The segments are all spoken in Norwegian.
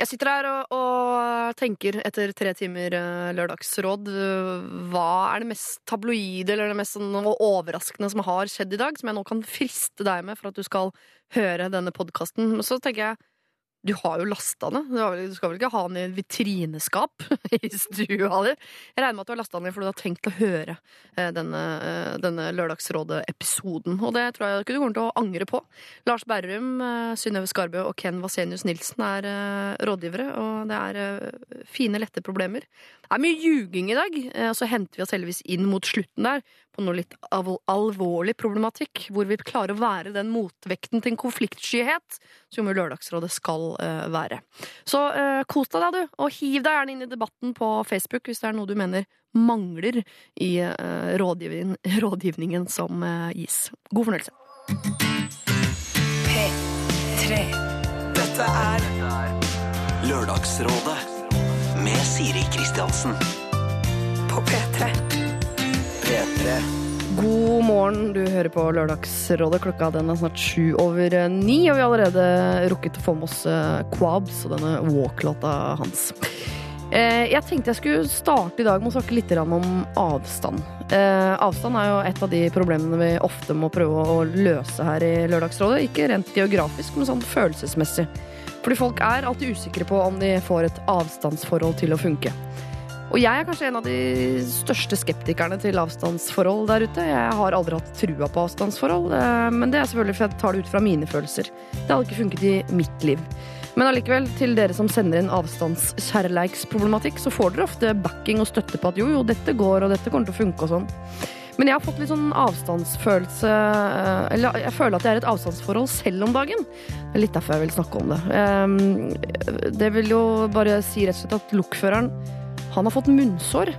Jeg sitter her og, og tenker etter tre timer eh, lørdagsråd eh, Hva er det mest tabloide eller det mest sånn overraskende som har skjedd i dag? Som jeg nå kan friste deg med for at du skal høre denne podkasten. Så tenker jeg du har jo lasta ned. Du, skal vel ikke ha den i vitrineskap i stua di? Jeg regner med at du har lasta ned fordi du har tenkt å høre eh, denne, eh, denne Lørdagsrådet-episoden. Og det tror jeg ikke du kommer til å angre på. Lars Berrum, eh, Synnøve Skarbø og Ken Vasenius Nilsen er rådgivere, og det er fine, lette problemer. Det er mye ljuging i dag, og så henter vi oss heldigvis inn mot slutten der noe litt alv alvorlig problematikk, hvor vi klarer å være den motvekten til en konfliktskyhet som jo Lørdagsrådet skal eh, være. Så uh, kos deg, da, du, og hiv deg gjerne inn i debatten på Facebook hvis det er noe du mener mangler i uh, rådgivningen, rådgivningen som uh, gis. God fornøyelse. P3. Dette er Lørdagsrådet med Siri Kristiansen. På P3. P3. God morgen, du hører på Lørdagsrådet. Klokka den er snart sju over eh, ni, og vi har allerede rukket å få med oss eh, Quabs og denne walk-låta hans. Eh, Jeg tenkte jeg skulle starte i dag med å snakke litt om avstand. Avstand er jo et av de problemene vi ofte må prøve å løse her i Lørdagsrådet. Ikke rent geografisk, men sånn følelsesmessig. Fordi folk er alltid usikre på om de får et avstandsforhold til å funke. Og jeg er kanskje en av de største skeptikerne til avstandsforhold der ute. Jeg har aldri hatt trua på avstandsforhold, eh, men det er selvfølgelig fordi jeg tar det ut fra mine følelser. Det hadde ikke funket i mitt liv. Men allikevel, til dere som sender inn avstandskjærleiksproblematikk, så får dere ofte backing og støtte på at jo, jo, dette går, og dette kommer til å funke og sånn. Men jeg har fått litt sånn avstandsfølelse eh, Eller jeg føler at jeg er i et avstandsforhold selv om dagen. Det er litt derfor jeg vil snakke om det. Eh, Det vil jo bare si rett og slett at lokføreren han har fått munnsår.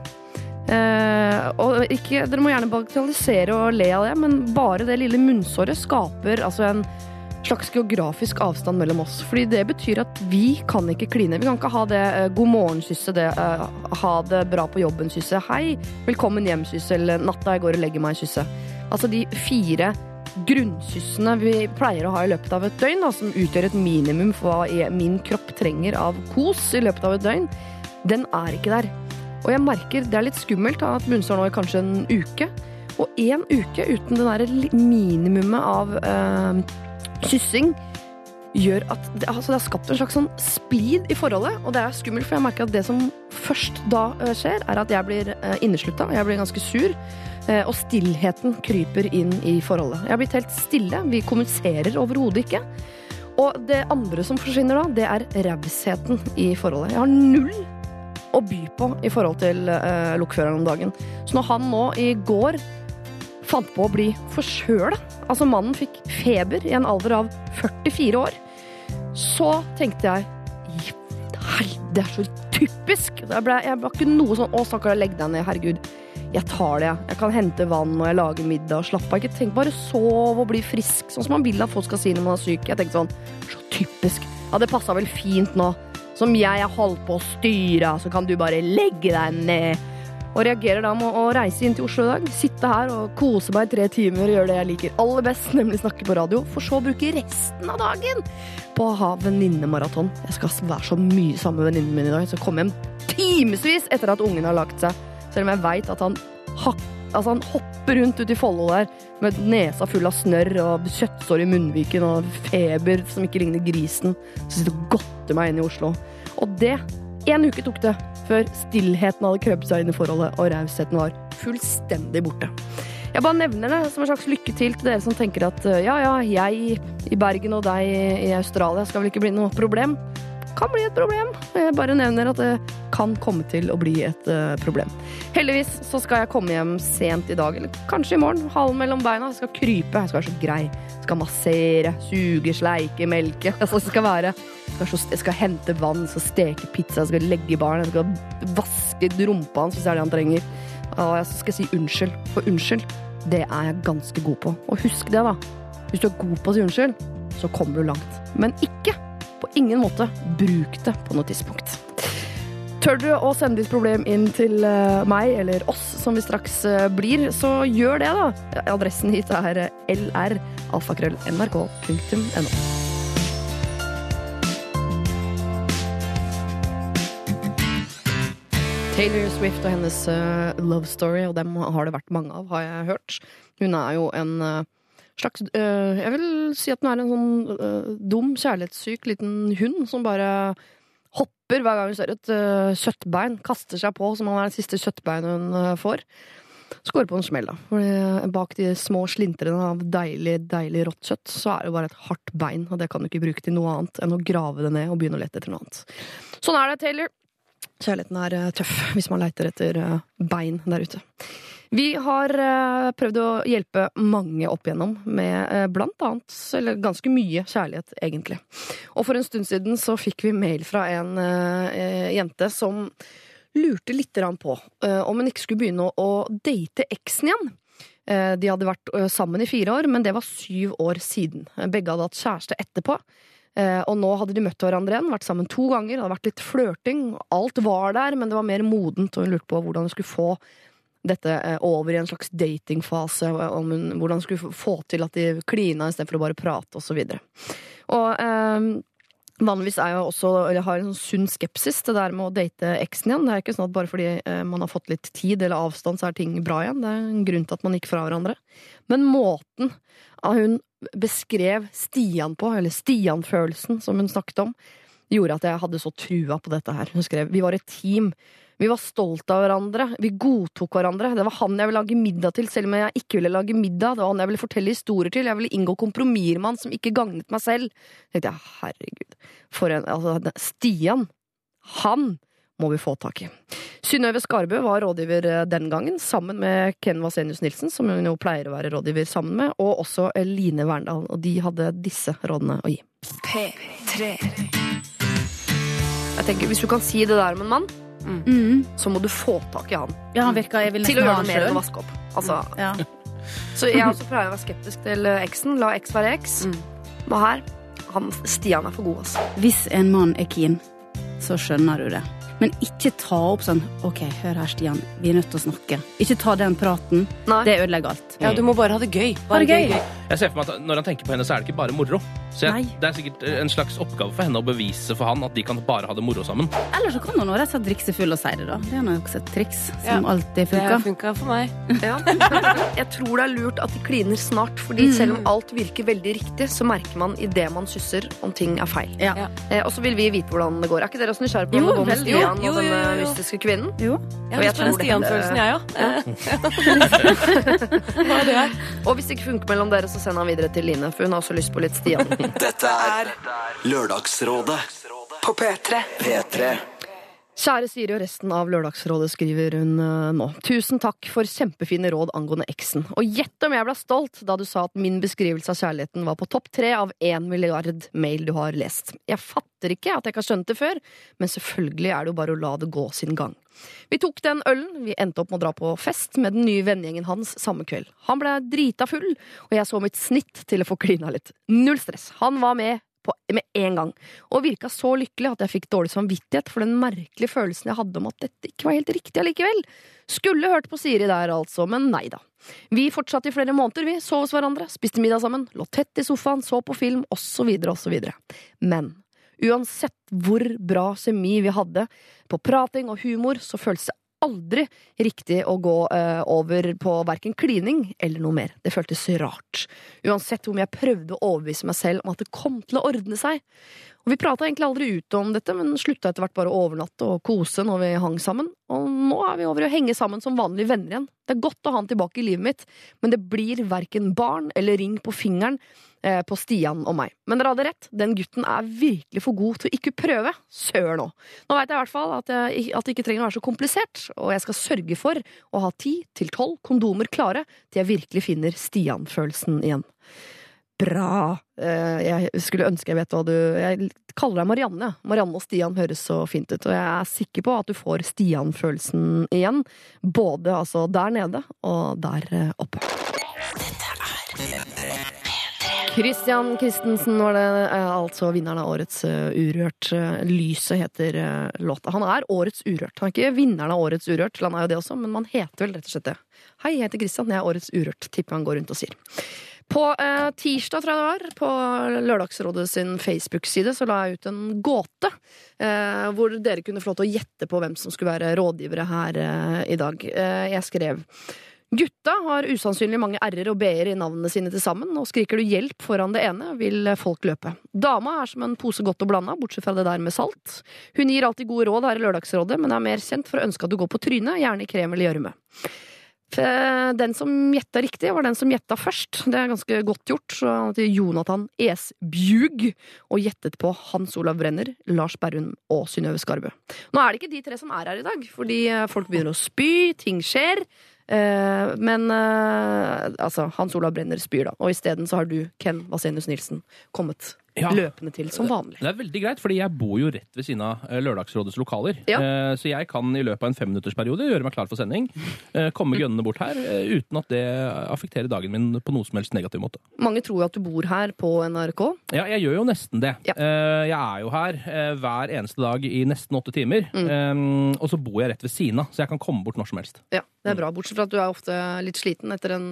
Eh, og ikke, dere må gjerne bagatellisere og le av det, men bare det lille munnsåret skaper altså en slags geografisk avstand mellom oss. Fordi det betyr at vi kan ikke kline. Vi kan ikke ha det eh, god morgen-kysset, det eh, ha det bra på jobben-kysset, hei, velkommen hjem-kysset, eller natta jeg går og legger meg-kysset. Altså de fire grunnkyssene vi pleier å ha i løpet av et døgn, da, som utgjør et minimum for hva min kropp trenger av kos i løpet av et døgn, den er ikke der. Og jeg merker det er litt skummelt at munnsår nå i kanskje en uke. Og én uke uten det der minimumet av øh, kyssing gjør at det, altså det har skapt en slags sånn splid i forholdet. Og det er skummelt, for jeg merker at det som først da eh, skjer, er at jeg blir øh, inneslutta. Jeg blir ganske sur. Øh, og stillheten kryper inn i forholdet. Jeg har blitt helt stille. Vi kommuniserer overhodet ikke. Og det andre som forsvinner da, det er rausheten i forholdet. Jeg har null å by på i forhold til eh, lokføreren om dagen. Så når han nå i går fant på å bli forkjøla, altså mannen fikk feber i en alder av 44 år, så tenkte jeg det er så typisk. Jeg, ble, jeg var ikke noe sånn 'Å, stakkar, legg deg ned. Herregud. Jeg tar det, jeg. Jeg kan hente vann og jeg lager middag og slappe av. Ikke tenk bare sov og bli frisk, sånn som man vil at folk skal si når man er syk. Jeg tenkte sånn Så typisk. Ja, det passa vel fint nå. Som jeg har holdt på å styre, så kan du bare legge deg ned. Og reagerer da med å reise inn til Oslo i dag, sitte her og kose meg i tre timer og gjøre det jeg liker aller best, nemlig snakke på radio, for så å bruke resten av dagen på å ha venninnemaraton. Jeg skal være så mye sammen med venninnen min i dag, så komme hjem timevis etter at ungen har lagt seg. Selv om jeg veit at han, hak- altså han hopper rundt ute i Follo der med nesa full av snørr og kjøttsår i munnviken og feber som ikke ligner grisen. Så sitter og godter meg inn i Oslo. Og det En uke tok det før stillheten hadde krøpet seg inn i forholdet, og rausheten var fullstendig borte. Jeg bare nevner det som en slags lykke til til dere som tenker at øh, ja, ja, jeg i Bergen og deg i Australia skal vel ikke bli noe problem. Kan bli et problem. Jeg bare nevner at det kan komme til å bli et øh, problem. Heldigvis så skal jeg komme hjem sent i dag, eller kanskje i morgen. Halen mellom beina. Jeg skal krype. Jeg skal være så grei. Jeg skal massere, suge, sleike, melke. Det skal være jeg jeg skal hente vann, jeg skal steke pizza, jeg skal legge barn, jeg skal vaske rumpa hans hvis det er det han trenger. Og jeg skal si unnskyld. For unnskyld, det er jeg ganske god på. Og husk det, da. Hvis du er god på å si unnskyld, så kommer du langt. Men ikke, på ingen måte bruk det på noe tidspunkt. Tør du å sende ditt problem inn til eh, meg eller oss, som vi straks eh, blir, så gjør det, da. Adressen hit er eh, lralfakrøllnrk.no. Taylor Swift og hennes love story, og dem har det vært mange av, har jeg hørt. Hun er jo en slags øh, Jeg vil si at hun er en sånn øh, dum, kjærlighetssyk liten hund som bare hopper hver gang hun ser et øh, kjøttbein, kaster seg på som om det er det siste kjøttbeinet hun eh, får. Så går det på en smell, da. Fordi eh, bak de små slintrene av deilig, deilig rått kjøtt, så er det jo bare et hardt bein, og det kan du ikke bruke til noe annet enn å grave det ned og begynne å lete etter noe annet. Sånn er det, Taylor. Kjærligheten er eh, tøff hvis man leiter etter bein der ute. Vi har eh, prøvd å hjelpe mange opp igjennom med eh, blant annet, eller ganske mye kjærlighet, egentlig. Og for en stund siden så fikk vi mail fra en eh, jente som lurte litt grann på om hun ikke skulle begynne å, date eksen igjen. De hadde vært sammen i fire år, men det var syv år siden. Begge hadde hatt kjæreste etterpå. Og nå hadde de møtt hverandre igjen, vært sammen to ganger, hadde vært litt flørting. Alt var der, men det var mer modent, og hun lurte på hvordan hun skulle få dette eh, over i en slags datingfase. Om hun, hvordan hun skulle få til at de klina istedenfor å bare prate, og så. Og eh, Vanligvis er jeg også, eller har en sånn sunn skepsis til det der med å date eksen igjen. Det er ikke sånn at bare fordi eh, man har fått litt tid eller avstand, så er ting bra igjen. Det er en grunn til at man gikk fra hverandre. Men måten hun beskrev Stian på, eller Stian-følelsen som hun snakket om, gjorde at jeg hadde så trua på dette her. Hun skrev vi var et team. Vi var stolt av hverandre. Vi godtok hverandre. Det var han jeg ville lage middag til, selv om jeg ikke ville lage middag. Det var han jeg ville fortelle historier til. Jeg ville inngå kompromisser med han som ikke gagnet meg selv. Jeg tenkte jeg, herregud. For en Altså, Stian. Han må vi få tak i. Synnøve Skarbø var rådgiver eh, den gangen, sammen med Ken Vasenius Nilsen, som hun jo pleier å være rådgiver sammen med, og også Line Verndal. Og de hadde disse rådene å gi. P3. Jeg tenker, Hvis du kan si det der om en mann, Mm. så må du få tak i han. Ja, han virker, Jeg vil Til å gjøre noe mer enn å vaske opp. Altså, Ja. Så jeg også pleier å være skeptisk til eh, eksen. La eks være eks. Men her han, Stian er for god, altså. Hvis en mann er keen, så skjønner du det. Men ikke ta opp sånn OK, hør her, Stian, vi er nødt til å snakke. Ikke ta den praten. Nei. Det ødelegger alt. Ja, du må bare ha det gøy. Ha det gøy. gøy. Jeg ser for meg at Når han tenker på henne, så er det ikke bare moro. Så jeg, Det er sikkert en slags oppgave for henne å bevise for han at de kan bare ha det moro sammen. Eller så kan hun rett og slett drikke seg full og si det, da. Det er nok også et triks som Ja. alltid Det funker. funka for meg. Ja. Jeg tror det er lurt at de kliner snart, fordi selv om alt virker veldig riktig, så merker man idet man susser om ting er feil. Ja. Ja. Eh, og så vil vi vite hvordan det går. Er ikke dere også nysgjerrige på Jo, det går med. Stian Jo, og jo, jo, jo. mystiske kvinnen? Jo. Jeg Og har lyst på den Stian-følelsen, jeg òg. Ja. er det? Og hvis det ikke funker mellom dere, så send han videre til Line, for hun har også lyst på litt Stian. Dette er Lørdagsrådet På P3. P3. Kjære Siri og resten av Lørdagsrådet, skriver hun eh, nå. Tusen takk for kjempefine råd angående eksen. Og gjett om jeg ble stolt da du sa at min beskrivelse av kjærligheten var på topp tre av én milliard mail du har lest. Jeg fatter ikke at jeg ikke har skjønt det før, men selvfølgelig er det jo bare å la det gå sin gang. Vi tok den ølen, vi endte opp med å dra på fest med den nye vennegjengen hans samme kveld. Han ble drita full, og jeg så mitt snitt til å få klina litt. Null stress. Han var med på, med en gang, og virka så lykkelig at jeg fikk dårlig samvittighet for den merkelige følelsen jeg hadde om at dette ikke var helt riktig allikevel. Skulle hørt på Siri der, altså, men nei da. Vi fortsatte i flere måneder, vi. sov hos hverandre, spiste middag sammen, lå tett i sofaen, så på film, osv., osv. Men uansett hvor bra kjemi vi hadde på prating og humor, så føltes det aldri riktig å gå uh, over på verken klining eller noe mer. Det føltes rart. Uansett mye jeg prøvde å overbevise meg selv om at det kom til å ordne seg. Og vi prata egentlig aldri ut om dette, men slutta etter hvert bare å overnatte og kose når vi hang sammen. Og nå er vi over i å henge sammen som vanlige venner igjen. Det er godt å ha han tilbake i livet mitt, men det blir verken barn eller ring på fingeren på Stian og meg. Men dere hadde rett, den gutten er virkelig for god til å ikke prøve. Søren òg. Nå veit jeg i hvert fall at, jeg, at det ikke trenger å være så komplisert, og jeg skal sørge for å ha ti til tolv kondomer klare til jeg virkelig finner Stian-følelsen igjen. Bra. Eh, Jeg skulle ønske jeg vet hva du Jeg kaller deg Marianne. Marianne og Stian høres så fint ut, og jeg er sikker på at du får Stian-følelsen igjen. Både altså der nede og der oppe. Dette oppe. Christian Christensen var det, eh, altså vinneren av årets eh, Urørt. Eh, Lyset heter låta. Han er årets Urørt. Han er ikke vinneren av årets Urørt, han er jo det også, men man heter vel rett og slett det. Hei, jeg heter Christian, jeg er årets Urørt, tipper han går rundt og sier. På eh, tirsdag, tror jeg det var, på Lørdagsrådet sin Facebook-side, så la jeg ut en gåte. Eh, hvor dere kunne få lov til å gjette på hvem som skulle være rådgivere her eh, i dag. Jeg skrev Gutta har usannsynlig mange r-er og b-er i navnene sine til sammen, og skriker du hjelp foran det ene, vil folk løpe. Dama er som en pose godt og blanda, bortsett fra det der med salt. Hun gir alltid gode råd her i Lørdagsrådet, men er mer kjent for å ønske at du går på trynet, gjerne i krem eller gjørme. Den som gjetta riktig, var den som gjetta først. Det er ganske godt gjort. Så han Jonathan Esbjug og gjettet på Hans Olav Brenner, Lars Berrum og Synnøve Skarbø. Nå er det ikke de tre som er her i dag, fordi eh, folk begynner å spy, ting skjer. Eh, Men eh, altså, Hans Olav Brenner spyr, da. Og isteden så har du, Ken Vasenius Nilsen, kommet Ja. løpende til som vanlig. Det er veldig greit, fordi jeg bor jo rett ved siden av eh, Lørdagsrådets lokaler. Ja. Eh, Så jeg kan i løpet av en femminuttersperiode gjøre meg klar for sending. eh, Komme gønnende bort her uten at det affekterer dagen min på noe som helst negativ måte. Mange tror jo at du bor her på NRK. Ja, jeg gjør jo nesten det. Ja. Jeg er jo her hver eneste dag i nesten åtte timer. Mm. Og så bor jeg rett ved siden av, så jeg kan komme bort når som helst. Ja, det er bra, Bortsett fra at du er ofte litt sliten etter en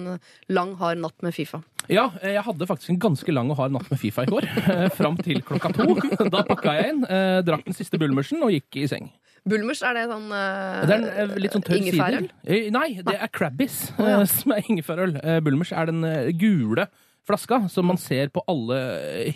lang, hard natt med Fifa. Ja, jeg hadde faktisk en ganske lang og hard natt med Fifa i går. eh, Fram til klokka to. Da pakka jeg inn, eh, drakk den siste bulmersen og gikk i seng. Bulmers, er det sånn uh, Det er en litt sånn tørr ingefærøl? Nei, det er Crabbis oh, ja. som er ingefærøl. Bulmers er den gule flaska som man ser på alle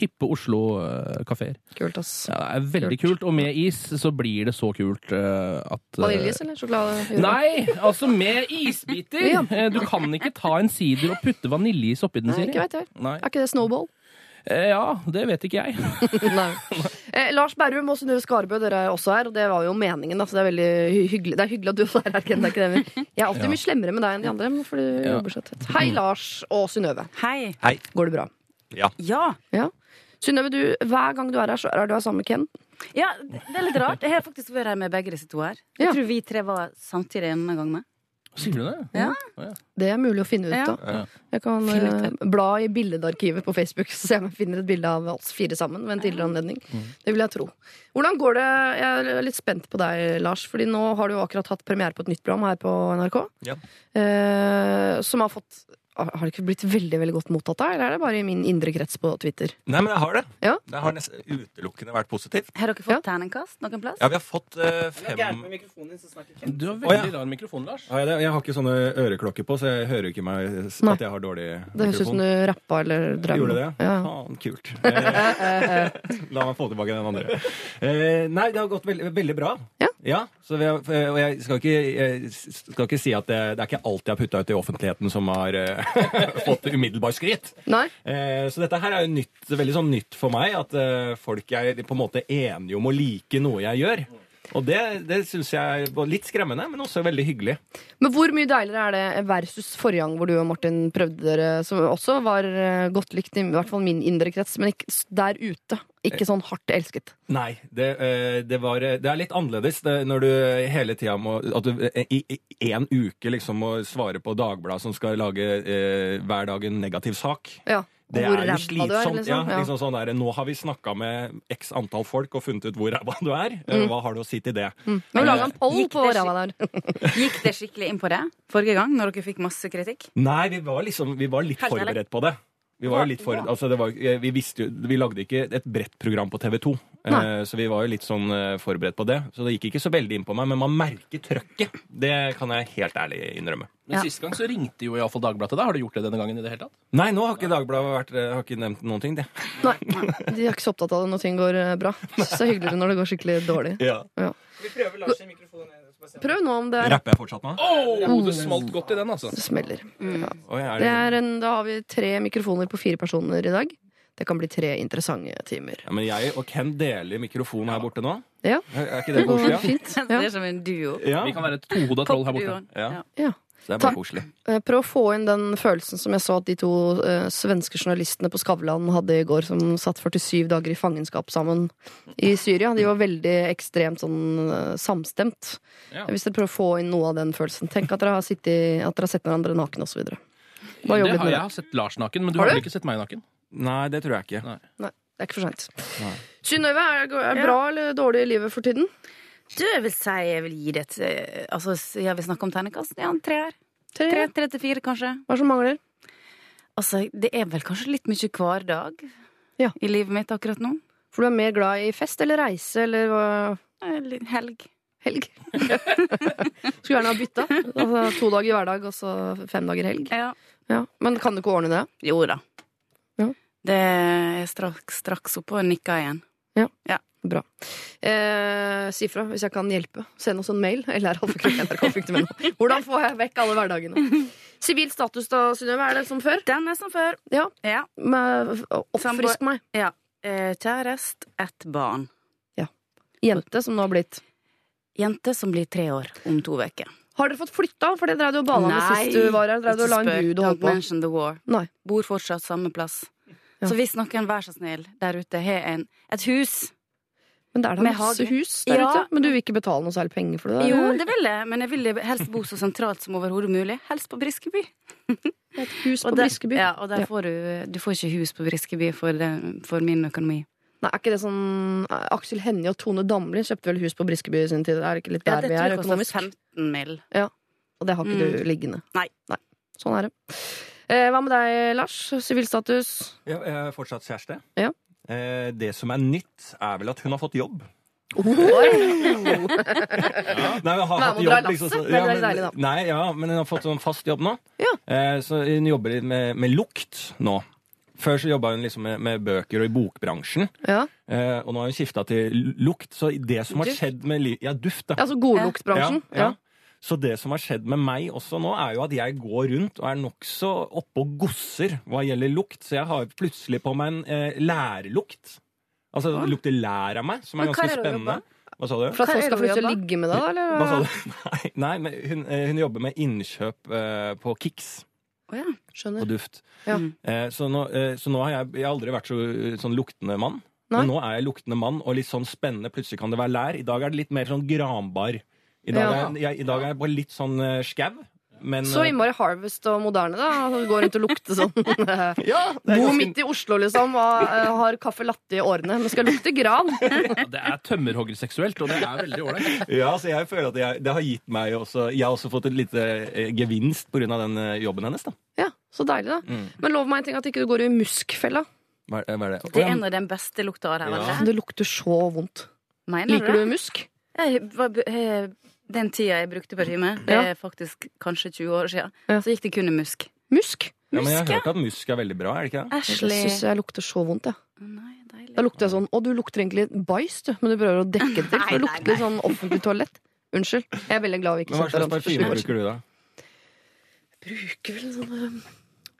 hippe Oslo-kafeer. Kult, ass. Ja, det er veldig kult, og med is så blir det så kult uh, at Vaniljeis eller sjokolade? Nei, altså med isbiter! Ja. Du kan ikke ta en sider og putte vaniljeis oppi den, Siri. ikke vet jeg. Nei. Er ikke det snowball? Eh, Ja, det vet ikke jeg. Nei. Eh, Lars Berrum og Synnøve Skarbø, dere er også her, og det var jo meningen. Altså, det er veldig hyggelig Det er hyggelig at du også er her, Ken. Jeg er alltid Ja. mye slemmere med deg enn de andre, For du Ja. jobber så tett. Hei, Lars og Synnøve. Hei. Går det bra? Ja. Ja. Synnøve, du, hver gang du er her, så er du her sammen med Ken. ja, det er litt rart. Jeg har faktisk vært her med begge disse to her. Jeg Ja. tror vi tre var samtidig en gang med. Sier du det? Ja. Det er mulig å finne ut Ja. Jeg kan uh, bla i bildearkivet på Facebook så se om jeg finner et bilde av oss fire sammen. ved en tidligere anledning. Det vil jeg tro. Hvordan går det? Jeg er litt spent på deg, Lars. Fordi nå har du jo akkurat hatt premiere på et nytt program her på NRK. Ja. Uh, som har fått Har det ikke blitt veldig veldig godt mottatt da, eller er det bare i min indre krets på Twitter? Nei, men jeg har det. Ja. Det har nesten utelukkende vært positivt. Har dere fått Ja. terningkast noen plass? Ja, vi har fått uh, fem Du har veldig oh, ja. rar mikrofon, Lars. Har jeg, har ikke sånne øreklokker på, så jeg hører ikke meg Nei. at jeg har dårlig mikrofon. Det høres ut som du rappa eller drømte. Gjorde det? Ja. Faen, kult. Eh, La meg få tilbake den andre. Eh, nei, det har gått veldig, veldig bra. Ja. Så vi eh, og jeg skal ikke, jeg skal ikke si at det, det er ikke alt jeg har putta ut i offentligheten som har eh, fått umiddelbar skryt. Nei? Eh, så dette her er jo nytt, veldig sånn nytt for meg, at eh, folk er på en måte enige om å like noe jeg gjør. Og det, det syns jeg var litt skremmende, men også veldig hyggelig. Men hvor mye deiligere er det versus forrige gang hvor du og Martin prøvde dere, som også var godt likt, i hvert fall min indre krets, men ikke der ute. Ikke sånn hardt elsket. Nei, det, eh, det, var, det er litt annerledes det, når du hele tida må At du eh, i én uke liksom må svare på Dagbladet som skal lage eh, hver dag en negativ sak. Ja. Det hvor er jo slitsomt. er, liksom. Ja, Ja. liksom sånn der, nå har vi snakka med x antall folk og funnet ut hvor ræva du er. Mm. Hva har du å si til det? Mm. Vi lager han en poll på ræva der. Gikk det skikkelig inn på det forrige gang, når dere fikk masse kritikk? Nei, vi var liksom Vi var litt forberedt på det. Vi var jo litt for, altså det var, vi visste jo, vi lagde ikke et bredt program på TV 2, Nei. eh, så vi var jo litt sånn eh, forberedt på det. Så det gikk ikke så veldig inn på meg, men man merker trøkket. Det kan jeg helt ærlig innrømme. Men Ja. Sist gang så ringte jo iallfall Dagbladet til deg. Har du gjort det denne gangen? i det hele tatt? Nei, nå har ikke Dagbladet vært, eh, har ikke nevnt noen ting, det. Nei, de er ikke så opptatt av det når ting går bra. Så det er hyggeligere når det går skikkelig dårlig. Ja. Prøv nå om det er Rapper jeg fortsatt nå? Oh, det smalt godt i den, altså. det smeller. Oi, er Det det, er en, da har vi tre mikrofoner på fire personer i dag. Det kan bli tre interessante timer. ja, men jeg og Ken deler mikrofon her borte nå. Ja, Er er ikke det det går koselig? fint. Det er som en duo. Ja? ja. Vi kan være et tohoda troll her borte. Ja. Ja. Så det er Takk. bare koselig. Eh, Prøv å få inn den følelsen som jeg så at de to eh, svenske journalistene på Skavlan hadde i går, som satt 47 dager i fangenskap sammen i Syria. De var veldig ekstremt sånn eh, samstemt. Ja. Hvis dere prøver å få inn noe av den følelsen. Tenk at dere har, sittet, at dere har sett hverandre naken osv. Bare Det litt har med jeg det. har sett Lars naken, men du Har har du? vel ikke sett meg naken? Nei, det tror jeg ikke. Nei. Nei, det er ikke for seint. Synnøve, er det er det bra eller dårlig i livet for tiden? Du, jeg vil si jeg vil gi det et Altså, siden vi snakker om terningkast, ja, en treer. Tre? Tre, tre til fire, kanskje. Hva som mangler? Altså, det er vel kanskje litt mye hverdag Ja. i livet mitt akkurat nå. For du er mer glad i fest eller reise eller hva? Helg. helg? Skulle gjerne ha bytta. Altså, to dager hverdag og så fem dager helg. Ja. Ja. Men kan du ikke ordne det? Jo da. Ja. Det er straks, straks oppe og nikka igjen. Bra. Eh, si fra hvis jeg kan hjelpe. Send oss en mail. Eller alfakrøll.nrk.no. Hvordan får jeg vekk alle hverdagene? Sivil status da, Synnøve? Er det som før? Den er som før. Ja. Ja. Med- Oppfrisk meg. ja. Eh, kjærest, ett barn. Jente som nå har blitt Jente som blir tre år om to uker. Har dere fått flytta? For det drev du og bala med sist du var her. Drev du og la en gud og holdt på? mention the war. Nei. Bor fortsatt samme plass. Ja. Så hvis noen, vær så snill, der ute har en, et hus Men det er da Med masse hage. hus der Ja. ute. Men du vil ikke betale noe særlig penger for det? Der. Jo, det vil jeg, men jeg vil helst bo så sentralt som overhodet mulig. Helst på Briskeby. Et hus på Og der- Briskeby. Ja, og der Ja. får du Du får ikke hus på Briskeby for, det, for min økonomi. Nei, er ikke det sånn Aksel Hennie og Tone Damli kjøpte vel hus på Briskeby i sin tid? Er det ikke litt Ja, der det vi tror er jeg koster økonomisk? 15 mill. Og det har ikke du liggende? Nei. Sånn er det. Eh, hva med deg, Lars? Sivilstatus? Ja, jeg er fortsatt kjæreste. Ja. Eh, Det som er nytt, er vel at hun har fått jobb. Nei, men har dra jobb, liksom, så- er men- Nei, ja, men hun har fått sånn fast jobb nå. Ja. Eh, Så hun jobber litt med, med lukt nå. Før så jobba hun liksom med, med bøker og i bokbransjen. Ja. Eh, og nå har hun skifta til lukt. Så det som har skjedd med Ja, duft, da. Altså godluktbransjen? Ja, ja. Så det som har skjedd med meg også nå, er jo at jeg går rundt og er nokså oppe og gosser hva gjelder lukt. Så jeg har plutselig på meg en eh, lærlukt. Altså det lukter lær av meg, som er ganske spennende. Hva sa du? For at folk skal få lyst til å ligge med deg. Eller? Hva sa du? Nei, nei men hun, eh, hun jobber med innkjøp eh, på Kix Å ja. Skjønner. og duft. Ja. Eh, så, nå, eh, så nå har jeg, jeg har aldri vært så eh, sånn luktende mann. Nei. Men nå er jeg luktende mann, og litt sånn spennende. Plutselig kan det være lær. I dag er det litt mer sånn granbar. I dag, Ja. er, jeg, i dag er jeg bare litt sånn uh, skau. Men Så eh, innmari Harvest og moderne, da. Går Gå rundt og lukter sånn. ja, er Bo midt i Oslo, liksom, og eh, har kaffe latte i årene, men skal lukte gran. Det er tømmerhoggerseksuelt, og det er veldig ålreit. Ja, så jeg føler at jeg, det har gitt meg også Jeg har også fått et lite eh, gevinst pga. den eh, jobben hennes. da Ja, Så deilig, da. Mm. Men lov meg en ting at ikke du går i muskfella. Hva hva er det? Det er en av den beste lukta av det. Ja. det? Lukter så vondt. Mener Liker du du musk? Jeg eh, Den tida jeg brukte parfyme, det er faktisk kanskje 20 år siden, så gikk det kun i musk. Musk? Ja, men jeg har hørt at musk er veldig bra, er det ikke det? Jeg Ashley. syns jeg lukter så vondt, jeg. Ja. Da lukter jeg sånn Å, du lukter egentlig bæsj, du, men du prøver å dekke det til. Nei, For det lukter litt sånn offentlig toalett. Unnskyld. Jeg er veldig glad vi ikke Men Hva slags parfyme bruker du, da? Bruker vel sånn eh,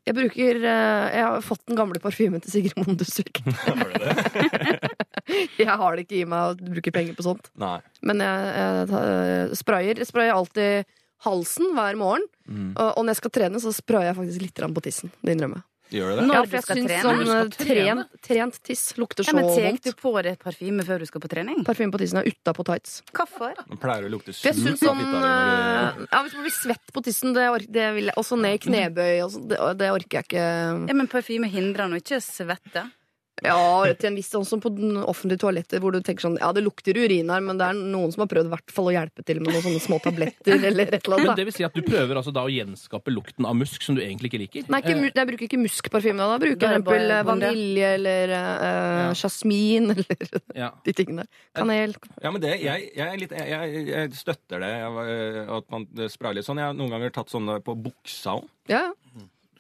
Jeg bruker eh, Jeg har fått den gamle parfymen til Sigrid Mondesvik. jeg har det ikke i meg å bruke penger på sånt. Nei. Men jeg, jeg sprayer. Jeg sprayer alltid halsen hver morgen. Mm. Og, og når jeg skal trene, så sprayer jeg faktisk litt på tissen. Det innrømmer jeg. Gjør du det? Når Ja, jeg skal syns trene? sånn eh, trent, trent tiss lukter Ja, så men Tenk vondt. du på deg parfyme før du skal på trening? Parfyme på tissen er utapå tights. Hvorfor? Man pleier å lukte surt av sånn fitta eh, Ja, Hvis man blir svett på tissen, det, ork, det vil jeg Også ned i knebøy. Også, det, det orker jeg ikke. Ja, men Parfyme hindrer nå ikke svette. Ja, til en viss sånn som på den offentlige toaletter, hvor du tenker sånn Ja, det lukter urin her, men det er noen som har prøvd i hvert fall å hjelpe til med noen sånne små tabletter eller et eller Men det vil si at du prøver altså da å gjenskape lukten av musk som du egentlig ikke liker? Nei, ikke, jeg bruker ikke muskparfyme da. Da bruker er jeg eksempel eh, vanilje eller uh, jasmin eller Eh, ja. de tingene der. Kanel. Ja, men det, jeg, jeg, er litt, jeg, jeg støtter det, jeg, at man sprayer litt sånn. Jeg har noen ganger tatt sånne på buksa òg. Ja,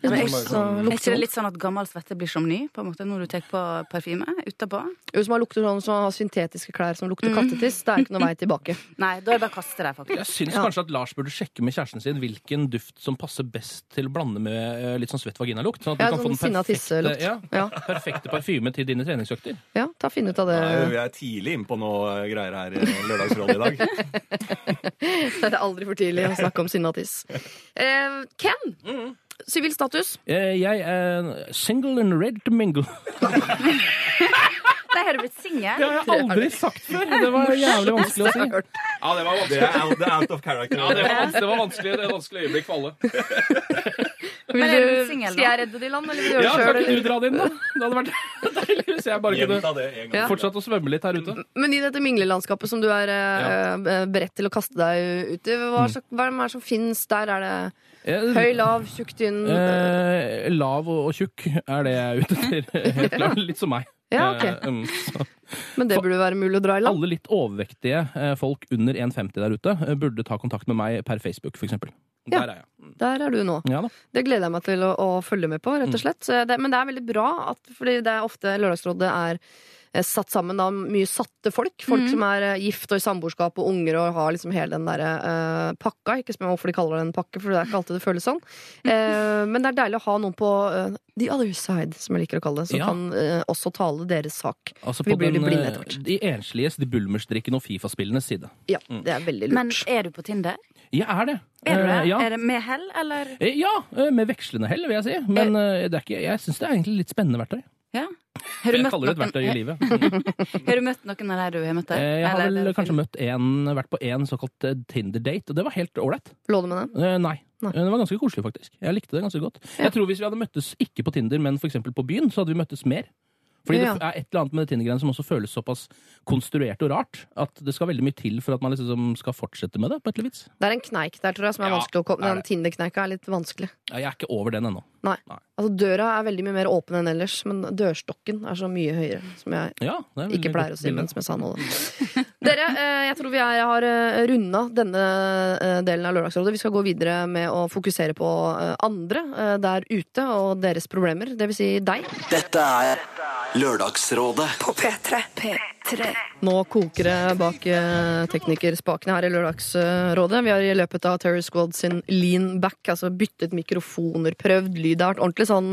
ja. Men jeg- så Er ikke det litt sånn at gammel svette blir som ny på en måte, når du tar på parfyme utapå? Hvis man lukter sånn som har syntetiske klær som lukter kattetiss, det er ikke noe vei tilbake. Nei, da er det bare å kaste deg, faktisk. Jeg syns Ja. kanskje at Lars burde sjekke med kjæresten sin hvilken duft som passer best til å blande med eh, litt sånn svett vaginalukt. Sånn at du Ja, kan få sånn den perfekte, ja, Ja. perfekte parfyme til dine treningsøkter. Ja, ta Finn ut av det. Vi er tidlig inne på noe greier her i Lørdagsrådet i dag. Det er aldri for tidlig å snakke om sinna tiss. Eh, Ken, sivil status. Eh, Jeg er single and red to mingle. Det har du blitt singel? Det har jeg aldri sagt før. Det var jævlig vanskelig å si. Ja, det var Det vanskelig. er out, det er out of character. Ja, det var vanskelig, det var vanskelig, det er et vanskelig øyeblikk for alle. Vil Men er du, skal jeg redde de i land, eller vil du gjøre Ja, det Kan sjøl? ikke du dra det inn, da? Det hadde vært deilig hvis jeg bare kunne det. Fortsatt å svømme litt her ute. Men i dette minglelandskapet som du er eh, eh, beredt til å kaste deg ut i, hva, Mm. hva er det som finnes der? Er det Høy, lav, tjukk, tynn. Eh, lav og, og tjukk er det jeg er ute etter. Helt klart. Litt som meg. Ja, ok. Eh, um. Men det burde være mulig å dra i land. Alle litt overvektige eh, folk under 1,50 der ute eh, burde ta kontakt med meg per Facebook, for eksempel. Ja. Der er jeg. Der er du nå. Ja. Det gleder jeg meg til å, å følge med på, rett og slett. Så Det, men det er veldig bra, at, fordi det er ofte Lørdagsrådet er satt sammen av mye satte folk. Folk som er eh, gift og i samboerskap og unger og har liksom hele den derre uh, pakka. Ikke spør meg hvorfor de kaller det en pakke, for det er ikke alltid det føles sånn. Uh, men det er deilig å ha noen på uh, the other side, som jeg liker å kalle det, som Ja. kan eh, også tale deres sak. Altså Vi blir den, litt blinde eh, etter hvert. de ensliges, de bulmersdrikkende og Fifa-spillenes side. Ja, det er veldig lurt. Men er du på Tinder? Jeg er det. Er du det? Eh, ja. Er det med hell, eller? Eh, ja, eh, med vekslende hell, vil jeg si. Men eh, det er ikke, jeg syns det er egentlig litt spennende verktøy. Ja. Har du Jeg møtt kaller det et noen- verktøy i livet. Har du møtt noen av de du har møtt der? Eh, Jeg har vel kanskje møtt en, vært på én såkalt eh, Tinder-date, og det var helt ålreit. Lå du med den? Eh, Nei. Nei. Det var ganske koselig, faktisk. Jeg likte det ganske godt. Ja. Jeg tror Hvis vi hadde møttes ikke på Tinder, men eksempel på byen, så hadde vi møttes mer. Fordi Ja. det er et eller annet med det Tinder-greiene som også føles såpass konstruert og rart. At det skal veldig mye til for at man liksom skal fortsette med det. på et eller vis. Det er en kneik der, tror jeg, som er Ja, vanskelig å komme det Den. Tinder-kneika er litt vanskelig. Ja, Jeg er ikke over den ennå. Nei. Nei. Altså, døra er veldig mye mer åpen enn ellers, men dørstokken er så mye høyere. Som jeg Ja, ikke pleier å si, men som jeg sa nå. da. Dere, eh, jeg tror vi er, har eh, runda denne eh, delen av Lørdagsrådet. Vi skal gå videre med å fokusere på andre der ute og deres problemer. Det vil si deg. Dette er Lørdagsrådet På P3. P3. Nå koker det bak eh, teknikerspakene her i Lørdagsrådet. Vi har i løpet av Terror Squad sin lean back altså byttet mikrofoner, prøvd lyd. Det har vært ordentlig sånn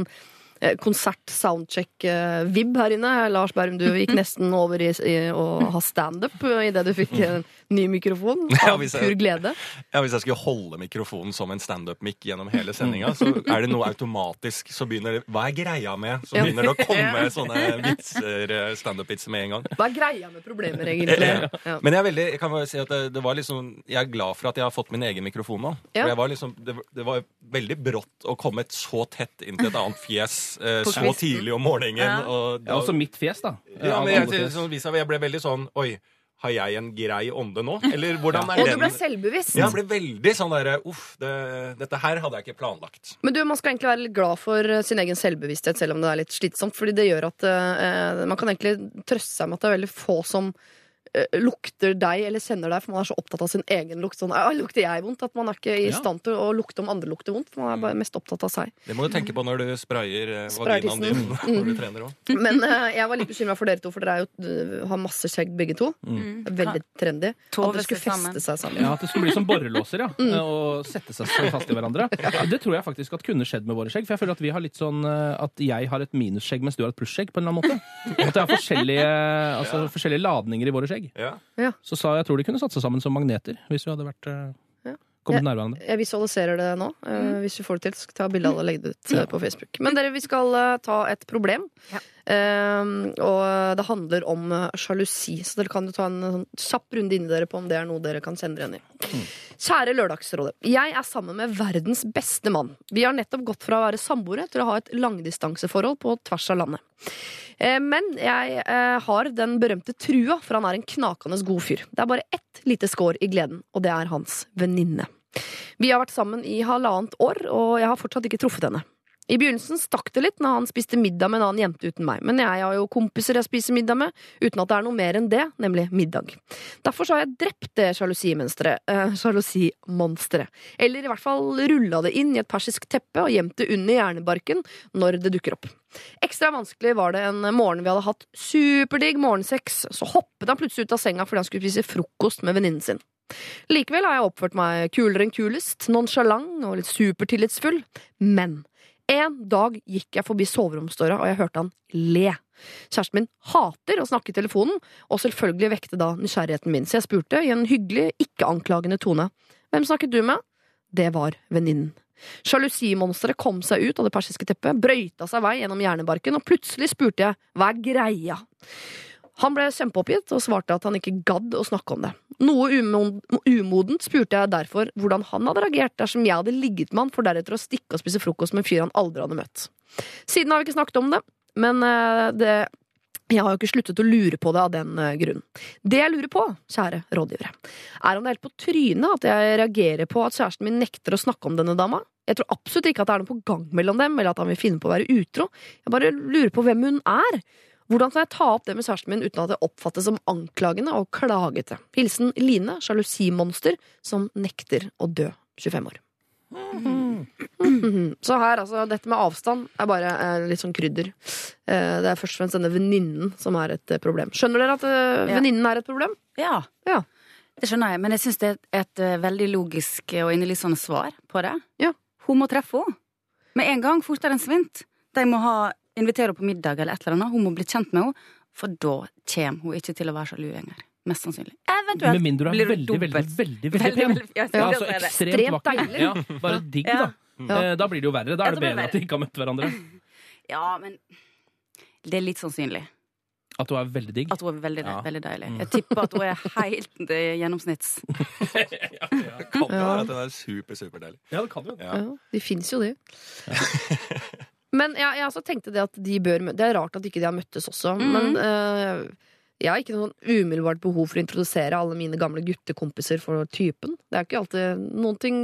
eh, konsert-soundcheck-vib her inne. Lars Berrum, du gikk nesten over i, i å ha standup idet du fikk en ny mikrofon. Av hvis pur glede. Ja, Hvis jeg skulle holde mikrofonen som en standup-mic gjennom hele sendinga, så er det noe automatisk så begynner det Hva er greia med? Så begynner det å komme sånne vitser, eh, standup-vitser med en gang. Hva er greia med problemer, egentlig? Ja. Men jeg er veldig, jeg kan bare si at det, det var liksom, jeg er glad for at jeg har fått min egen mikrofon nå. Ja. Var liksom, det, det var veldig brått å komme så tett inn til et annet fjes eh, så kvisten. tidlig om morgenen. Ja. Og, Ja, også mitt fjes, da. ja, men jeg, sånn, jeg ble veldig sånn Oi, har jeg en grei ånde nå? Eller hvordan er Og du ble selvbevisst. Ja, jeg ble veldig sånn derre Uff, det, dette her hadde jeg ikke planlagt. Men du, man skal egentlig være litt glad for eh, sin egen selvbevissthet, selv om det er litt slitsomt. Fordi det gjør at eh, man kan egentlig trøste seg med at det er veldig få som eh, lukter deg eller kjenner deg, for man er så opptatt av sin egen lukt. Sånn, lukter jeg vondt? At man er ikke i Ja. stand til å lukte om andre lukter vondt. For man er bare mest opptatt av seg. Det må du tenke på når du sprayer eh, vaginaen din når du trener òg. Men eh, jeg var litt bekymra for dere to, for dere er jo, eh, har masse skjegg begge to. Mm. Veldig trendy. At Tove dere skulle feste sammen. seg sammen. Ja, At det skulle bli som borrelåser, ja. Mm. Og sette seg så fast i hverandre. Ja, det tror jeg faktisk at kunne skjedd med våre skjegg. For jeg føler at vi har litt sånn eh, at jeg har et minusskjegg, mens du har et plusskjegg. på en eller annen måte. At det er forskjellige, altså, forskjellige ladninger i våre skjegg. Ja. Så sa jeg tror de kunne satt seg sammen som magneter, hvis vi hadde vært eh, Ja. kommet nær hverandre. Jeg visualiserer det nå. Mm. Hvis vi får det til, skal vi ta bilde av det og legge det ut eh, på Facebook. Men dere, vi skal eh, ta et problem. Ja. Eh, og det handler om eh, sjalusi. Så dere kan jo ta en sånn kjapp runde inni dere på om det er noe dere kan kjenne dere igjen i. Kjære Lørdagsrådet. Jeg er sammen med verdens beste mann. Vi har nettopp gått fra å være samboere til å ha et langdistanseforhold på tvers av landet. Eh, Men jeg eh, har den berømte trua, for han er en knakende god fyr. Det er bare ett lite skår i gleden, og det er hans venninne. Vi har vært sammen i halvannet år, og jeg har fortsatt ikke truffet henne. I begynnelsen stakk det litt når han spiste middag med en annen jente uten meg, men jeg har jo kompiser jeg spiser middag med, uten at det er noe mer enn det, nemlig middag. Derfor så har jeg drept det sjalusimonsteret, eh, sjalusimonsteret, eller i hvert fall rulla det inn i et persisk teppe og gjemt det under hjernebarken når det dukker opp. Ekstra vanskelig var det en morgen vi hadde hatt superdigg morgensex, så hoppet han plutselig ut av senga fordi han skulle spise frokost med venninnen sin. Likevel har jeg oppført meg kulere enn kulest, nonsjalant og litt supertillitsfull, men en dag gikk jeg forbi soveromsdøra, og jeg hørte han le. Kjæresten min hater å snakke i telefonen, og selvfølgelig vekte da nysgjerrigheten min, så jeg spurte i en hyggelig, ikke-anklagende tone. Hvem snakket du med? Det var venninnen. Sjalusimonsteret kom seg ut av det persiske teppet, brøyta seg vei gjennom hjernebarken, og plutselig spurte jeg hva er greia? Han ble kjempeoppgitt og svarte at han ikke gadd å snakke om det. Noe umodent spurte jeg derfor hvordan han hadde reagert dersom jeg hadde ligget med han for deretter å stikke og spise frokost med en fyr han aldri hadde møtt. Siden har vi ikke snakket om det, men eh, det Jeg har jo ikke sluttet å lure på det av den eh, grunn. Det jeg lurer på, kjære rådgivere, er om det er helt på trynet at jeg reagerer på at kjæresten min nekter å snakke om denne dama. Jeg tror absolutt ikke at det er noe på gang mellom dem, eller at han vil finne på å være utro. Jeg bare lurer på hvem hun er. Hvordan kan jeg ta opp det med kjæresten min uten at det oppfattes som anklagende og klagete? Hilsen Line, sjalusimonster, som nekter å dø 25 år. Mhm. Så her, altså, dette med avstand er bare eh, litt sånn krydder. Eh, det er først og fremst denne venninnen som er et eh, problem. Skjønner dere at eh, Ja. venninnen er et problem? Ja. Ja. Det skjønner jeg, men jeg syns det er et, et eh, veldig logisk og innlysende svar på det. Ja. Hun må treffe henne. Med en gang, fortere enn svint. De må ha, invitere henne på middag eller et eller annet. Hun må bli kjent med henne, for da kommer hun ikke til å være sjalu lenger. Mest sannsynlig. Eventuelt Med mindre du er veldig, veldig, veldig, veldig Veldig, pen. ja, altså det. ekstremt Ekstremt vakker. bare digg, da. Eh, Da blir det jo verre. Da er det bedre at de ikke har møtt hverandre. Ja, men det er litt sannsynlig At hun er veldig digg. at hun er veldig, Ja. veldig deilig. Jeg tipper at hun er helt gjennomsnitts. ja, det Kan jo være at hun er super, superdeilig. Ja, det kan jo. Ja. Ja, de fins jo, de. Men jeg, jeg også tenkte det at de bør Det er rart at ikke de har møttes også, Mhm. men eh, jeg har ikke noe umiddelbart behov for å introdusere alle mine gamle guttekompiser for typen. Det er ikke alltid noen ting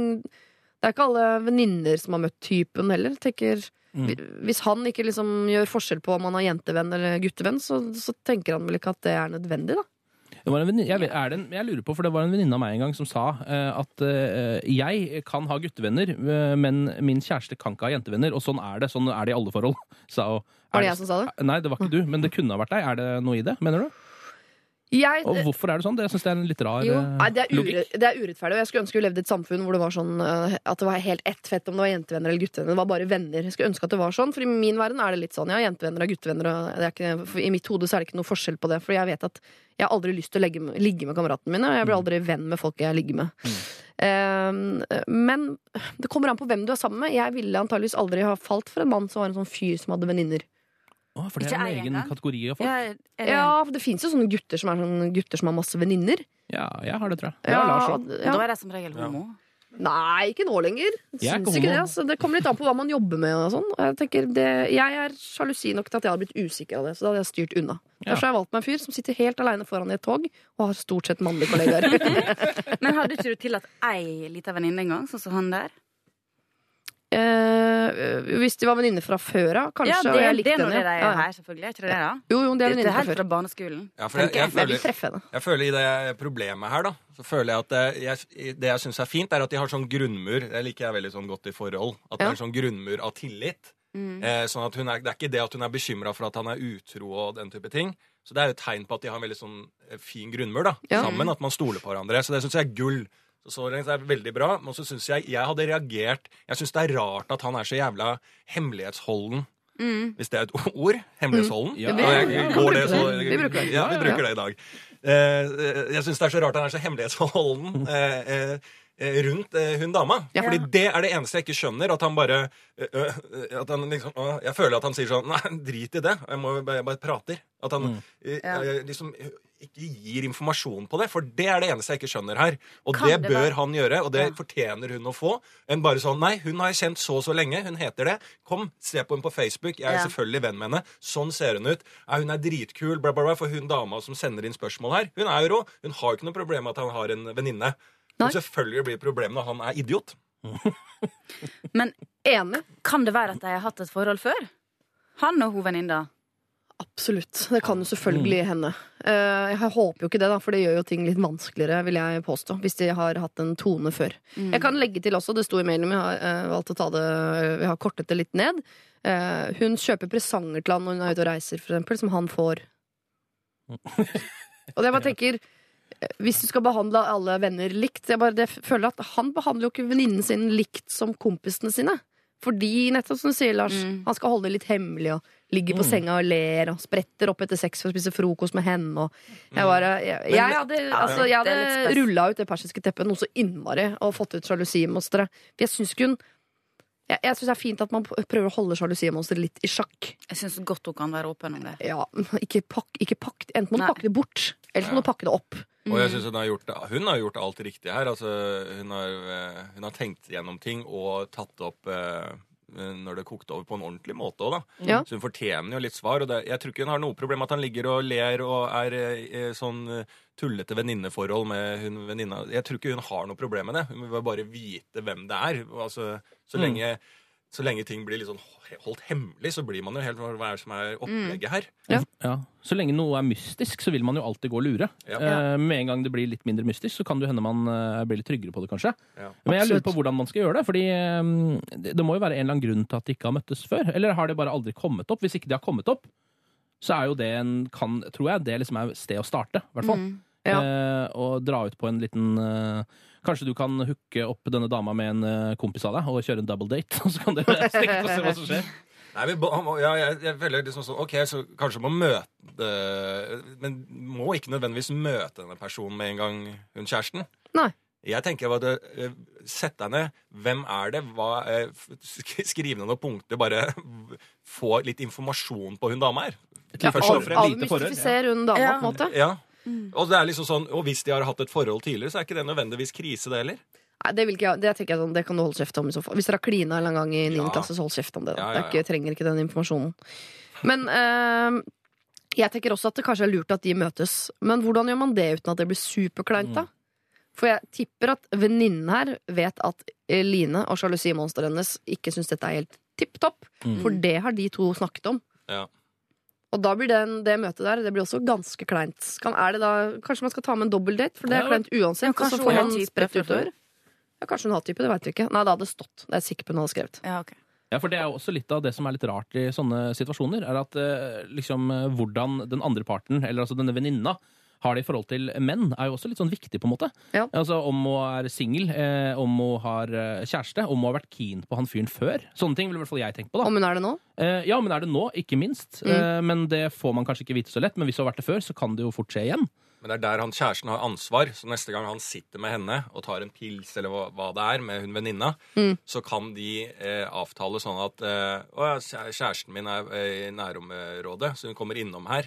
Det er ikke alle venninner som har møtt typen heller. Tenker, Mm. Hvis han ikke liksom gjør forskjell på om han har jentevenn eller guttevenn, så, så tenker han vel ikke at det er nødvendig, da. Det var en venninne- jeg, er en, jeg lurer på, for det var en venninne av meg en gang som sa uh, at uh, jeg kan ha guttevenner, uh, men min kjæreste kan ikke ha jentevenner. Og sånn er det. Sånn er det i alle forhold. Hun. Var det jeg som sa det? Nei, det var ikke du, men det kunne ha vært deg. Er det noe i det, mener du? Jeg, Og hvorfor er det sånn? Det- syns jeg er en litt rar Jo, eh, det, er logikk. det er urettferdig. Og jeg skulle ønske vi levde i et samfunn hvor det var sånn eh, At det var helt ett fett om det var jentevenner eller guttevenner. Det var bare venner. Jeg skulle ønske at det var sånn, for i min verden er det litt sånn. Jeg har jentevenner og guttevenner. Og det er ikke, I mitt hode så er det ikke noe forskjell på det. For jeg vet at jeg har aldri lyst til å legge, ligge med kameratene mine. Og jeg blir Mm. aldri venn med folk jeg ligger med. Eh, men det kommer an på hvem du er sammen med. Jeg ville antageligvis aldri ha falt for en mann som var en sånn fyr som hadde venninner. Å, for det er en egen kategori av folk. Ja, er det- Ja, for det fins jo sånne gutter som er sånne gutter som har masse venninner. Ja, jeg har det, tror jeg. Ja, Lars ja. Da er jeg som regel homo. Nei, ikke nå lenger. Er Syns ikke det. Altså. Det kommer litt an på hva man jobber med. Og sånn. Jeg, tenker det, jeg er sjalusi nok til at jeg hadde blitt usikker av det. Så da hadde jeg styrt unna. Ja. Derfor har jeg valgt meg en fyr som sitter helt aleine foran i et tog og har stort sett mannlige kollegaer. Men hadde ikke du tillatt ei lita venninne en gang, sånn som han der? Eh, hvis de var venninner fra før av, kanskje. ja, det, og jeg likte nå henne. det de er her, selvfølgelig. Jeg tror det det, da? Jo, jo, de er Det er venninner fra før. fra barneskolen. Ja, for jeg, jeg, Jeg føler, treffe henne. jeg føler i det problemet her, da, så føler jeg at det jeg, det jeg syns er fint, er at de har sånn grunnmur. Det liker jeg veldig sånn godt i forhold. At det Ja. er sånn grunnmur av tillit. Mm. Eh, sånn at hun er, det er ikke det at hun er bekymra for at han er utro og den type ting. Så det er jo et tegn på at de har en veldig sånn eh, fin grunnmur da, Ja. sammen. At man stoler på hverandre. Så det syns jeg er gull. Så langt er det veldig bra. Men så syns jeg jeg hadde reagert Jeg syns det er rart at han er så jævla hemmelighetsholden. Mm. Hvis det er et ord. Hemmelighetsholden. Ja. Og jeg, Vi går det så. Vi bruker det. Ja, vi Ja, ja, bruker det i dag. Eh, jeg syns det er så rart han er så hemmelighetsholden eh, eh, eh, rundt eh, hun dama. Ja. Fordi det er det eneste jeg ikke skjønner. At han bare At han liksom Jeg føler at han sier sånn Nei, drit i det. Jeg, må, jeg bare prater. At han mm. Ja. eh, liksom ikke gir informasjon på det. For det er det eneste jeg ikke skjønner her. Og Kan det det bør det han gjøre, og det Ja. fortjener hun å få. Enn bare sånn Nei, hun har jeg kjent så og så lenge. Hun heter det. Kom, se på henne på Facebook. Jeg er Ja. selvfølgelig venn med henne. Sånn ser hun ut. Ja, hun er dritkul, bla, bla, bla. For hun dama som sender inn spørsmål her, hun er jo rå. Hun har jo ikke noe problem med at han har en venninne. Men selvfølgelig blir problemet når han er idiot. Men Enig. kan det være at de har hatt et forhold før? Han og hun venninna. Absolutt. Det kan jo selvfølgelig hende. Eh, jeg håper jo ikke det, da, for det gjør jo ting litt vanskeligere, vil jeg påstå. Hvis de har hatt en tone før. Jeg kan legge til også, det sto i mailen, jeg har eh, valgt å ta det Vi har kortet det litt ned. Eh, hun kjøper presanger til han når hun er ute og reiser, for eksempel, som han får. Og det jeg bare tenker Hvis du skal behandle alle venner likt Jeg bare jeg føler at Han behandler jo ikke venninnen sin likt som kompisene sine. Fordi, nettopp som du sier, Lars, Mm. han skal holde det litt hemmelig og ligge på Mm. senga og ler og spretter opp etter sex for å spise frokost med henne. Og jeg, bare, jeg, jeg hadde, altså, jeg er litt hadde rulla ut det persiske teppet noe så innmari og fått ut sjalusimonstre. For Jeg syns ikke hun jeg, jeg synes det er fint at man prøver å holde sjalusimonsteret litt i sjakk. Jeg syns godt hun kan være åpen om det. Ja, ikke pakk, ikke pakk Enten må du pakke det bort, eller så må du pakke det opp. Og jeg Mm. synes hun, har gjort, hun har gjort alt riktig her. Altså, hun, har, eh, hun har tenkt gjennom ting og tatt opp, eh, når det kokte over på en ordentlig måte òg, da. Ja. Så hun fortjener jo litt svar. Og det, jeg tror ikke hun har noe problem med at han ligger og ler og er i sånn eh, tullete venninneforhold med hun venninna. Jeg tror ikke hun har noe problem med det. Hun vil bare vite hvem det er. Altså, så, lenge, så lenge ting blir litt sånn holdt hemmelig, så blir man jo helt Hva er det som er opplegget her? Ja. Så lenge noe er mystisk, så vil man jo alltid gå og lure. Ja. Eh, med en gang det blir litt mindre mystisk, så kan det hende man eh, blir litt tryggere på det, kanskje. Ja. Men jeg lurer på hvordan man skal gjøre det, fordi eh, det, det må jo være en eller annen grunn til at de ikke har møttes før. Eller har det bare aldri kommet opp? Hvis ikke de har kommet opp, så er jo det en kan, tror jeg, det liksom er sted å starte, i hvert fall. Ja. Eh, og dra ut på en liten eh, Kanskje du kan hooke opp denne dama med en eh, kompis av deg og kjøre en double date, og så kan dere stikke og se hva som skjer. Nei, men, ja, jeg, jeg velger liksom sånn OK, så kanskje må møte Men må ikke nødvendigvis møte denne personen med en gang hun kjæresten. Nei. Jeg tenker at eh, Sett deg ned. Hvem er det? Hva, eh, skriv ned noen punkter. Bare få litt informasjon på hun dama her. Ja, Først og fremst. lite forhør, Avmystifiser hun dama, Ja. på en måte. Ja. Og, det er liksom sånn, og hvis de har hatt et forhold tidligere, så er ikke det nødvendigvis krise, det heller. Nei, det, vil ikke, det tenker jeg sånn, det kan du holde kjeft om i så fall. Hvis dere har klina en gang i 9. Ja. klasse, så hold kjeft om det. Ja, ja, Det er ikke, trenger ikke den informasjonen. Men øh, jeg tenker også at det kanskje er lurt at de møtes. Men hvordan gjør man det uten at det blir superkleint, da? For jeg tipper at venninnen her vet at Line og sjalusimonsteret hennes ikke syns dette er helt tipp topp. Mm. For det har de to snakket om. Ja. Og da blir den, det møtet der Det blir også ganske kleint. Kan, er det da, kanskje man skal ta med en dobbeltdate, for det er kleint uansett. Ja, og så får man spredt utover. Ja, kanskje hun har type, det vet vi ikke. Nei, det hadde stått. Det er jeg sikker på hun hadde skrevet. Ja, okay. Ja, for det er jo også litt av det som er litt rart i sånne situasjoner, er at eh, liksom eh, hvordan den andre parten, eller altså denne venninna, har det i forhold til menn, er jo også litt sånn viktig, på en måte. Ja. Altså Om hun er singel, eh, om hun har eh, kjæreste, om hun har vært keen på han fyren før. Sånne ting vil i hvert fall jeg tenke på. da. Om hun er det nå? Eh, ja, men er det nå? Ikke minst. Mm. Eh, men det får man kanskje ikke vite så lett. Men hvis hun har vært det før, så kan det jo fort skje igjen. Men det er der han kjæresten har ansvar. Så neste gang han sitter med henne og tar en pils eller hva, hva det er med hun venninna, Mm. så kan de eh, avtale sånn at eh, Å ja, kjæresten min er eh, i nærområdet, så hun kommer innom her.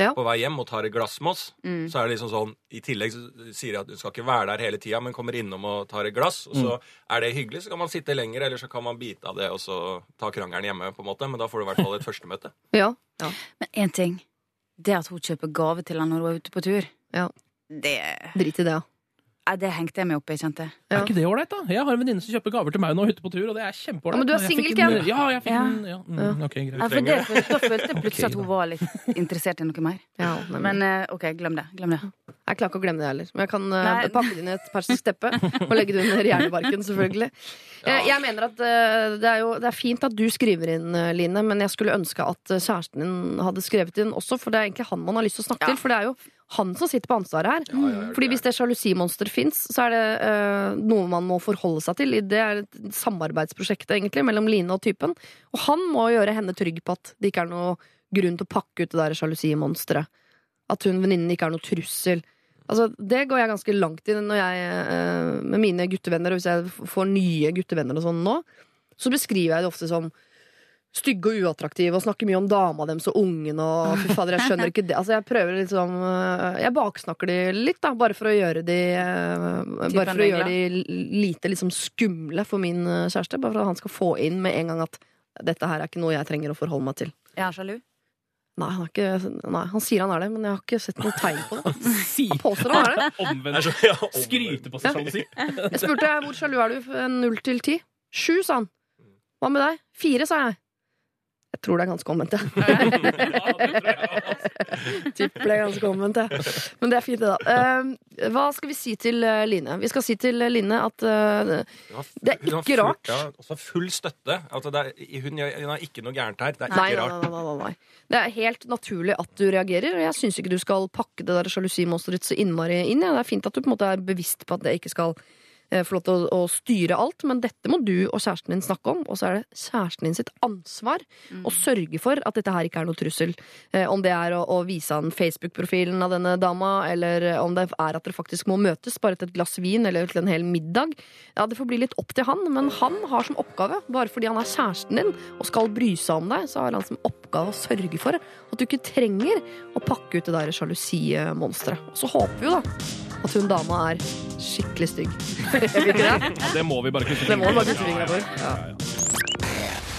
Ja. På vei hjem og tar et glass med oss. Mm. Så er det liksom sånn I tillegg så sier de at hun skal ikke være der hele tida, men kommer innom og tar et glass. Og så er det hyggelig, så kan man sitte lenger, eller så kan man bite av det og så ta krangelen hjemme, på en måte. Men da får du i hvert fall et førstemøte. Ja. ja. Men én ting. Det at hun kjøper gave til han når hun er ute på tur, Ja. det, Drit i det, ja. Nei, det hengte jeg meg opp i, kjente jeg. Ja. Er ikke det ålreit, da? Jeg har en venninne som kjøper gaver til meg nå ute på tur, og det er kjempeålreit. Ja, men du er fikk singel, Ken. Ja, jeg fikk Ja. en ja, mm, Ok, greit. Ja, for det, for, da følte jeg plutselig at hun var litt interessert i noe mer. ja men, Men eh, OK, glem det. Glem det. jeg klarer ikke å glemme det heller. Men jeg kan eh, Nei. pakke det inn i et persisk teppe og legge det under hjernebarken, selvfølgelig. Ja. Jeg mener at eh, det er jo det er fint at du skriver inn, eh, Line, men jeg skulle ønske at eh, kjæresten din hadde skrevet inn også, for det er egentlig han man har lyst til å snakke Ja. til. For det er jo han som sitter på ansvaret her. Fordi hvis det sjalusimonsteret fins, så er det uh, noe man må forholde seg til. Det er et samarbeidsprosjekt egentlig mellom Line og typen. Og han må gjøre henne trygg på at det ikke er noe grunn til å pakke ut det der sjalusimonsteret. At hun venninnen ikke er noe trussel. Altså, det går jeg ganske langt i når jeg, eh, med mine guttevenner, og hvis jeg får nye guttevenner og sånn nå, så beskriver jeg det ofte som stygge og uattraktive og snakker mye om dama deres og ungen og fy fader, jeg skjønner ikke det. Altså, jeg prøver liksom eh, Jeg baksnakker de litt, da, bare for å gjøre de eh, Bare for å gjøre de lite liksom skumle for min eh, kjæreste. Bare for at han skal få inn med en gang at dette her er ikke noe jeg trenger å forholde meg til. Jeg Er sjalu? Nei, han, er ikke, nei, han sier han er det, men jeg har ikke sett noe tegn på det. Han påstår han er det. omvendt. Ja, Skryte på seg selv og si. Jeg spurte hvor sjalu er du? Null til ti? Sju, sa han. Hva med deg? Fire, sa jeg. Jeg tror det er ganske omvendt, jeg. Tipper det er ganske omvendt, jeg. Men det er fint, det, da. Eh, hva skal vi si til eh, Line? Vi skal si til eh, Line at eh, Det er Hun har ikke full- rart. Ja, også full støtte. Altså, det er, hun, hun har ikke noe gærent her. Det er Nei, ikke rart. nei, nei, nei, nei. Det er helt naturlig at du reagerer, og jeg syns ikke du skal pakke det der sjalusimonsteret ditt så innmari inn. Ja. Det er fint at du på en måte er bevisst på at det ikke skal eh, få lov til å, styre alt, men dette må du og kjæresten din snakke om, og så er det kjæresten din sitt ansvar å sørge for at dette her ikke er noe trussel. Eh, om det er å, å vise han Facebook-profilen av denne dama, eller eh, om det er at dere faktisk må møtes bare til et glass vin eller til en hel middag. Ja, Det får bli litt opp til han, men han har som oppgave, bare fordi han er kjæresten din og skal bry seg om deg, så har han som oppgave å sørge for at du ikke trenger å pakke ut det der sjalusimonsteret. Og så håper vi jo da at hun dama er skikkelig stygg. Gjør vi ikke det? Ja, det må vi bare krysse Det må vi bare fingrene krysse fingrene for. Ja, ja, ja.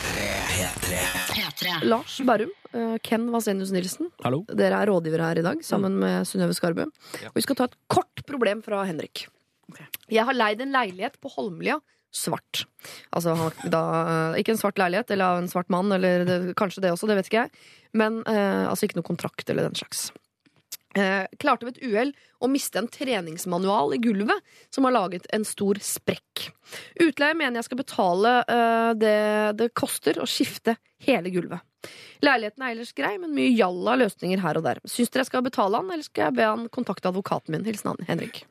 Lars Berrum, eh, Ken Vasenius Nilsen. Hallo? Dere er rådgivere her i dag, sammen med Synnøve Skarbø. Og vi skal ta et kort problem fra Henrik. Jeg har leid en leilighet på Holmlia svart. Altså da, eh, ikke en svart leilighet eller av en svart mann, eller det, kanskje det også, det vet ikke jeg. Men eh, altså ikke noe kontrakt eller den slags. Eh, klarte ved et uhell å miste en treningsmanual i gulvet som har laget en stor sprekk. Utleier mener jeg skal betale eh, det det koster å skifte hele gulvet. Leiligheten er ellers grei, men mye jalla løsninger her og der. Syns dere jeg skal betale han, eller skal jeg be han kontakte advokaten min? Hilsen han Henrik.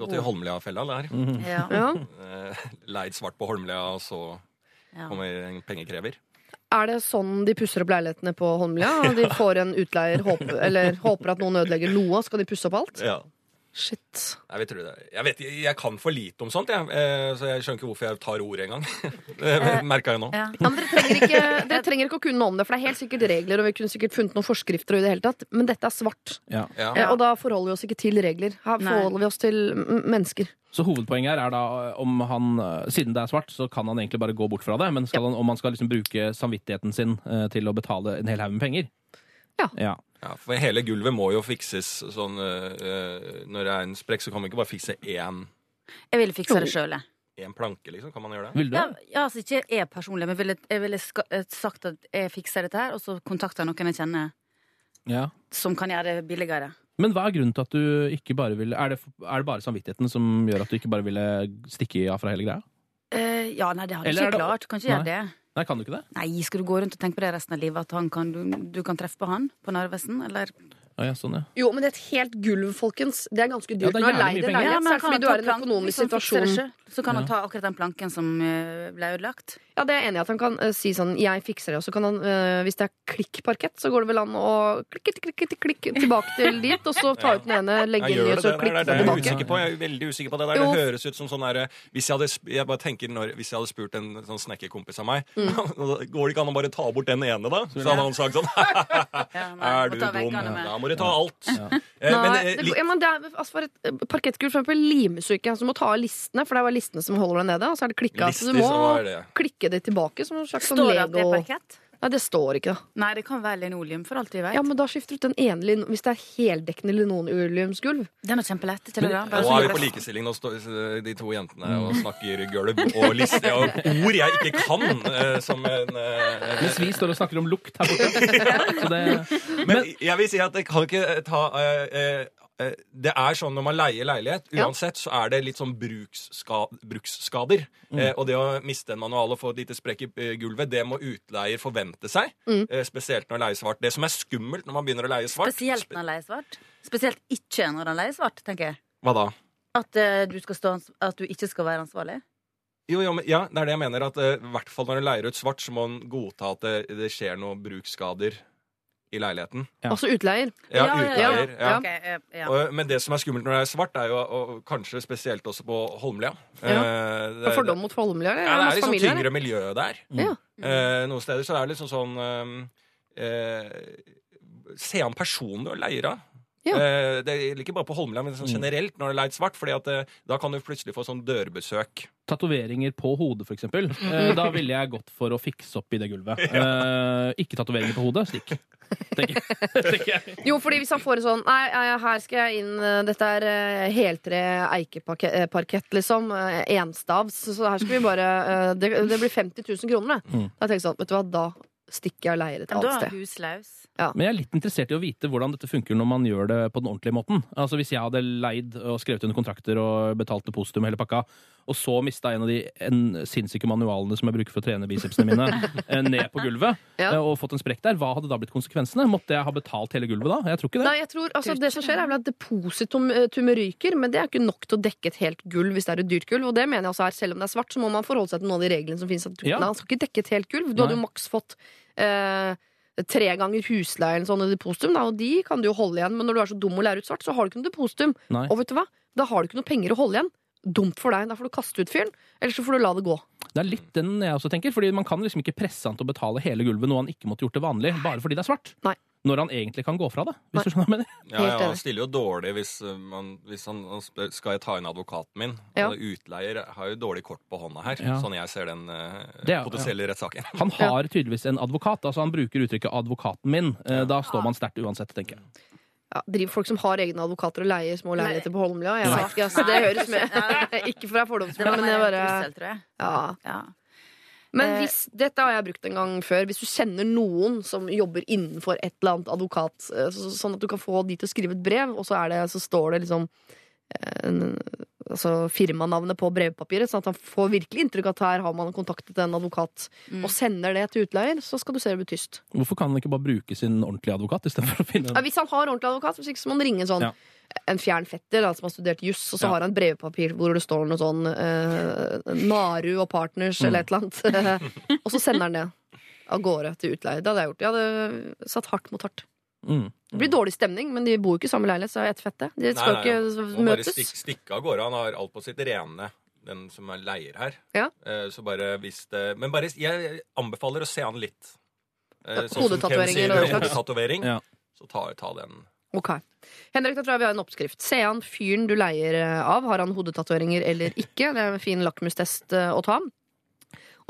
Gått i Holmlia-fella der. Ja. Ja. Eh, Leid svart på Holmlia, og så kommer en pengekrever. Er det sånn de pusser opp leilighetene på Holmlia? De får en utleier, håper, eller håper at noen ødelegger noe, skal de pusse opp alt? Ja. Shit. Jeg, jeg, vet, jeg kan for lite om sånt, jeg. Eh, så jeg skjønner ikke hvorfor jeg tar ordet engang. Det merka jeg nå. Ja. Ja, men dere, trenger ikke, dere trenger ikke å kunne noe om det, for det er helt sikkert regler, og vi kunne sikkert funnet noen forskrifter og i det hele tatt, men dette er svart. Ja. Ja. Eh, Og da forholder vi oss ikke til regler. Her Nei. forholder vi oss til mennesker. Så hovedpoenget her er da om han, eh, siden det er svart, så kan han egentlig bare gå bort fra det. Men skal han, om han skal liksom bruke samvittigheten sin eh, til å betale en hel haug med penger Ja. ja. Ja, for hele gulvet må jo fikses sånn eh, eh, Når det er en sprekk, så kan man ikke bare fikse én, Jeg ville fiksa det sjøl, jeg. én planke, liksom. Kan man gjøre det? Vil du? Ja, ja, altså ikke jeg personlig, men ville, jeg ville ska, eh, sagt at jeg fikser dette her, og så kontakter noen jeg kjenner Ja. som kan gjøre det billigere. Men hva er grunnen til at du ikke bare ville Er det, er det bare samvittigheten som gjør at du ikke bare ville stikke av fra hele greia? Uh, ja, nei, det hadde jeg ikke klart. Kan ikke gjøre Nei. det. Nei, kan du ikke det? Nei, skal du gå rundt og tenke på det resten av livet? At han kan, du, du kan treffe på han på Narvesen? Eller Ja, ja, sånn, ja. Jo, men det er et helt gulv, folkens. Det er ganske Ja, dyrt. det er jævlig mye en penger. Ja, men, fordi du er i en økonomisk det situasjon. Så kan han ta akkurat den planken som eh, ble ødelagt. Ja, det er jeg enig i at han kan uh, si sånn 'jeg fikser det', og så kan han, uh, hvis det er klikkparkett, så går det vel an å klikke, klikke, klikke tilbake til dit, og så ta ut den ene, legge gjør i, og så klikke er det er jeg usikker på. Jeg er veldig usikker på det der. Jo. Det høres ut som sånn der, hvis jeg hadde, jeg bare tenker når, hvis jeg hadde spurt en sånn snekkerkompis av meg Mm. Går det ikke an å bare ta bort den ene, da? Så hadde han sagt sånn Ja, Er du dum? Da må du ta alt. Eh, men, Nei, eh, det, ja, men det er, altså for et parkettgulv for eksempel limes jo ikke. Må ta av listene, for det var listene som holder deg nede. Og så er det klikka. Så Lister, du må så ja. klikke det tilbake som en slags Står det at det er parkett? Nei, det står ikke, da. Nei, det kan være linoleum, for alt vi vet. Ja, men da skifter du ut den ene lin hvis det er heldekkende linoleumsgulv. Det er noe kjempelett. Ikke det, da? Bare Nå er vi på likestilling, nå står de to jentene og snakker gulv og lister og ord jeg ikke kan. eh, Som en uh... Mens vi står og snakker om lukt her borte. Så det, Men jeg vil si at det kan ikke ta uh, eh, eh, Det er sånn når man leier leilighet, uansett, så er det litt sånn bruksska, bruksskader. Eh, og det å miste en manual og få et lite sprekk i eh, gulvet, det må utleier forvente seg. Eh, spesielt når leie svart. Det som er skummelt når man begynner å leie svart Spesielt når leier svart. Spesielt ikke når han leier svart, tenker jeg. Hva da? At, eh, du skal stå, at du ikke skal være ansvarlig. Jo, jo, men, ja, det er det jeg mener. At eh, i hvert fall når en leier ut svart, så må en godta at det, det skjer noen bruksskader i leiligheten. Ja. Altså utleier. Ja, Ja, ja, ja. utleier. Ja. Ok, eh. Og, men det som er skummelt når det er svart, er jo og kanskje spesielt også på Holmlia. Ja. Eh, det, Er fordom mot Holmlia? Ja, det er litt sånn familier, tyngre miljø der. Mm. Eh, noen steder så er det liksom sånn eh, eh, Se an personen du leier av. Ja. Eh, det gjelder ikke bare på Holmlia, men sånn generelt når det er leid svart. Fordi at da kan du plutselig få sånn dørbesøk. tatoveringer på hodet, for eksempel. Eh, da ville jeg gått for å fikse opp i det gulvet. Ja. ikke tatoveringer på hodet. Stikk. Tenker, jeg. Jo, fordi hvis han får en sånn Nei, her skal jeg inn eh, Dette er eh, heltre eikeparkett, liksom. eh, Enstavs. Så her skal vi bare Det, det blir 50 000 kroner, det. Mm. Da tenker jeg sånn, vet du hva, da stikker jeg og leier et Men da annet sted. huslaus. Men jeg er litt interessert i å vite hvordan dette funker når man gjør det på den ordentlige måten. Altså Hvis jeg hadde leid og skrevet under kontrakter og betalt depositum hele pakka, og så mista en av de en sinnssyke manualene som jeg bruker for å trene bicepsene mine, eh, ned på gulvet, Ja. eh, og fått en sprekk der, hva hadde da blitt konsekvensene? Måtte jeg ha betalt hele gulvet da? Jeg tror ikke det. Nei, jeg tror, altså, det som skjer er vel at depositumet ryker, men det er ikke nok til å dekke et helt gulv hvis det er et dyrt gulv. Og det mener jeg også er, selv om det er svart, så må man forholde seg til noen av de reglene som finnes. At, Ja. Nei, han skal ikke dekke et helt gulv. Du hadde jo maks fått eh, tre ganger husleie eller sånn i depositum, da, og de kan du jo holde igjen. Men når du er så dum og lærer ut svart, så har du ikke noe depositum. Nei. Og vet du hva? Da har du ikke noe penger å holde igjen. Dumt for deg. Da får du kaste ut fyren, eller så får du la det gå. Det er litt den jeg også tenker, fordi man kan liksom ikke presse han til å betale hele gulvet, noe han ikke måtte gjort det vanlig, bare fordi det er svart. Nei. Når han egentlig kan gå fra det, hvis du skjønner hva jeg mener. Ja, ja, han stiller jo dårlig hvis, uh, man, hvis han, spør skal jeg ta inn advokaten min. Ja. Og utleier har jo dårlig kort på hånda her, Ja. sånn jeg ser den uh, Det er- potensielle rettssaken. Han har tydeligvis en advokat, altså han bruker uttrykket 'advokaten min'. Eh, Da står man sterkt uansett, tenker jeg. Ja, driver folk som har egne advokater og leier små leiligheter på Holmlia? Jeg vet ikke, altså, det høres med. ikke for å være Det fordomsfull, men jeg bare ja. Ja. Men Eh, hvis, dette har jeg brukt en gang før. Hvis du kjenner noen som jobber innenfor et eller annet advokat, eh, så, sånn at du kan få de til å skrive et brev, og så, er det, så står det liksom altså firmanavnet på brevpapiret, sånn at han får virkelig inntrykk av at her har man kontaktet en advokat, Mm. og sender det til utleier, så skal du se det blir tyst. Hvorfor kan han ikke bare bruke sin ordentlige advokat istedenfor å finne Ja, hvis han har ordentlig advokat, hvis ikke så må han ringe en sånn Ja. en fjern fetter da, som har studert juss, og så Ja. har han brevpapir hvor det står noe sånn eh, Naru og Partners Mm. eller et eller annet. og så sender han det av gårde til utleie. Det hadde jeg gjort. Jeg hadde satt hardt mot hardt. Mm. Det blir dårlig stemning, men de bor jo ikke i samme leilighet, så jeg vet fett det. De skal Nei, nei, ikke Må bare møtes. stikk, stikke av gårde. Han har alt på sitt rene, den som er leier her. Ja. Eh, Så bare hvis det Men bare, jeg anbefaler å se han litt. Eh, sånn hodetatoveringer og slags. Hodetatovering. Ja. Så ta, ta den. Ok. Henrik, da tror jeg vi har en oppskrift. Se an fyren du leier eh, av. Har han hodetatoveringer eller ikke? Det er en fin lakmustest å ta.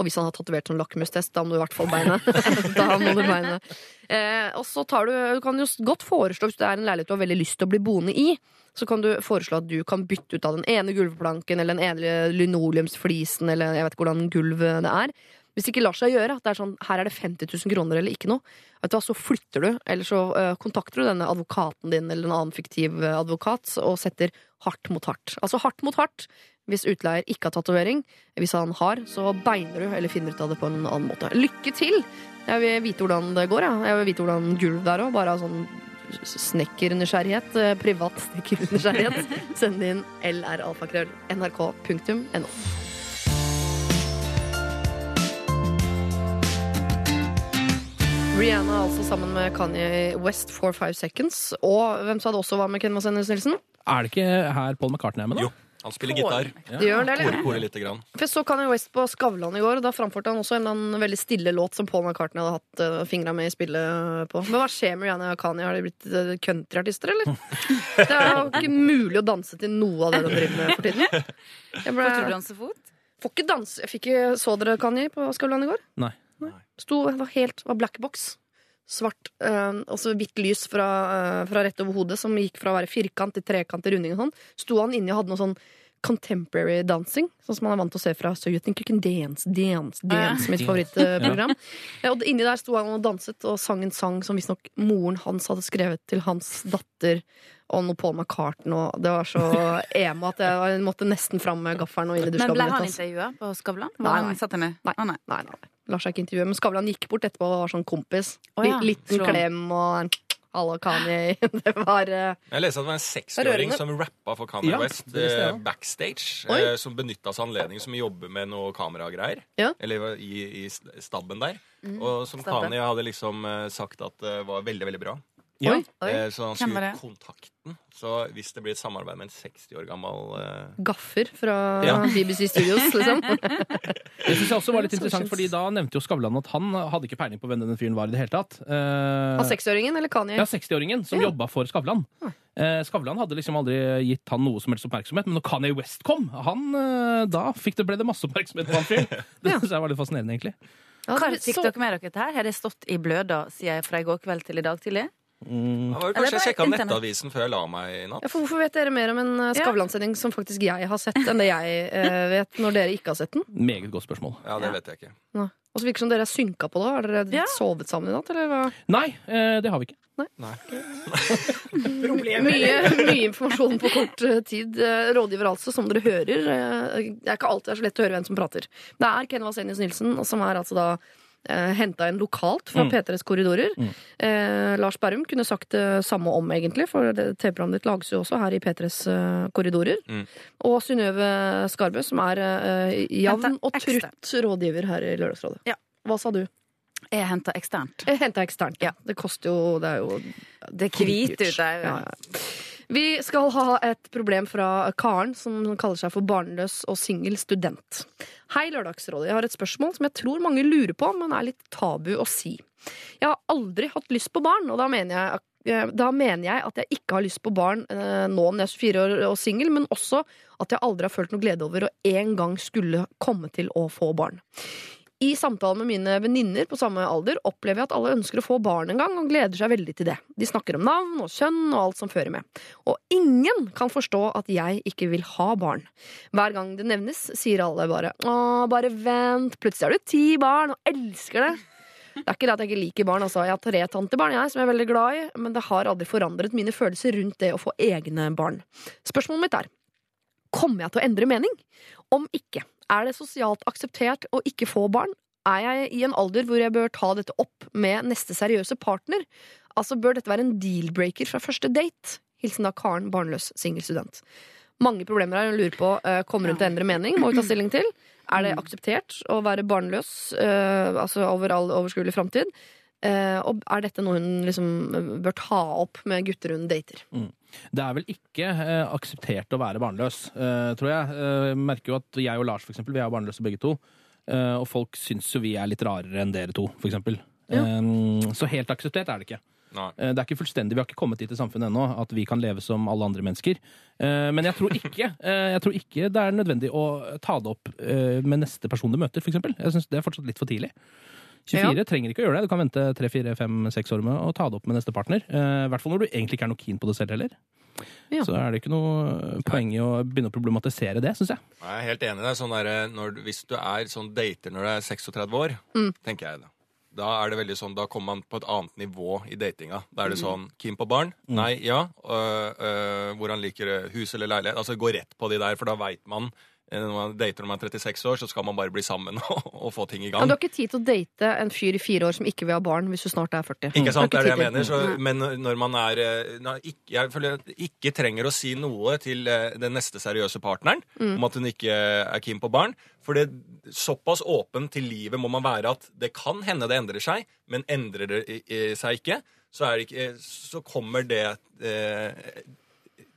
Og hvis han har tatovert sånn lakmustest, da må du i hvert fall beinet. da må du beinet. Eh, og så tar du Du kan jo godt foreslå, hvis det er en leilighet du har veldig lyst til å bli boende i, så kan du foreslå at du kan bytte ut av den ene gulvplanken eller den ene linoleumsflisen eller jeg vet ikke hvordan gulvet det er. Hvis det ikke lar seg gjøre, at det er sånn, her er det 50 000 kroner eller ikke noe, vet du hva, så flytter du, eller så øh, kontakter du denne advokaten din eller en annen fiktiv øh, advokat og setter hardt mot hardt. Altså hardt mot hardt hvis utleier ikke har tatovering. Hvis han har, så beiner du eller finner ut av det på en annen måte. Lykke til! Jeg vil vite hvordan det går. Ja. Jeg vil vite hvordan gulv det er òg. Bare av sånn snekkernysgjerrighet. eh, Privat snekkernysgjerrighet. Send inn lralfakrøll.nrk.no. Rihanna altså sammen med Kanye West for Five Seconds. Og hvem sa det også var med Ken Vasenus Nilsen? Er det ikke her Paul McCartney er med, da? Jo, han spiller gitar. Det gjør det, eller? korer lite grann. For jeg så Kanye West på Skavlan i går, og da framførte han også en eller annen veldig stille låt som Paul McCartney hadde hatt uh, fingra med i spillet på. Men hva skjer med Rihanna og Kanye? Har de blitt uh, countryartister, eller? Det er jo ikke mulig å danse til noe av det de driver med for tiden. Jeg ble, Får du danse fot? får ikke danse. Jeg fikk ikke, Så dere Kanye på Skavlan i går? Nei. Sto, det var helt var black box. Svart, eh, og så hvitt lys fra, eh, fra rett over hodet, som gikk fra å være firkant til trekant til runding og sånn. Sto han inni og hadde noe sånn contemporary dancing, sånn som man er vant til å se fra So You Think You Can Dance, Dance, Dance, mitt favorittprogram. Ja. Og inni der sto han og danset og sang en sang som visstnok moren hans hadde skrevet til hans datter. Og noe Paul McCartney og Det var så emo at jeg måtte nesten fram med gaffelen og inn i Men ble han hans. intervjua på Skavlan? Nei. Nei. Nei, nei, nei. Lar seg ikke intervjue. Men Skavlan gikk bort etterpå og var sånn kompis. Oh, ja, Liten slå klem og en Hallo, Kanye. Det var uh, Jeg leste at det var en seksåring som rappa for Kanye Ja, West uh, backstage. Eh, som benytta seg av anledningen, som jobber med noe kameragreier. Ja. Eller i, i stabben der. Mm. Og som Stabbe. Kanye hadde liksom sagt at det var veldig, veldig bra. Ja. Oi, oi. Eh, så han skulle det? kontakten. Så hvis det blir et samarbeid med en 60 år gammel eh, Gaffer fra Ja. BBC Studios, liksom. Det synes jeg også var litt interessant, fordi Da nevnte jo Skavlan at han hadde ikke peiling på hvem denne fyren var. i det hele tatt Eh, Av seksåringen eller Kanye? Ja, 60-åringen som Ja. jobba for Skavlan. Eh, Skavlan hadde liksom aldri gitt han noe som helst oppmerksomhet, men når Kanye West kom, han, eh, da fikk det, ble det masse oppmerksomhet på han fyren. Det syns jeg var litt fascinerende, egentlig. Ja, Hva fikk så- dere med dere dette her? Har det stått i bløda siden fra i går kveld til i dag tidlig? Mm. Det var jo kanskje jeg sjekka nettavisen før jeg la meg i natt. Ja, for hvorfor vet dere mer om en eh, Skavlan-sending som faktisk jeg har sett, enn det jeg eh, vet når dere ikke har sett den? Meget godt spørsmål. Ja, det vet jeg ikke. Nei. Og så virker det som dere er synka på det. Har dere Ja. sovet sammen i natt, eller hva? Nei, eh, det har vi ikke. Nei. Mye, mye informasjon på kort eh, tid. Eh, Rådgiver altså, som dere hører. Det er ikke alltid det er så lett å høre hvem som prater. Det er Ken Vasenius Nilsen, som er altså da eh, henta inn lokalt fra Mm. P3s korridorer. Mm. Eh, Lars Berrum kunne sagt det samme om, egentlig, for det- TV-programmet ditt lages jo også her i P3s eh, korridorer. Mm. Og Synnøve Skarbø, som er eh, jevn og trutt rådgiver her i Lørdagsrådet. Ja. Hva sa du? Jeg henta eksternt. Jeg henta eksternt. Ja. Det koster jo Det er jo Det er hvite ut der. Ja, ja. Vi skal ha et problem fra Karen, som kaller seg for barnløs og singel student. Hei, Lørdagsrådet. Jeg har et spørsmål som jeg tror mange lurer på, men er litt tabu å si. Jeg har aldri hatt lyst på barn, og da mener jeg at eh, da mener jeg at jeg ikke har lyst på barn eh, nå når jeg er 24 år og singel, men også at jeg aldri har følt noe glede over å en gang skulle komme til å få barn. I samtalen med mine venninner på samme alder opplever jeg at alle ønsker å få barn en gang og gleder seg veldig til det. De snakker om navn og kjønn og alt som fører med. Og ingen kan forstå at jeg ikke vil ha barn. Hver gang det nevnes, sier alle bare 'Å, bare vent, plutselig har du ti barn og elsker det'. Det er ikke det at jeg ikke liker barn. Altså. Jeg har tre tantebarn jeg, som jeg er veldig glad i, men det har aldri forandret mine følelser rundt det å få egne barn. Spørsmålet mitt er Kommer jeg til å endre mening? Om ikke, er det sosialt akseptert å ikke få barn? Er jeg i en alder hvor jeg bør ta dette opp med neste seriøse partner? Altså, Bør dette være en deal-breaker fra første date? Hilsen da Karen, barnløs singelstudent. Mange problemer her. Hun lurer på, eh, Kommer hun til å endre mening? Må vi ta stilling til. Er det akseptert å være barnløs eh, altså over all overskuelig framtid? Eh, og er dette noe hun liksom bør ta opp med gutter hun dater? Det er vel ikke eh, akseptert å være barnløs, eh, tror jeg. Eh, merker jo at jeg og Lars, for eksempel, vi er jo barnløse begge to. Eh, og folk syns jo vi er litt rarere enn dere to, for eksempel. Eh, så helt akseptert er det ikke. Nei. Eh, Det er ikke fullstendig, Vi har ikke kommet dit i samfunnet ennå at vi kan leve som alle andre mennesker. Eh, Men jeg tror ikke, eh, jeg tror ikke det er nødvendig å ta det opp med neste person du møter, f.eks. Jeg syns det er fortsatt litt for tidlig. 24 trenger ikke å gjøre det. Du kan vente 3-4-5-6 år med å ta det opp med neste partner. Eh, I hvert fall når du egentlig ikke er noe keen på det selv heller. Ja. Så er det ikke noe poeng i å begynne å problematisere det, syns jeg. Jeg er helt enig i det. Sånn der, når, hvis du er sånn dater når du er 36 år, tenker jeg det. Da er det veldig sånn, da kommer man på et annet nivå i datinga. Da er det sånn Keen på barn? Nei, ja. Øh, øh, hvor han liker hus eller leilighet. Altså gå rett på de der, for da veit man eh, når man dater når man er 36 år, så skal man bare bli sammen og, og få ting i Ja, Men du har ikke tid til å date en fyr i fire år som ikke vil ha barn, hvis du snart er 40. Ikke sant, det er det jeg mener. Så, men når man er når ikke, Jeg føler at ikke trenger å si noe til eh, den neste seriøse partneren om at hun ikke er keen på barn. For det såpass åpen til livet må man være at det kan hende det endrer seg, men endrer det seg ikke, så, det ikke, så kommer det eh,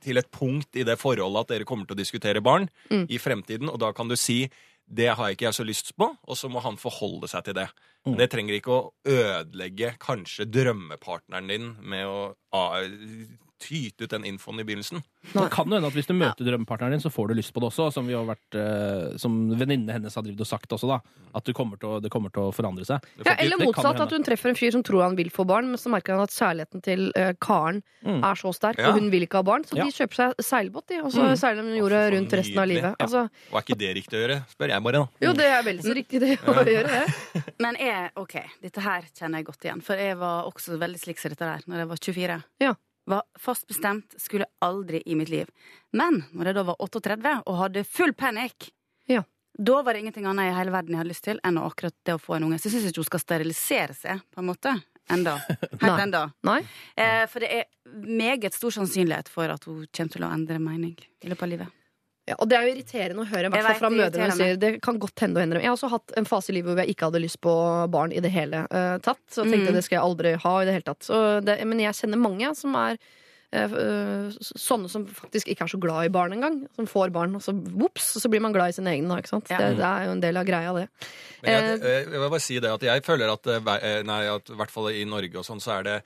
til et punkt i det forholdet at dere kommer til å diskutere barn i fremtiden, og da kan du si det har ikke jeg så lyst på, og så må han forholde seg til det. Men det trenger ikke å ødelegge kanskje drømmepartneren din med å ah, tyte ut den infoen i begynnelsen. Det kan jo hende at hvis du møter drømmepartneren din, så får du lyst på det også, som vi har vært, eh, som venninnene hennes har og sagt også, da. At du kommer til å, det kommer til å forandre seg. Ja, eller motsatt, at hun treffer en fyr som tror han vil få barn, men så merker han at kjærligheten til uh, Karen Mm. er så sterk, Ja. og hun vil ikke ha barn, så Ja. de kjøper seg seilbåt, de, og så Mm. seiler de jorda rundt resten av livet. Ja. Altså, Og er ikke det riktig å gjøre? Spør jeg bare, da. jo, det er vel så riktig det å gjøre det. Men jeg, ok, dette her kjenner jeg godt igjen. For jeg var også veldig slik som dette der når jeg var 24. Ja. Var fast bestemt, skulle aldri i mitt liv. Men når jeg da var 38 og hadde full panikk, Ja. da var det ingenting annet i hele verden jeg hadde lyst til enn akkurat det å få en unge. Så jeg syns ikke hun skal sterilisere seg, på en måte. Enda. Helt Nei. enda. Nei? Eh, for det er meget stor sannsynlighet for at hun kommer til å endre mening i løpet av livet. Ja, og det er jo irriterende å høre, i hvert fall vet, fra det mødrene sier det kan godt hende å hende Jeg har også hatt en fase i livet hvor jeg ikke hadde lyst på barn i det hele uh, tatt. Så jeg tenkte Mm. det skal jeg aldri ha i det hele tatt. Så det, men jeg kjenner mange som er eh, eh, sånne som faktisk ikke er så glad i barn engang. Som får barn, og så vops, så blir man glad i sine egne. Ikke sant? Ja. Det, det er jo en del av greia, det. Men jeg, eh, jeg vil bare si det at jeg føler at, nei, at i hvert fall i Norge og sånn, så er det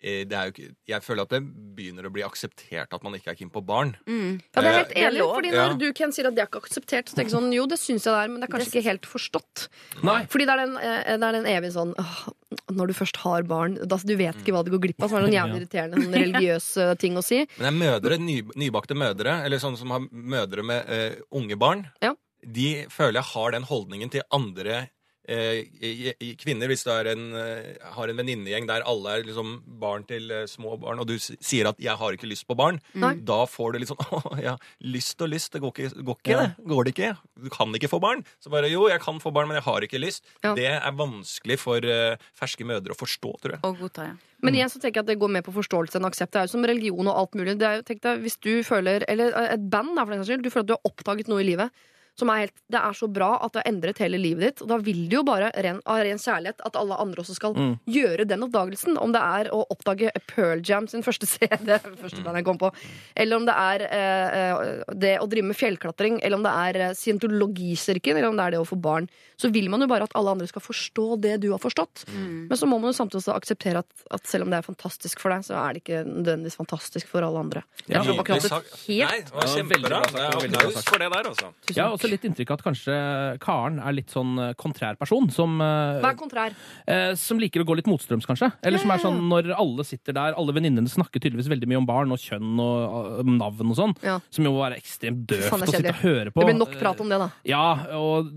eh, det er jo ikke, jeg føler at det begynner å bli akseptert at man ikke er keen på barn. Mm. Ja, det er Eh, helt enig, fordi fordi Ja. når du Ken, sier at det er ikke akseptert, så tenker jeg sånn, jo, det syns jeg det er, men det er kanskje ikke helt forstått. Nei. Fordi det er den, eh, det er den evige sånn åh, Når du først har barn, da, du vet ikke hva du går glipp av. Så er det en jævlig irriterende sånn religiøs eh, ting å si. Men det er mødre, ny, nybakte mødre, eller sånne som har mødre med uh, unge barn, Ja. de føler jeg har den holdningen til andre eh, kvinner. Hvis du er en, eh, har en venninnegjeng der alle er liksom barn til eh, små barn, og du sier at 'jeg har ikke lyst på barn', mm. da får du litt sånn 'Å ja, lyst og lyst, det går ikke, går ikke det. Går det ikke? Du kan ikke få barn.' Så bare 'jo, jeg kan få barn, men jeg har ikke lyst'. Ja. Det er vanskelig for eh, ferske mødre å forstå, tror jeg. Og godta, ja. Men igjen så tenker jeg at det går mer på forståelse enn aksept. Det er jo som religion og alt mulig. Det er jo, tenk deg, hvis du føler, eller eh, et band da, for den saks skyld, du føler at du har oppdaget noe i livet, som er helt Det er så bra at det har endret hele livet ditt. Og da vil du jo bare ren, av ren kjærlighet at alle andre også skal Mm. gjøre den oppdagelsen. Om det er å oppdage Pearl Jam sin første CD, første band jeg kom på, eller om det er eh, eh, det å drive med fjellklatring, eller om det er scientologisirken, eller om det er det å få barn, så vil man jo bare at alle andre skal forstå det du har forstått. Mm. Men så må man jo samtidig også akseptere at, at selv om det er fantastisk for deg, så er det ikke nødvendigvis fantastisk for alle andre. Ja, Jeg tror bare Nydelig ikke at det helt Nei, det var kjempebra. Det Applaus for det der, altså. og har også litt inntrykk av at kanskje Karen er litt sånn eh, kontrær person. Som, Hva er kontrær. eh, som liker å gå litt motstrøms, kanskje. Eller som er sånn når alle sitter der, alle venninnene snakker tydeligvis veldig mye om barn og kjønn og eh, navn og sånn. Ja. Som jo må være ekstremt døvt er å sitte og høre på. Det blir nok prat om det, da. Ja, og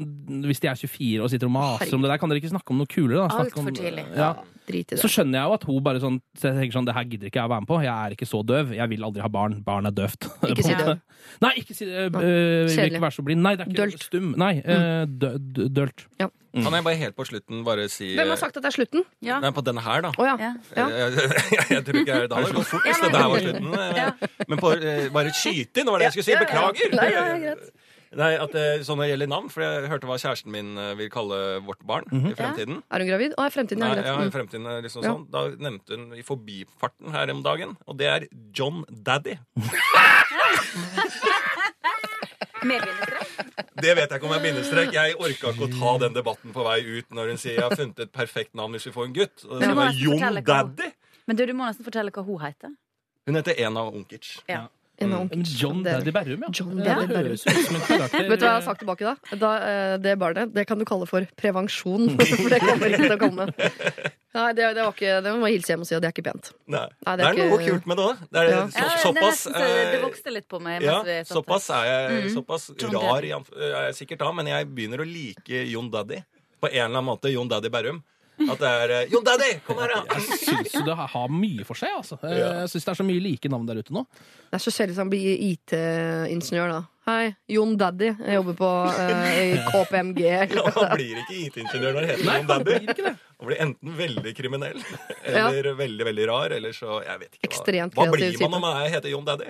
hvis de er 24 og sitter og maser om det der, kan dere ikke snakke om noe kulere? da? Altfor Alt for tidlig. Ja. Drit i Så skjønner jeg jo at hun bare sånn så tenker sånn, det her gidder ikke jeg å være med på. Jeg er ikke så døv. Jeg vil aldri ha barn. Barn er døvt. Ikke si døv. Nei, ikke si det. Øh, ikke være så blind. Nei, det er ikke Dølt. stum. Nei, øh, dø, dø, dølt. Kan jeg bare helt på slutten bare si Hvem har sagt at det er slutten? Ja. Nei, på denne her, da. Oh, ja. Ja. Ja. Jeg, jeg, jeg tror ikke jeg, Det hadde gått fort hvis dette her var slutten. Men på, bare skyte inn, var det jeg skulle si. Beklager! Nei, ja, ja, greit. Nei, at det, sånn når det gjelder navn, for jeg hørte hva kjæresten min eh, vil kalle vårt barn i fremtiden. Er hun gravid? Å, er fremtiden Nei, ja, i. Mm. fremtiden er liksom Ja. sånn. Da nevnte hun i forbifarten her om dagen, og det er John Daddy. Det vet jeg ikke om er bindestrek. Jeg orka ikke å ta den debatten på vei ut når hun sier jeg har funnet et perfekt navn hvis vi får en gutt. Og det Ja. skal være John Daddy. Men du, du må nesten fortelle hva hun heter. Hun heter Ena Onkic. Ja. En av En. John Daddy Berrum, ja. John Det Daddy Berrum. høres ut som en karakter. Vet du hva jeg har sagt tilbake da? da eh, det barnet, det kan du kalle for prevensjon. For det kommer ikke til å komme. Nei, det, det var ikke, det må jeg hilse hjem og si at det er ikke pent. Nei. Nei, det, det er noe ikke- kult med det òg. Det er Ja. så, Ja, det, er såpass nesten så det eh, vokste litt på meg. ja, mens vi satt såpass er jeg Mm. såpass John rar i anf- er jeg sikkert da, men jeg begynner å like Jon Daddy. På en eller annen måte Jon Daddy Berrum. At det er eh, Jon Daddy, kom her, da! Jeg syns jo det har mye for seg, altså. Jeg syns det er så mye like navn der ute nå. Det er så sjelden han blir IT-ingeniør, da. Hei, Jon Daddy. Jeg jobber på eh, i KPMG. Ja, Han blir ikke IT-ingeniør når det heter Nei, Jon han Daddy. blir. Han blir enten veldig kriminell eller veldig veldig rar. Eller så, jeg vet ikke. Ekstremt Hva hva blir man når man heter Jon Daddy?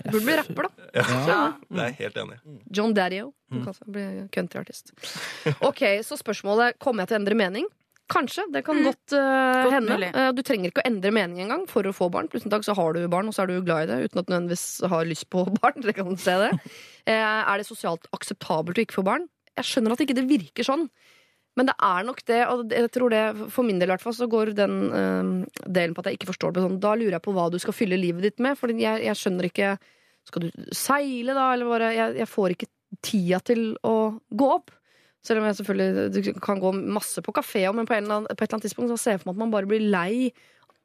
Burde bli rapper, da. Ja, Det er jeg helt enig. John Daddy-o. Du kan bli countryartist. Ok, så spørsmålet kommer jeg til å endre mening. Kanskje. Det kan godt, uh, Godt hende. Eh, du trenger ikke å endre mening engang for å få barn. Plutselig en dag så har du barn, og så er du glad i det uten at du nødvendigvis har lyst på barn. Dere kan se det. Eh, er det sosialt akseptabelt å ikke få barn? Jeg skjønner at ikke det virker sånn. Men det er nok det, og jeg tror det, for min del i hvert fall, så går den delen på at jeg ikke forstår det sånn. Da lurer jeg på hva du skal fylle livet ditt med, for jeg, jeg skjønner ikke Skal du seile, da, eller bare Jeg, jeg får ikke tida til å gå opp. Selv om jeg selvfølgelig du kan gå masse på kafé, men på, annen, på et eller annet tidspunkt så ser jeg for meg at man bare blir lei.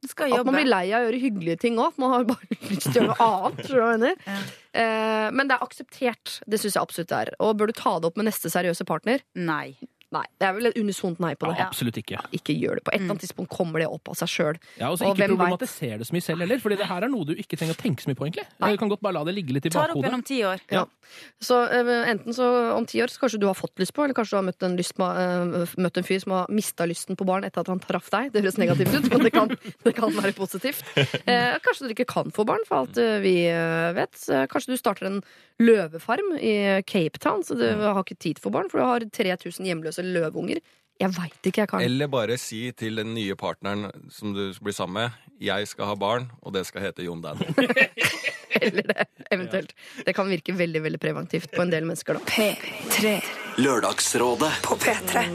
At man blir lei av å gjøre hyggelige ting òg. Man har bare lyst til å gjøre noe annet. Ja. Eh, men det er akseptert. Det syns jeg absolutt det er. Og bør du ta det opp med neste seriøse partner? Nei. Nei. Det er vel et unisont nei på det. Ja, absolutt ikke. Ikke gjør det. På et eller annet tidspunkt kommer det opp av seg sjøl. Ja, og ikke problematisere det så mye selv heller, Fordi det her er noe du ikke trenger å tenke så mye på, egentlig. Du kan godt bare la det ligge litt i Ta det opp igjen om ti år. Ja. Så uh, enten så om ti år så kanskje du har fått lyst på, eller kanskje du har møtt en, lyst, eh, møtt en fyr som har mista lysten på barn etter at han traff deg. Det høres negativt ut, men det kan, det kan være positivt. Uh, kanskje dere ikke kan få barn, for alt vi vet. Kanskje du starter en løvefarm i Cape Town, så du har ikke tid for barn, for du har 3000 hjemløse løveunger. Jeg veit ikke, jeg kan. Eller bare si til den nye partneren som du blir sammen med, jeg skal ha barn, og det skal hete Jon Dan. Eller det, eventuelt. Det kan virke veldig veldig preventivt på en del mennesker, da. P3 Lørdagsrådet. på P3.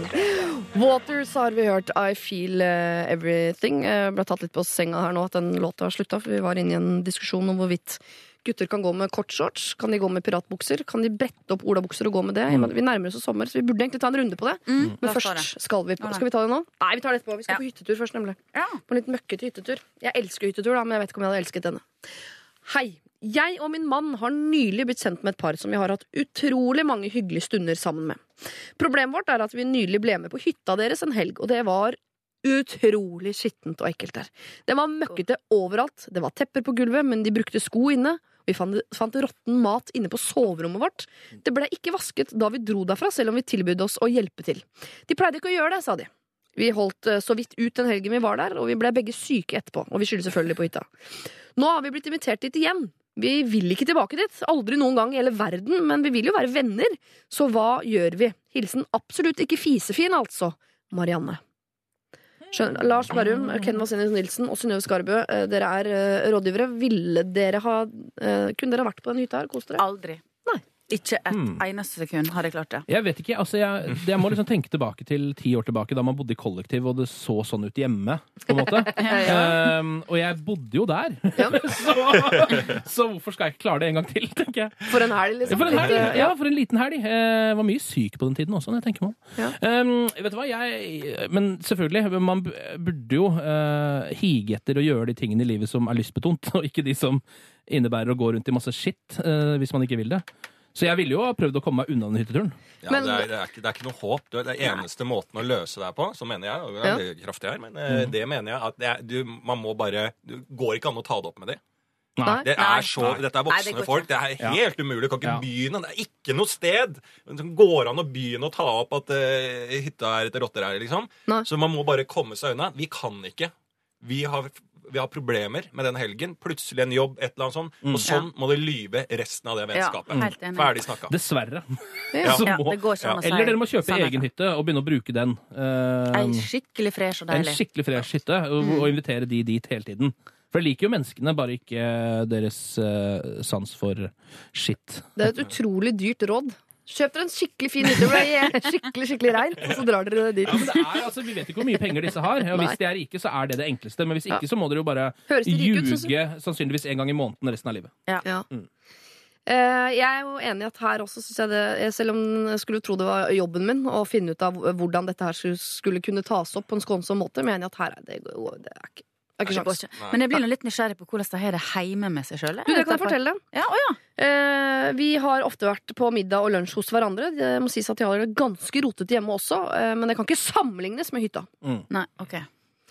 Waters har vi hørt I Feel eh, Everything. Jeg ble tatt litt på senga her nå at den låta har slutta, for vi var inne i en diskusjon om hvorvidt gutter kan gå med kortshorts. Kan de gå med piratbukser? Kan de brette opp olabukser og gå med det? Vi nærmer oss sommer, så vi burde egentlig ta en runde på det. Men la først skal vi. Skal vi ta det nå? Nei, vi tar det etterpå. Vi skal Ja. på hyttetur først, nemlig. Ja. På en litt møkkete hyttetur. Jeg elsker hyttetur, da, men jeg vet ikke om jeg hadde elsket denne. Hei. Jeg og min mann har nylig blitt kjent med et par som vi har hatt utrolig mange hyggelige stunder sammen med. Problemet vårt er at vi nylig ble med på hytta deres en helg, og det var utrolig skittent og ekkelt der. Det var møkkete overalt, det var tepper på gulvet, men de brukte sko inne. Vi fant, fant råtten mat inne på soverommet vårt. Det ble ikke vasket da vi dro derfra, selv om vi tilbød oss å hjelpe til. De pleide ikke å gjøre det, sa de. Vi holdt eh, så vidt ut den helgen vi var der, og vi ble begge syke etterpå. Og vi skylder selvfølgelig på hytta. Nå har vi blitt invitert dit igjen. Vi vil ikke tilbake dit. Aldri noen gang i hele verden, men vi vil jo være venner. Så hva gjør vi? Hilsen absolutt ikke fisefin, altså. Marianne. Skjønner. Lars Berrum, Ken Vasenius Nilsen og Synnøve Skarbø, eh, dere er eh, rådgivere. Ville dere ha eh, Kunne dere ha vært på den hytta her? Kost dere? Aldri. Ikke et mm. eneste sekund har jeg klart det. Jeg vet ikke, altså jeg, jeg må liksom tenke tilbake til ti år tilbake, da man bodde i kollektiv, og det så sånn ut hjemme, på en måte. Ehm, og jeg bodde jo der. så, så hvorfor skal jeg ikke klare det en gang til, tenker jeg. For en helg, Ja, liksom. for en helg. Ja, for en liten helg. Jeg var mye syk på den tiden også, når jeg tenker meg om. Ja. Um, vet du hva, jeg Men selvfølgelig, man burde jo uh, hige etter å gjøre de tingene i livet som er lystbetont, og ikke de som innebærer å gå rundt i masse skitt uh, hvis man ikke vil det. Så jeg ville jo ha prøvd å komme meg unna den hytteturen. Ja, Men- det, er, det, er ikke, det er ikke noe håp. Det er det eneste måten å løse det her på, så mener jeg, og det er veldig kraftig her, men mm. det mener jeg at det er, du, man må bare Det går ikke an å ta det opp med dem. Nei. Det er så, dette er Nei, det voksne folk. Det er helt umulig. Du kan ikke Ja. begynne. Det er ikke noe sted det går an å begynne å ta opp at uh, hytta er et rottereir, liksom. Nei. Så man må bare komme seg unna. Vi kan ikke. Vi har, vi har problemer med den helgen. Plutselig en jobb, et eller annet sånt. Og sånn må det lyve resten av det vennskapet. Ja, helt enig. Ferdig snakka. Dessverre. Ja. Så Ja, må- det går ikke an å si Eller dere må kjøpe sannheten. egen hytte og begynne å bruke den. Uh, en skikkelig fresh og en skikkelig fresh hytte, og, og invitere de dit hele tiden. For jeg liker jo menneskene, bare ikke deres uh, sans for skitt. Det er et utrolig dyrt råd. Kjøp dere en skikkelig fin hytte hvor det er skikkelig skikkelig reint, og så drar dere dit. Ja, men det er, altså, Vi vet ikke hvor mye penger disse har. Og hvis de er rike, så er det det enkleste. Men hvis ikke, så må dere jo bare ut, ljuge sannsynligvis en gang i måneden resten av livet. Ja. Eh, jeg er jo enig i at her også jeg det jeg- Selv om jeg skulle tro det var jobben min å finne ut av hvordan dette her skulle- skulle kunne tas opp på en skånsom måte, mener jeg at her er det, det er ikke, det er ikke Det ikke. Men jeg blir litt nysgjerrig på hvordan de har det hjemme med seg sjøl. Det kan jeg fortelle. Ja, å ja. Eh, vi har ofte vært på middag og lunsj hos hverandre. Det må sies at jeg har det ganske rotete hjemme også, eh, men det kan ikke sammenlignes med hytta. Nei, ok.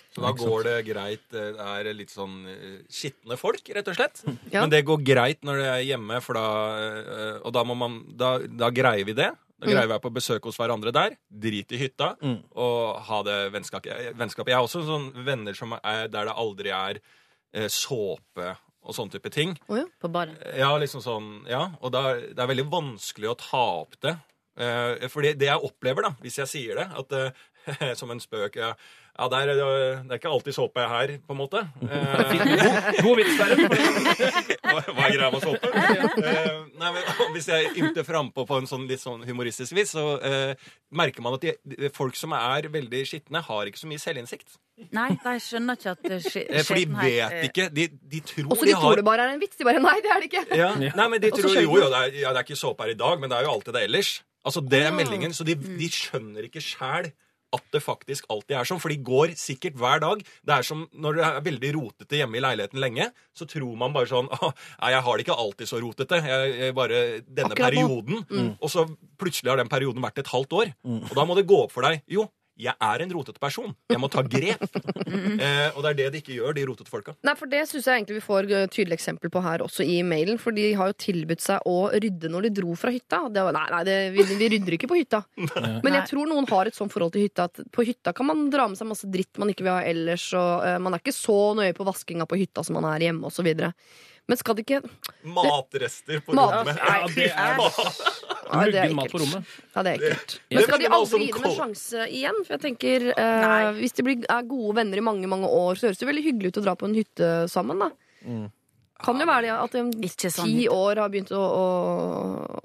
Så da går det greit. eh, Det er litt sånn eh, skitne folk, rett og slett. Ja. Men det går greit når det er hjemme, for da eh, Og da må man Da, da greier vi det. Da greier vi å være på besøk hos hverandre der. Drit i hytta. Mm. Og ha det vennskapet. Jeg har også sånne venner som er der det aldri er eh, såpe og sånne type ting. På baren? Ja, liksom sånn, ja, og da, det er veldig vanskelig å ta opp det. Eh, fordi det jeg opplever, da, hvis jeg sier det, at eh, som en spøk ja, ja det, er, det er ikke alltid såpe her, på en måte. Eh, God vits der. hva, hva er greia med såpe? Eh, nei, men Hvis jeg ymter frampå på en sånn litt sånn humoristisk vis, så eh, merker man at de, de, folk som er veldig skitne, har ikke så mye selvinnsikt. Nei, de skjønner ikke at Eh, for de vet eh, ikke. De, de tror Også de de tror har det bare er en vits. De bare nei, det er det ikke. Ja. Nei, men de tror jo, jo, det er, ja, det er ikke såpe her i dag, men det er jo alltid det ellers. Altså, det er meldingen, Så de, de skjønner ikke sjæl at det faktisk alltid er sånn. For de går sikkert hver dag. Det er som når du er veldig rotete hjemme i leiligheten lenge, så tror man bare sånn «Åh, Nei, jeg har det ikke alltid så rotete. Jeg, jeg bare denne Akkurat perioden. perioden. Og så plutselig har den perioden vært et halvt år. Og da må det gå opp for deg. Jo, jeg er en rotete person. Jeg må ta grep. eh, og det er det de ikke gjør, de rotete folka. Nei, for Det syns jeg egentlig vi får et tydelig eksempel på her også i mailen. For de har jo tilbudt seg å rydde når de dro fra hytta. Det var, nei, nei det, vi, vi rydder ikke på hytta. Men jeg tror noen har et sånt forhold til hytta at på hytta kan man dra med seg masse dritt man ikke vil ha ellers. Og uh, man er ikke så nøye på vaskinga på hytta som man er hjemme osv. Men skal det ikke Matrester på rommet. Ja, det er muggen mat på ekkelt. rommet. Ja, det er ekkelt. Men skal de aldri gi dem en sjanse igjen? For jeg tenker eh, Hvis de blir, er gode venner i mange mange år, så høres det veldig hyggelig ut å dra på en hytte sammen. da Kan jo være det at de om sånn ti år har begynt å, å,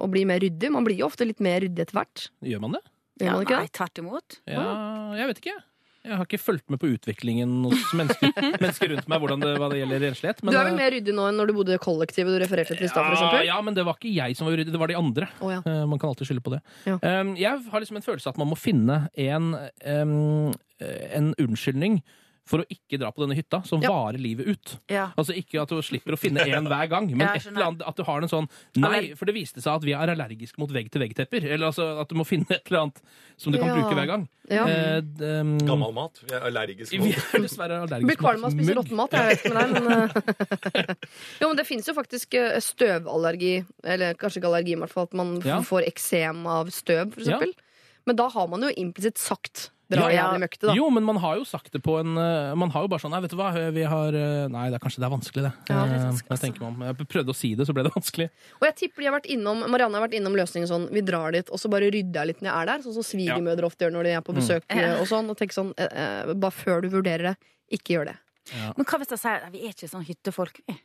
å bli mer ryddig. Man blir jo ofte litt mer ryddig etter hvert. Gjør man det? Gjør Ja, man ikke nei, det? tvert imot. Ja, jeg vet ikke. Jeg har ikke fulgt med på utviklingen hos mennesker, mennesker rundt meg hvordan det, hva det gjelder renslighet. Du er vel mer ryddig nå enn når du bodde i kollektivet du refererte til i stad, for ja, ja, men det var ikke jeg som var uryddig, det var de andre. Oh, ja. uh, Man kan alltid skylde på det. Ja. Um, Jeg har liksom en følelse av at man må finne en, um, en unnskyldning for å ikke dra på denne hytta, som Ja. varer livet ut. Ja. Altså Ikke at du slipper å finne en hver gang, men et eller annet, at du har en sånn Nei, for det viste seg at vi er allergiske mot vegg-til-vegg-tepper. Eller altså at du må finne et eller annet som du kan Ja. bruke hver gang. Ja. Eh, de, um, Gammel mat. Vi er allergiske Vi er dessverre allergiske blir kvalm av å spise råtten mat, jeg vet ikke med deg, men eh, Jo, men det fins jo faktisk eh, støvallergi, eller kanskje ikke allergi, i hvert fall, at man Ja. får eksem av støv, for Ja. eksempel. Men da har man jo implisitt sagt dra Ja, jævlig møkte, da. Jo, men man har jo sagt det på en eh, Man har jo bare sånn Nei, vet du hva, vi har eh, Nei, det er kanskje det er vanskelig, det. Ja, det er Eh, vanskelig, jeg meg om. Jeg prøvde å si det, så ble det vanskelig. Og jeg tipper de har vært innom Marianne har vært innom løsningen sånn Vi drar dit, og så bare rydder jeg litt når jeg er der. Sånn som svigermødre ofte gjør når de er på besøk. mm. Og sånn Og tenker sånn Bare før du vurderer det, ikke gjør det. Men hva hvis jeg sier vi er ikke sånn hyttefolk, vi?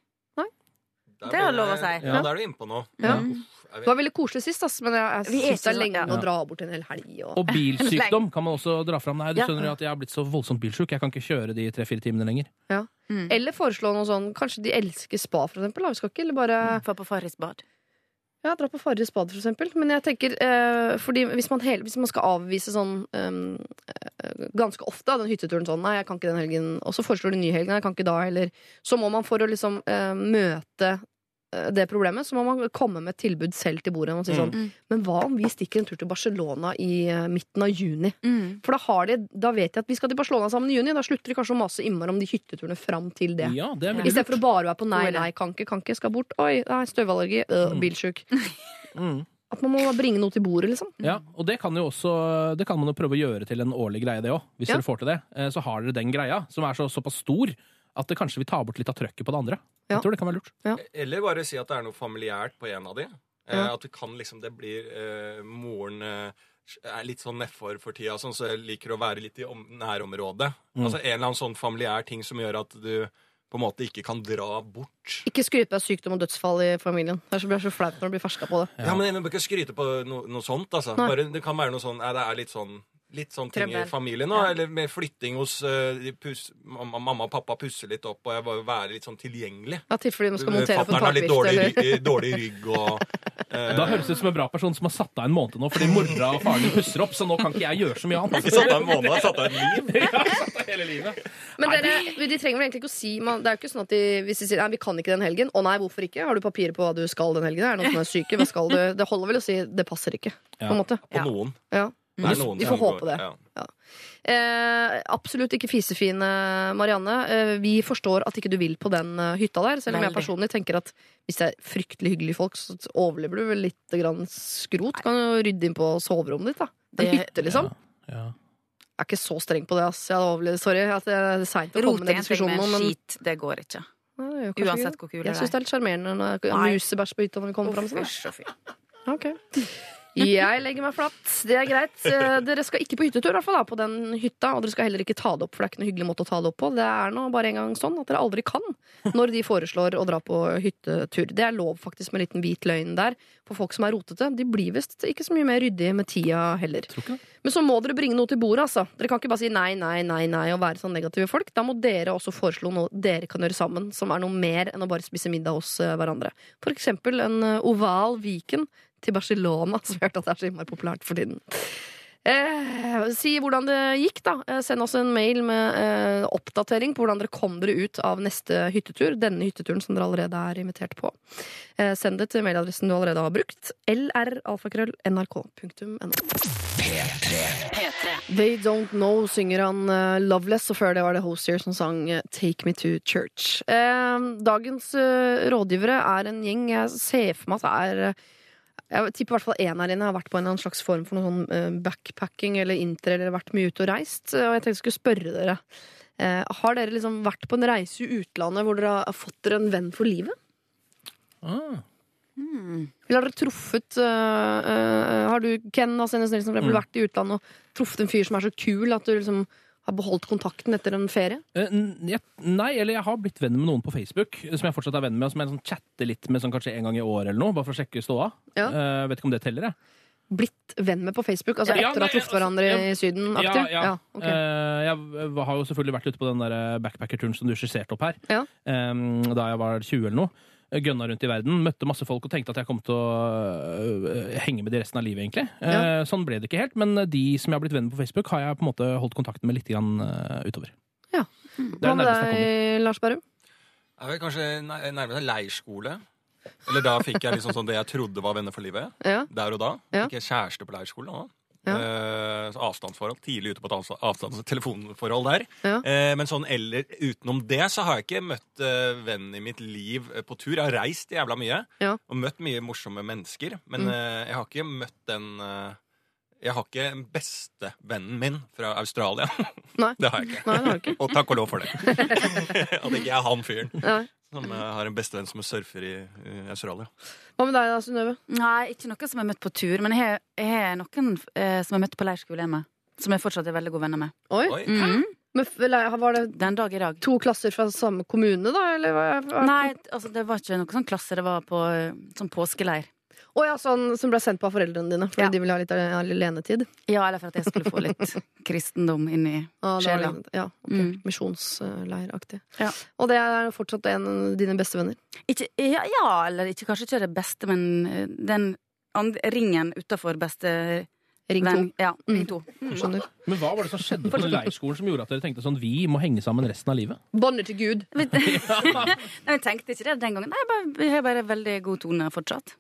Der Det er lov å si. Ja, da er du inne på noe. Ja. Uff, jeg Det vet. var veldig koselig sist, ass, men jeg, jeg Vi er syns det er så- lenge ja. å dra bort en hel helg. Og... Og bilsykdom kan man også dra fram. Nei, du Ja. skjønner jo at jeg har blitt så voldsomt bilsjuk. Jeg kan ikke kjøre de tre-fire timene lenger. Mm. Eller foreslå noe sånn Kanskje de elsker spa, for eksempel. Da. Vi skal ikke eller bare Få på Farris bad. Ja, dra på Farris bad, for eksempel. Men jeg tenker, eh, fordi hvis man, hele, hvis man skal avvise sånn ehm, eh, ganske ofte av den hytteturen sånn Nei, jeg kan ikke den helgen. Og så foreslår du ny helg. Nei, jeg kan ikke da heller. Så må man for å liksom eh, møte eh, det problemet, så må man komme med et tilbud selv til bordet. Og si sånn, Mm. Men hva om vi stikker en tur til Barcelona i eh, midten av juni? Mm. For da, har de, da vet de at vi skal til Barcelona sammen i juni. Da slutter de kanskje å mase innmari om de hytteturene fram til det. Ja, det er I stedet for å bare være på nei, nei, kan ikke, kan ikke, skal bort. Oi, nei, støvallergi, øh, bilsjuk. Mm. At man må bringe noe til bordet, liksom. Ja, og det kan, jo også, det kan man jo prøve å gjøre til en årlig greie, det òg. Hvis Ja. dere får til det. Eh, Så har dere den greia, som er så, såpass stor at det kanskje vil ta bort litt av trøkket på det andre. Ja. Jeg tror det kan være lurt. Eller bare si at det er noe familiært på en av de. Eh, Ja. At det kan liksom Det blir eh, Moren eh, er litt sånn nedfor for tida, sånn, så jeg liker å være litt i om, nærområdet. Mm. Altså En eller annen sånn familiær ting som gjør at du på en måte ikke kan dra bort. Ikke skryt av sykdom og dødsfall i familien. Det er så, blir så flaut når du blir ferska på det. Ja, men Jeg bør ikke skryte på no, noe sånt. altså. Bare, det kan være noe sånn nei, Det er litt sånn Litt sånn ting Trømmel. i familien, da, eller med flytting hos uh, de pus, mamma, og pappa pusser litt opp, og jeg bare være litt sånn tilgjengelig. Ja, tilfelle de skal montere på en Fatteren har litt dårlig, ry- dårlig rygg og uh, Da høres det ut som en bra person som har satt av en måned nå fordi mora og faren din pusser opp, så nå kan ikke jeg gjøre så mye annet. Ikke satt av en måned, jeg har satt av et liv. Ja, satt av hele livet. Men dere, de trenger vel egentlig ikke å si man, Det er jo ikke sånn at de, Hvis de sier nei, vi kan ikke den helgen Å nei, hvorfor ikke? Har du papirer på hva du skal den helgen? Er det noen som er syke? Hva skal du? Det holder vel å si det passer ikke. På en måte. På noen. Ja. Det er Vi får håpe det. Ja. Eh, absolutt ikke fisefine, Marianne. Eh, vi forstår at ikke du vil på den eh, hytta der. Selv om jeg personlig tenker at hvis det er fryktelig hyggelige folk, så overlever du vel litt grann skrot. Kan jo rydde inn på soverommet ditt, da. En Det- hytte, liksom. Ja. Jeg er ikke så streng på det, ass. Jeg er overlevd. Sorry at det er seint å komme med er den en ting, diskusjonen men skit, det går ikke. Nei, det Uansett hvor kul det. er. Jeg syns det er litt sjarmerende når er Nei. musebæsj på hytta når vi kommer fram. Sånn. Fysj. Ok. Jeg legger meg flatt. Det er greit. Eh, Dere skal ikke på hyttetur, i hvert fall da, på den hytta. Og dere skal heller ikke ta det opp, for det er ikke noe hyggelig måte å ta det opp på. Det er nå bare en gang sånn at dere aldri kan når de foreslår å dra på hyttetur. Det er lov faktisk med en liten hvit løgn der. For folk som er rotete, de blir visst ikke så mye mer ryddige med tida heller. Men så må dere bringe noe til bordet, altså. Dere kan ikke bare si nei, nei, nei, nei og være sånn negative folk. Da må dere også foreslå noe dere kan gjøre sammen, som er noe mer enn å bare spise middag hos eh, hverandre. For eksempel en eh, oval Viken til Barcelona, som jeg har hørt at det er så innmari populært for tiden. Eh, si hvordan det gikk, da. Eh, send oss en mail med eh, oppdatering på hvordan dere kom dere ut av neste hyttetur. Denne hytteturen som dere allerede er invitert på. Eh, send det til mailadressen du allerede har brukt. lralfakrøll.nrk.no. They Don't Know synger han uh, Loveless, og før det var det Hosier som sang uh, Take Me To Church. Eh, dagens uh, rådgivere er en gjeng jeg ser for meg at er jeg tipper i hvert fall én her inne har vært på en eller annen slags form for noe sånn eh, backpacking eller inter, eller vært mye ute og reist. Og jeg tenkte jeg skulle spørre dere. Eh, har dere liksom vært på en reise i utlandet hvor dere har fått dere en venn for livet? Ah. Eller har dere truffet uh, uh, Har du, Ken Asenes Nilsen, for eksempel, Mm. vært i utlandet og truffet en fyr som er så kul at du liksom har beholdt kontakten etter en ferie? Eh, jeg, nei, eller jeg har blitt venn med noen på Facebook som jeg fortsatt er venn med, og som jeg sånn chatter litt med sånn kanskje en gang i året eller noe, bare for å sjekke ståa. Ja. Uh, vet ikke om det teller, jeg. Blitt venn med på Facebook? Altså Ja, etter å ha nei, truffet hverandre ja, i Syden? Ja, aktiv? ja. ok. Eh, jeg har jo selvfølgelig vært ute på den der backpackerturen som du skisserte opp her, Ja. eh, da jeg var 20 eller noe. Gønna rundt i verden, møtte masse folk og tenkte at jeg kom til å øh, henge med de resten av livet, egentlig. Ja. Sånn ble det ikke helt, men de som jeg har blitt venner på Facebook, har jeg på en måte holdt kontakten med litt grann, utover. Ja. Det Hva med deg, Lars Berrum? Jeg er vel kanskje nærmest en leirskole. Eller da fikk jeg liksom sånn det jeg trodde var venner for livet. Ja. Der og da. Fikk jeg kjæreste på leirskole òg. Ja. Eh, avstandsforhold. Tidlig ute på et avstands telefonforhold der. Ja. Eh, men sånn eller utenom det så har jeg ikke møtt eh, vennen i mitt liv eh, på tur. Jeg har reist jævla mye Ja. og møtt mye morsomme mennesker. Men Mm. eh, jeg har ikke møtt den eh, Jeg har ikke en bestevennen min fra Australia. Nei. Det har jeg ikke. Nei, det har ikke. Og takk og lov for det. At ikke jeg er han fyren Nei. Som har en bestevenn som er surfer i eh, Australia. Hva med deg da, Synnøve? Nei, ikke noen som jeg har møtt på tur, men jeg har, noen eh, som jeg møtt på leirskole hjemme. Som jeg fortsatt er veldig gode venner med. Oi. Oi. Mhm. Men, var det Den dag i dag. to klasser fra samme kommune, da? Eller Nei, altså det var ikke noen sånn klasse, det var på eh, sånn påskeleir. Å ja, sånn som ble sendt på av foreldrene dine fordi Ja. de ville ha litt alenetid? Ja, eller for at jeg skulle få litt kristendom inn i Ah, Sjela. ja, okay. Mm. Misjonsleiraktig. Ja. Og det er fortsatt en av dine beste venner? Ikke, ja, ja, eller ikke, kanskje ikke det beste, men eh, den ringen utafor beste Ring to. Ja, ring Mm. to. Skjønner. Men hva var det som skjedde på leirskolen som gjorde at dere tenkte sånn Vi må henge sammen resten av livet? Båndet til Gud. Nei, jeg tenkte ikke det den gangen. Nei, bare, vi har bare veldig god tone fortsatt.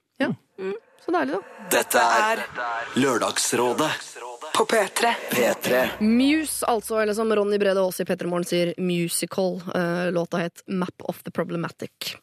Så deilig, da. Dette er Lørdagsrådet På P3. P3. Muse, altså, eller som Ronny Brede Aas i Petter Morgen sier, musical. Eh, låta het Map of the Problematic.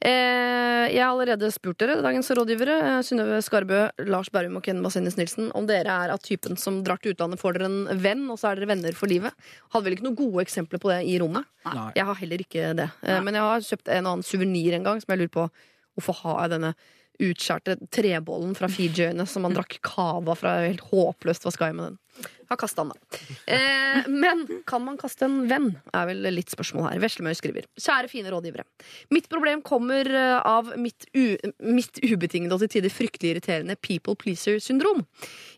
Eh, jeg har allerede spurt dere, dagens rådgivere, eh, Synnøve Skarbø, Lars Berrum og Ken Vasenus Nilsen, om dere er av typen som drar til utlandet, får dere en venn, og så er dere venner for livet. Hadde vel ikke noen gode eksempler på det i rommet? Nei. Jeg har heller ikke det. Eh, men jeg har kjøpt en og annen suvenir en gang som jeg lurer på hvorfor har jeg denne utskjærte trebollen fra Fiji-øyene som man drakk cava fra. Helt håpløst. Hva skal jeg med den? Har kasta den, da. Eh, men kan man kaste en venn? er vel litt spørsmål her. Veslemøy skriver. Kjære fine rådgivere. Mitt problem kommer eh, av mitt, u mitt ubetingede og til tider fryktelig irriterende people pleaser-syndrom.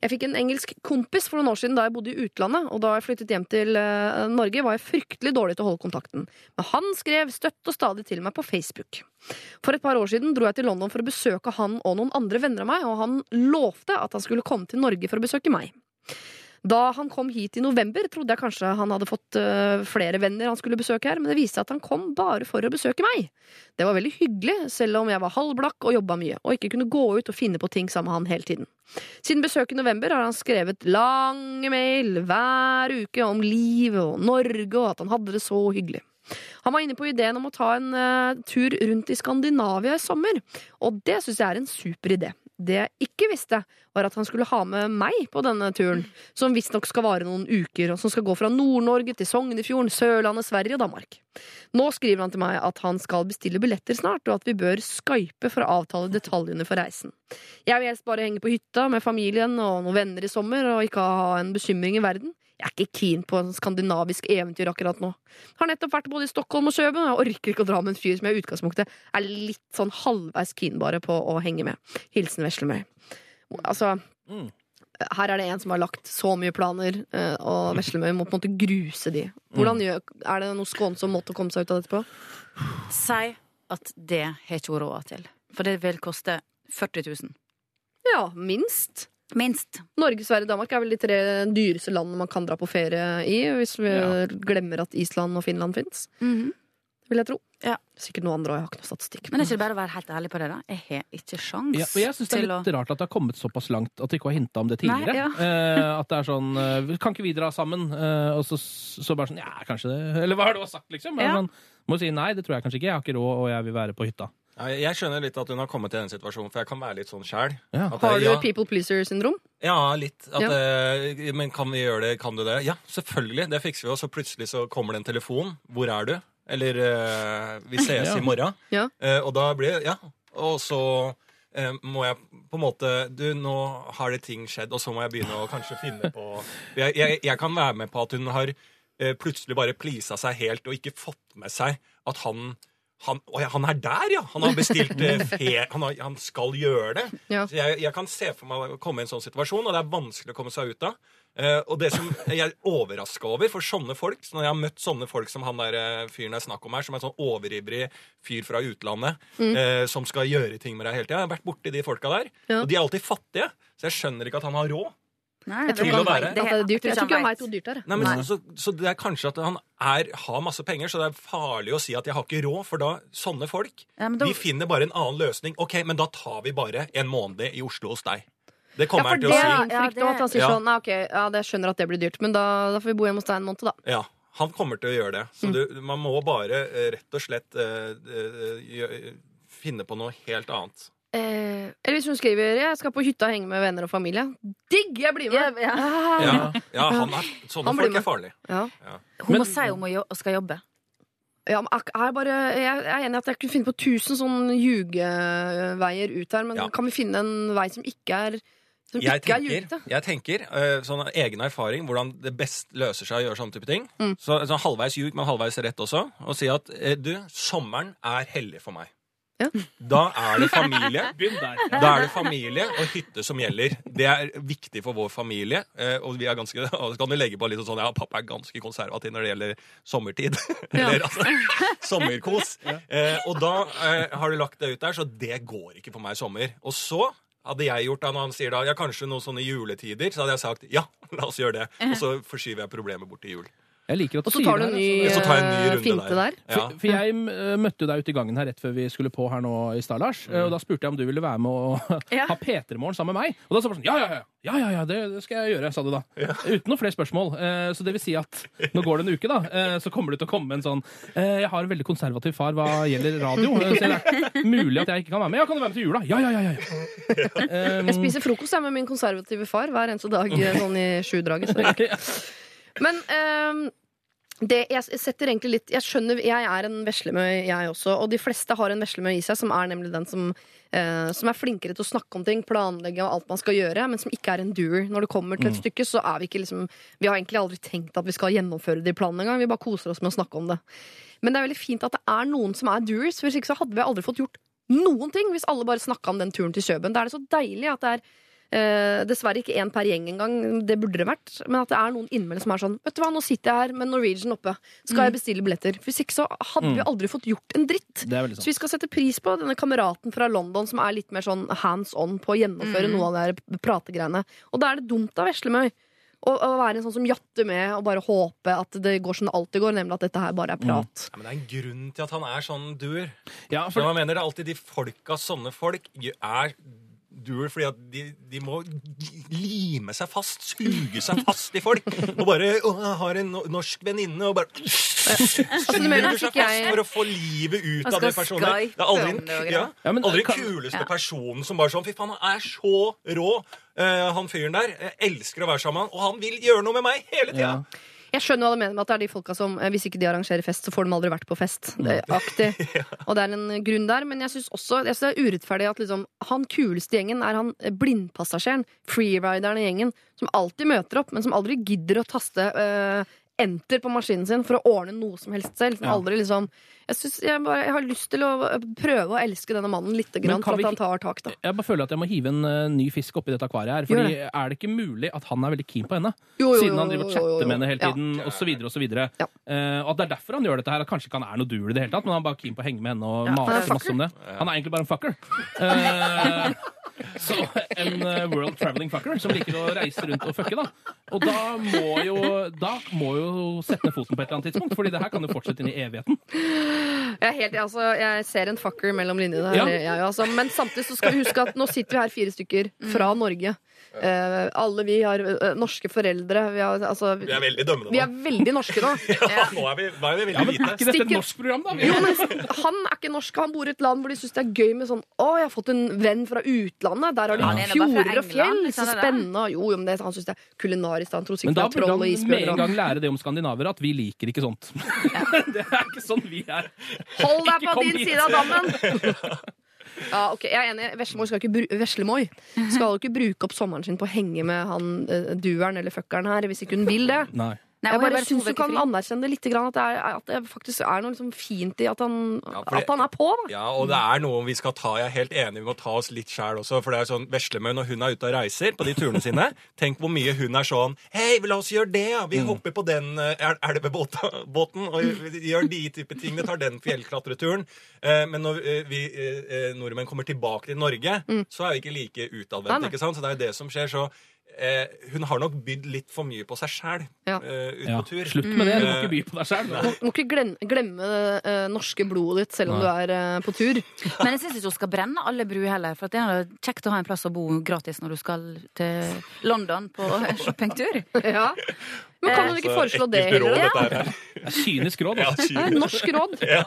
Jeg fikk en engelsk kompis for noen år siden da jeg bodde i utlandet. Og da jeg flyttet hjem til eh, Norge, var jeg fryktelig dårlig til å holde kontakten. Men han skrev støtt og stadig til meg på Facebook. For et par år siden dro jeg til London for å besøke han og noen andre venner av meg, og han lovte at han skulle komme til Norge for å besøke meg. Da han kom hit i november, trodde jeg kanskje han hadde fått øh, flere venner han skulle besøke her, men det viste seg at han kom bare for å besøke meg. Det var veldig hyggelig, selv om jeg var halvblakk og jobba mye, og ikke kunne gå ut og finne på ting sammen med han hele tiden. Siden besøket i november har han skrevet lange mail hver uke om livet og Norge, og at han hadde det så hyggelig. Han var inne på ideen om å ta en uh, tur rundt i Skandinavia i sommer, og det syns jeg er en super idé. Det jeg ikke visste, var at han skulle ha med meg på denne turen, som visstnok skal vare noen uker, og som skal gå fra Nord-Norge til Sognefjorden, Sørlandet, Sverige og Danmark. Nå skriver han til meg at han skal bestille billetter snart, og at vi bør skype for å avtale detaljene for reisen. Jeg vil helst bare henge på hytta med familien og noen venner i sommer, og ikke ha en bekymring i verden. Jeg er ikke keen på en skandinavisk eventyr akkurat nå. Har nettopp vært både i Stockholm og Kjøben, og jeg orker ikke å dra med en fyr som jeg i utgangspunktet er litt sånn halvveis keen bare på å henge med. Hilsen Veslemøy. Altså, Mm. her er det en som har lagt så mye planer, eh, og Veslemøy må på en måte gruse de. Hvordan gjør, Er det noe skånsom måte å komme seg ut av dette på? Si at det har ikke hun råd til. For det vil koste 40 000. Ja, minst. Minst. Norge, Sverige, Danmark er vel de tre dyreste landene man kan dra på ferie i, hvis vi Ja. glemmer at Island og Finland fins. Vil jeg tro. Ja. Sikkert noen andre, og jeg har ikke noe statistikk. Men er ikke det bare å være helt ærlig på det, da? Jeg har ikke sjans Ja, og jeg syns det er litt å rart at det har kommet såpass langt at de ikke har hinta om det tidligere. Nei, ja. eh, at det er sånn eh, Kan ikke vi dra sammen? Eh, og så, så bare sånn Ja, kanskje det Eller hva har du sagt, liksom? Bare Ja. Sånn, må si nei, det tror jeg kanskje ikke. Jeg har ikke råd, og jeg vil være på hytta. Ja, Jeg skjønner litt at hun har kommet i den situasjonen, for jeg kan være litt sånn sjæl. Ja. Har du ja, people pleaser-syndrom? Ja, litt. At, Ja. eh, men kan vi gjøre det? Kan du det? Ja, selvfølgelig. Det fikser vi. Og så plutselig så kommer det en telefon. Hvor er du? Eller eh, vi ses Ja. i morgen. Ja. Eh, og da blir det Ja. Og så eh, må jeg på en måte Du, nå har det ting skjedd, og så må jeg begynne å kanskje finne på Jeg, jeg, jeg kan være med på at hun har plutselig bare pleasa seg helt og ikke fått med seg at han han, å ja, han er der, ja! Han har bestilt eh, fe... Han, har, han skal gjøre det. Ja. Så jeg, jeg kan se for meg å komme i en sånn situasjon, og det er vanskelig å komme seg ut av. Eh, og det som jeg er overraska over for sånne folk, så når jeg har møtt sånne folk som han der eh, fyren det er snakk om her, som er en sånn overivrig fyr fra utlandet, eh, som skal gjøre ting med deg hele tida Jeg har vært borti de folka der, Ja. og de er alltid fattige, så jeg skjønner ikke at han har råd. Nei, Jeg tror ikke han vet det er dyrt. Jeg tror ikke han vet. vet hvor dyrt det er. Nei, men Så, så det er kanskje at han er, har masse penger, så det er farlig å si at jeg har ikke råd, for da sånne folk Ja, da- De finner bare en annen løsning. Ok, men da tar vi bare en måned i Oslo hos deg. Det Ja, kommer for han til det å si. Ja, det- at han sier Ja. sånn Nei, ok, ja, det skjønner at det blir dyrt, men da, da får vi bo hjemme hos deg en måned, da. Ja, han kommer til å gjøre det. Mm. Så du, man må bare eh, rett og slett uh, uh, finne på noe helt annet. Eh, eller hvis hun skriver 'jeg skal på hytta og henge med venner og familie'. Digg! Jeg blir med! Ja, ja. Ja, ja han er, sånne Han folk er farlige. Ja. Hun Men- må si hun må jo, skal jobbe. Ja, men er bare, jeg er enig i at jeg kunne finne på tusen sånne ljugeveier ut her, men Ja. kan vi finne en vei som ikke er som Jeg ikke er tenker, ljugete? jeg tenker eh, sånn av egen erfaring hvordan det best løser seg å gjøre sånne type ting. Mm. Så, sånn halvveis ljug, men halvveis rett også. Og si at eh, du, sommeren er hellig for meg. Ja. Da er det familie. Da er det familie og hytte som gjelder. Det er viktig for vår familie. eh, Og vi er ganske, og så kan du legge på litt sånn Ja, pappa er ganske konservativ når det gjelder sommertid. Eller altså sommerkos. Eh, og da eh, har du lagt det ut der, så det går ikke for meg i sommer. Og så hadde jeg gjort da når han sier da ja, kanskje noen sånne juletider, så hadde jeg sagt ja, la oss gjøre det. Og så forskyver jeg problemet bort til jul. Jeg liker at du Og så sier tar du en her, ny, altså. Så tar jeg en ny eh, runde finte der. der. Ja. For, for jeg eh, møtte deg ute i gangen her rett før vi skulle på her nå i stad, Lars. eh, Og da spurte jeg om du ville være med og Ja. ha P3-morgen sammen med meg. Og da sa du sånn ja, ja, ja, ja, ja, ja det, det skal jeg gjøre, sa du da. Uten noen flere spørsmål. Eh, Så det vil si at nå går det en uke, da, eh, så kommer du til å komme med en sånn eh, Jeg har en veldig konservativ far hva gjelder radio, eh, så det er mulig at jeg ikke kan være med. Ja, kan du være med til jula? Ja, ja, ja. ja, ja. Um, Jeg spiser frokost jeg, med min konservative far hver eneste dag eh, sånn i sjudraget. så- Men um det jeg setter egentlig litt Jeg skjønner, jeg er en veslemøy, jeg også. Og de fleste har en veslemøy i seg, som er nemlig den som, eh, som er flinkere til å snakke om ting, planlegge og alt man skal gjøre, men som ikke er en doer. Når det kommer til et stykke, så er vi ikke liksom Vi har egentlig aldri tenkt at vi skal gjennomføre de planene engang. Vi bare koser oss med å snakke om det. Men det er veldig fint at det er noen som er doers, hvis ikke så hadde vi aldri fått gjort noen ting hvis alle bare snakka om den turen til Kjøben. Da er det så deilig at det er eh, dessverre ikke én per gjeng engang, det burde det vært. Men at det er noen innimellom som er sånn Vet du hva, nå sitter jeg her med Norwegian oppe. Skal jeg bestille billetter? For Hvis ikke så hadde vi aldri fått gjort en dritt. Så vi skal sette pris på denne kameraten fra London som er litt mer sånn hands on på å gjennomføre noe av de her prategreiene. Og da er det dumt av Veslemøy å, å være en sånn som jatter med og bare håpe at det går som det alltid går, nemlig at dette her bare er prat. Ja, men det er en grunn til at han er sånn duer. Ja, For Når man mener det er alltid de folka, sånne folk, er duer fordi at de, de må lime seg fast, suge seg fast i folk. Og bare å, jeg har en norsk venninne, og bare Altså, suger seg fast for å få livet ut av det personen. Det er aldri den ja, aldri kuleste personen som bare sånn Fy faen, han er så rå, eh, han fyren der. Jeg elsker å være sammen med han, og han vil gjøre noe med meg hele tida. ja. Jeg skjønner hva du mener med at det er de folka som eh, hvis ikke de arrangerer fest, så får de aldri vært på fest. Det aktig. Og det er en grunn der. Men jeg syns også jeg synes det er urettferdig at liksom, han kuleste gjengen er han eh, blindpassasjeren, freerideren i gjengen, som alltid møter opp, men som aldri gidder å taste eh, enter på maskinen sin for å ordne noe som helst selv. Som Ja. aldri liksom jeg, synes jeg, bare, jeg har lyst til å eh, prøve å elske denne mannen litt grann, for vi at han tar tak. da Jeg bare føler at jeg må hive en uh, ny fisk oppi dette akvariet her. Fordi det. Er det ikke mulig at han er veldig keen på henne? Jo, jo, Siden han driver og chatter med henne hele Ja. tiden, og så videre og. Ja. Uh, og at det er derfor han gjør dette her. At kanskje ikke han er noe duel i det hele tatt, men han er bare keen på å henge med henne og Ja, mase masse om det. Han er egentlig bare en fucker. Eh, så en eh, world traveling fucker som liker å reise rundt og fucke, da. Og da må jo Da må jo sette ned foten på et eller annet tidspunkt, Fordi det her kan jo fortsette inn i evigheten. Jeg, helt, altså, jeg ser en fucker mellom linjene her. Ja. Jeg, altså. Men samtidig så skal vi huske at nå sitter vi her fire stykker fra Norge. Eh, alle vi har uh, norske foreldre. Vi, har, altså, Vi er veldig dømmende vi er veldig norske nå. Ja, nå er vi, nå er vi veldig Ja, men Er ikke dette et norsk program, da? Jo, men Han er ikke norsk, han bor i et land hvor de syns det er gøy med sånn Å, jeg har fått en venn fra utlandet. Der har de nå fra fjorder og fjell. Så der? spennende. Jo, jo, men det, han syns det er kulinarisk. Han tror Men sikkert da det er burde troll og han med en gang lære det om skandinaver, at vi liker ikke sånt. det er ikke sånn vi er. Hold deg på din hit. side av dammen! Ja, ok, jeg er enig. Veslemoy skal skal ikke bruke opp sommeren sin på å henge med han uh, dueren eller fuckeren her, hvis ikke hun vil det. Nei. Nei, Jeg bare bare syns du kan anerkjenne det litt, grann, at, det er, at det faktisk er noe liksom fint i at han, Ja, det- at han er på. Da. Ja, og det er noe vi skal ta. Jeg er helt enig, vi må ta oss litt sjæl også. For det er sånn Veslemøy, når hun er ute og reiser på de turene sine, tenk hvor mye hun er sånn Hei, la oss gjøre det, Vi Vi hopper på den eh, elvebåten og gjør de type ting. Vi Tar den fjellklatreturen. Eh, Men når eh, vi eh, eh, nordmenn kommer tilbake til Norge, så er vi ikke like utadvendte, ikke sant? Så det er jo det som skjer. Så eh, hun har nok bydd litt for mye på seg sjæl Ja. ute Ja. på tur. Slutt med det. Du må Mm. ikke by på deg sjæl. Du må ikke glemme, glemme det eh, norske blodet ditt selv om Nei. du er eh, på tur. Men jeg syns ikke hun skal brenne alle bruer heller. For at det er kjekt å ha en plass å bo gratis når du skal til London på shoppingtur. Ja. Men kan hun ikke foreslå det råd, heller? Det er kynisk råd. Ja, Altså. Er norsk råd. Ja,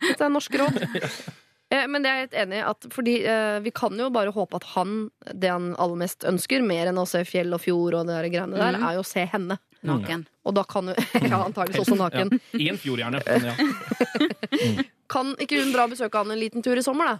det er norsk råd. Eh, Men det er jeg helt enig i. At, fordi eh, vi kan jo bare håpe at han, det han aller mest ønsker, mer enn å se fjell og fjord og det der greiene der, Mhm. er jo å se henne. Naken. Og da kan jo Ja, antakeligvis også naken. I en fjord, gjerne. Men ja. Kan ikke hun dra og besøke han en liten tur i sommer, da?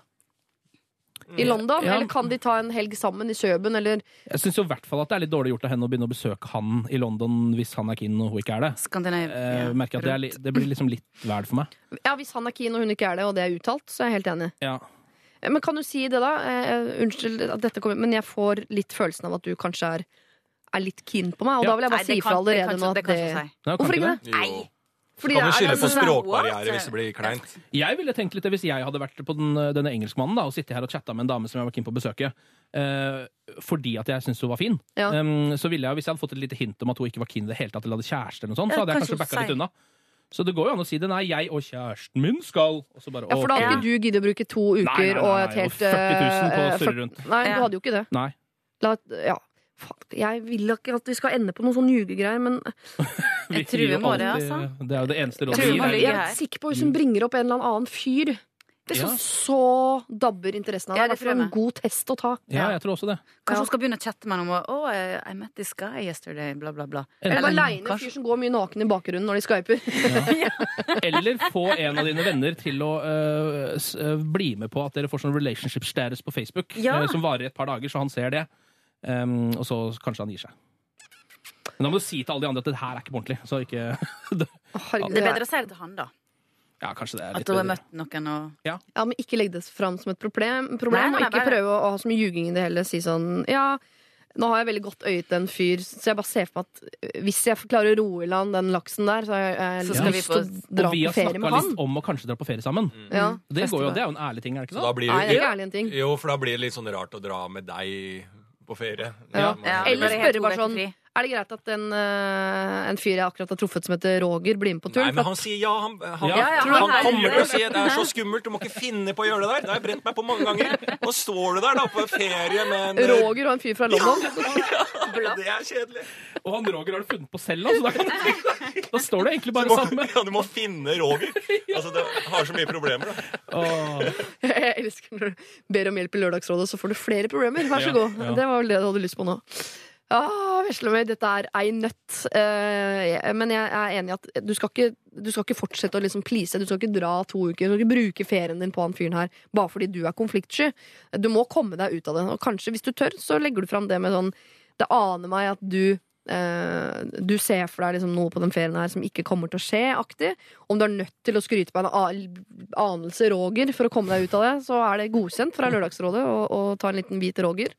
I London? Ja. Eller kan de ta en helg sammen i Kjøben, eller Jeg syns i hvert fall at det er litt dårlig gjort av henne å begynne å besøke han i London hvis han er keen og hun ikke er det. Skandinavia. Eh, merker at det, er li det blir liksom litt vel for meg. Ja, hvis han er keen og hun ikke er det, og det er uttalt, så er jeg helt enig. Ja. Eh, Men kan du si det, da? Eh, unnskyld at dette kommer, men jeg får litt følelsen av at du kanskje er, er litt keen på meg, og Ja. da vil jeg bare si ifra allerede nå at det det, det, si. Nei, Hvorfor ikke det? Jo. Fordi Kan du skylde på altså, språkbarriere hvis det blir kleint? Jeg ville tenkt litt det hvis jeg hadde vært på den, denne engelskmannen da, og sittet her og chatta med en dame som jeg var keen på å besøke. Eh, fordi at jeg syntes hun var fin. Ja. Um, så ville jeg, Hvis jeg hadde fått et lite hint om at hun ikke var keen i det hele tatt, eller hadde kjæreste, eller noe sånt, så hadde jeg kanskje kanskje backa litt unna. Så det går jo an å si det. Nei, jeg og kjæresten min skal Og så bare Ja, for da hadde ikke du giddet å bruke to uker Nei, nei, nei, og et helt og 40 000 på å eh, surre rundt. Nei, du hadde jo ikke det. Nei. La, ja. Jeg vil ikke at vi skal ende på noen sånn ljugegreier, men Vi Jeg tror vi jo må det, altså. Det er jo det eneste rådet vi gir. jeg er- er sikker på hvis hun bringer opp en eller annen fyr. Det er Ja. så, så dabber interessen av Ja, det Det er en god test å ta. Ja, jeg tror også det. Kanskje hun skal begynne å chatte med noen om oh, I met this guy yesterday, bla, bla, bla. Eller Eller aleine fyr som går mye naken i bakgrunnen når de skyper. Eller få en av dine venner til å uh, bli med på at dere får sånn relationship status på Facebook, Ja. uh, som varer i et par dager, så han ser det. Um, og så kanskje han gir seg. Men da må du si til alle de andre at det her er ikke på ordentlig. Så ikke det, Det er bedre å si det til han, da. Ja, kanskje det er At du har bedre. møtt noen og Ja, men Ikke legg det fram som et problem, problem Nei, nei, og ikke bare- prøve å ha så mye ljuging i det hele. Si sånn Ja, nå har jeg veldig godt øye til en fyr, så jeg bare ser for meg at øh, hvis jeg klarer å roe i land den laksen der, så har jeg, Så lyst skal vi til å på- ferie med han. Og vi har snakka litt om å kanskje dra på ferie sammen. Ja, Det, går jo, det er jo en ærlig ting, er det ikke Så da blir Nei, det er ikke ærlig en ting. jo, for da blir det litt sånn rart å dra med deg på ferie. Ja. Ja, Eller spørre bare sånn. Er det greit at en, uh, en fyr jeg akkurat har truffet som heter Roger, blir med på turen? Nei, men han sier ja. Han, han, Ja, ja, han, han er- kommer til å si at det er så skummelt, du må ikke finne på å gjøre det der. Det har jeg brent meg på mange ganger. Nå står du der da på ferie med en Roger og en fyr fra London. Det er kjedelig. Og han Roger har du funnet på selv, altså. Da, kan, da står du egentlig bare må, sammen. ja, du må finne Roger. Altså, det har så mye problemer. Da. Åh. Jeg elsker når du ber om hjelp i Lørdagsrådet, så får du flere problemer. Vær så Ja, god. ja. Det var vel det du hadde lyst på nå. Ah, Veslemøy, dette er ei nøtt. Uh, men jeg er enig i at du skal ikke, du skal ikke fortsette å liksom please. Du skal ikke dra to uker. Du skal ikke bruke ferien din på han fyren her bare fordi du er konfliktsky. Du må komme deg ut av det. Og kanskje, hvis du tør, så legger du fram det med sånn Det aner meg at du Uh, du ser for deg liksom noe på den ferien her som ikke kommer til å skje, aktig. Om du er nødt til å skryte på en anelse Roger for å komme deg ut av det, så er det godkjent fra Lørdagsrådet å, ta en liten hvit Roger.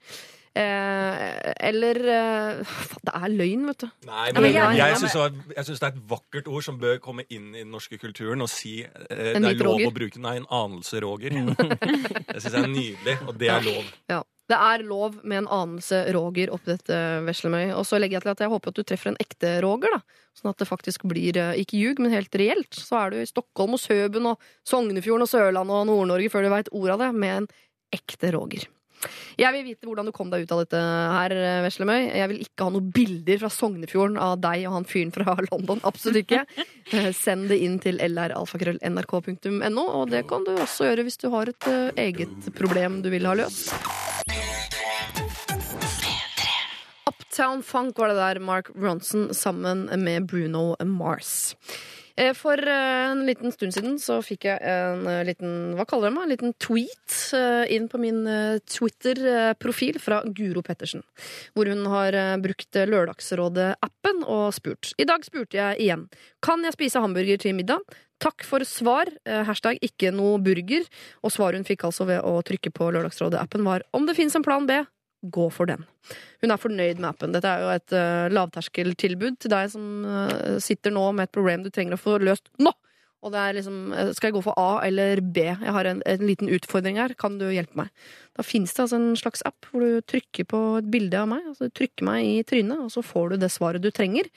Eh, eller eh, Det er løgn, vet du. Nei, men jeg- jeg syns det jeg syns det er et vakkert ord som bør komme inn i den norske kulturen og si eh, det er lov Roger. å bruke Nei, en anelse Roger. Det syns jeg er nydelig, og det er lov. Ja. Det er lov med en anelse Roger oppi dette veslemøy. Og så legger jeg til at jeg håper at du treffer en ekte Roger, da. Sånn at det faktisk blir eh, ikke ljug, men helt reelt. Så er du i Stockholm og Søben og Sognefjorden og Sørlandet og Nord-Norge før du veit ordet av det, med en ekte Roger. Jeg vil vite hvordan du kom deg ut av dette her, Veslemøy. Jeg vil ikke ha noen bilder fra Sognefjorden av deg og han fyren fra London. Absolutt ikke. Eh, Send det inn til lralfakrøll.nrk.no, og det kan du også gjøre hvis du har et eh, eget problem du vil ha løst. Uptown Funk var det der, Mark Ronson sammen med Bruno Mars. Eh, For eh, en liten stund siden så fikk jeg en eh, liten hva kaller jeg meg, en liten tweet inn på min Twitter-profil fra Guro Pettersen. Hvor hun har brukt Lørdagsrådet-appen og spurt. I dag spurte jeg igjen. Kan jeg spise hamburger til middag? Takk for svar. Hashtag ikke noe burger. Og svaret hun fikk altså ved å trykke på Lørdagsrådet-appen var om det fins en plan B, gå for den. Hun er fornøyd med appen. Dette er jo et uh, lavterskeltilbud til deg som uh, sitter nå med et problem du trenger å få løst nå! Og det er liksom, eh, Skal jeg gå for A eller B? Jeg har en, en liten utfordring her. Kan du hjelpe meg? Da fins det altså en slags app hvor du trykker på et bilde av meg. altså Du trykker meg i trynet, og så får du det svaret du trenger.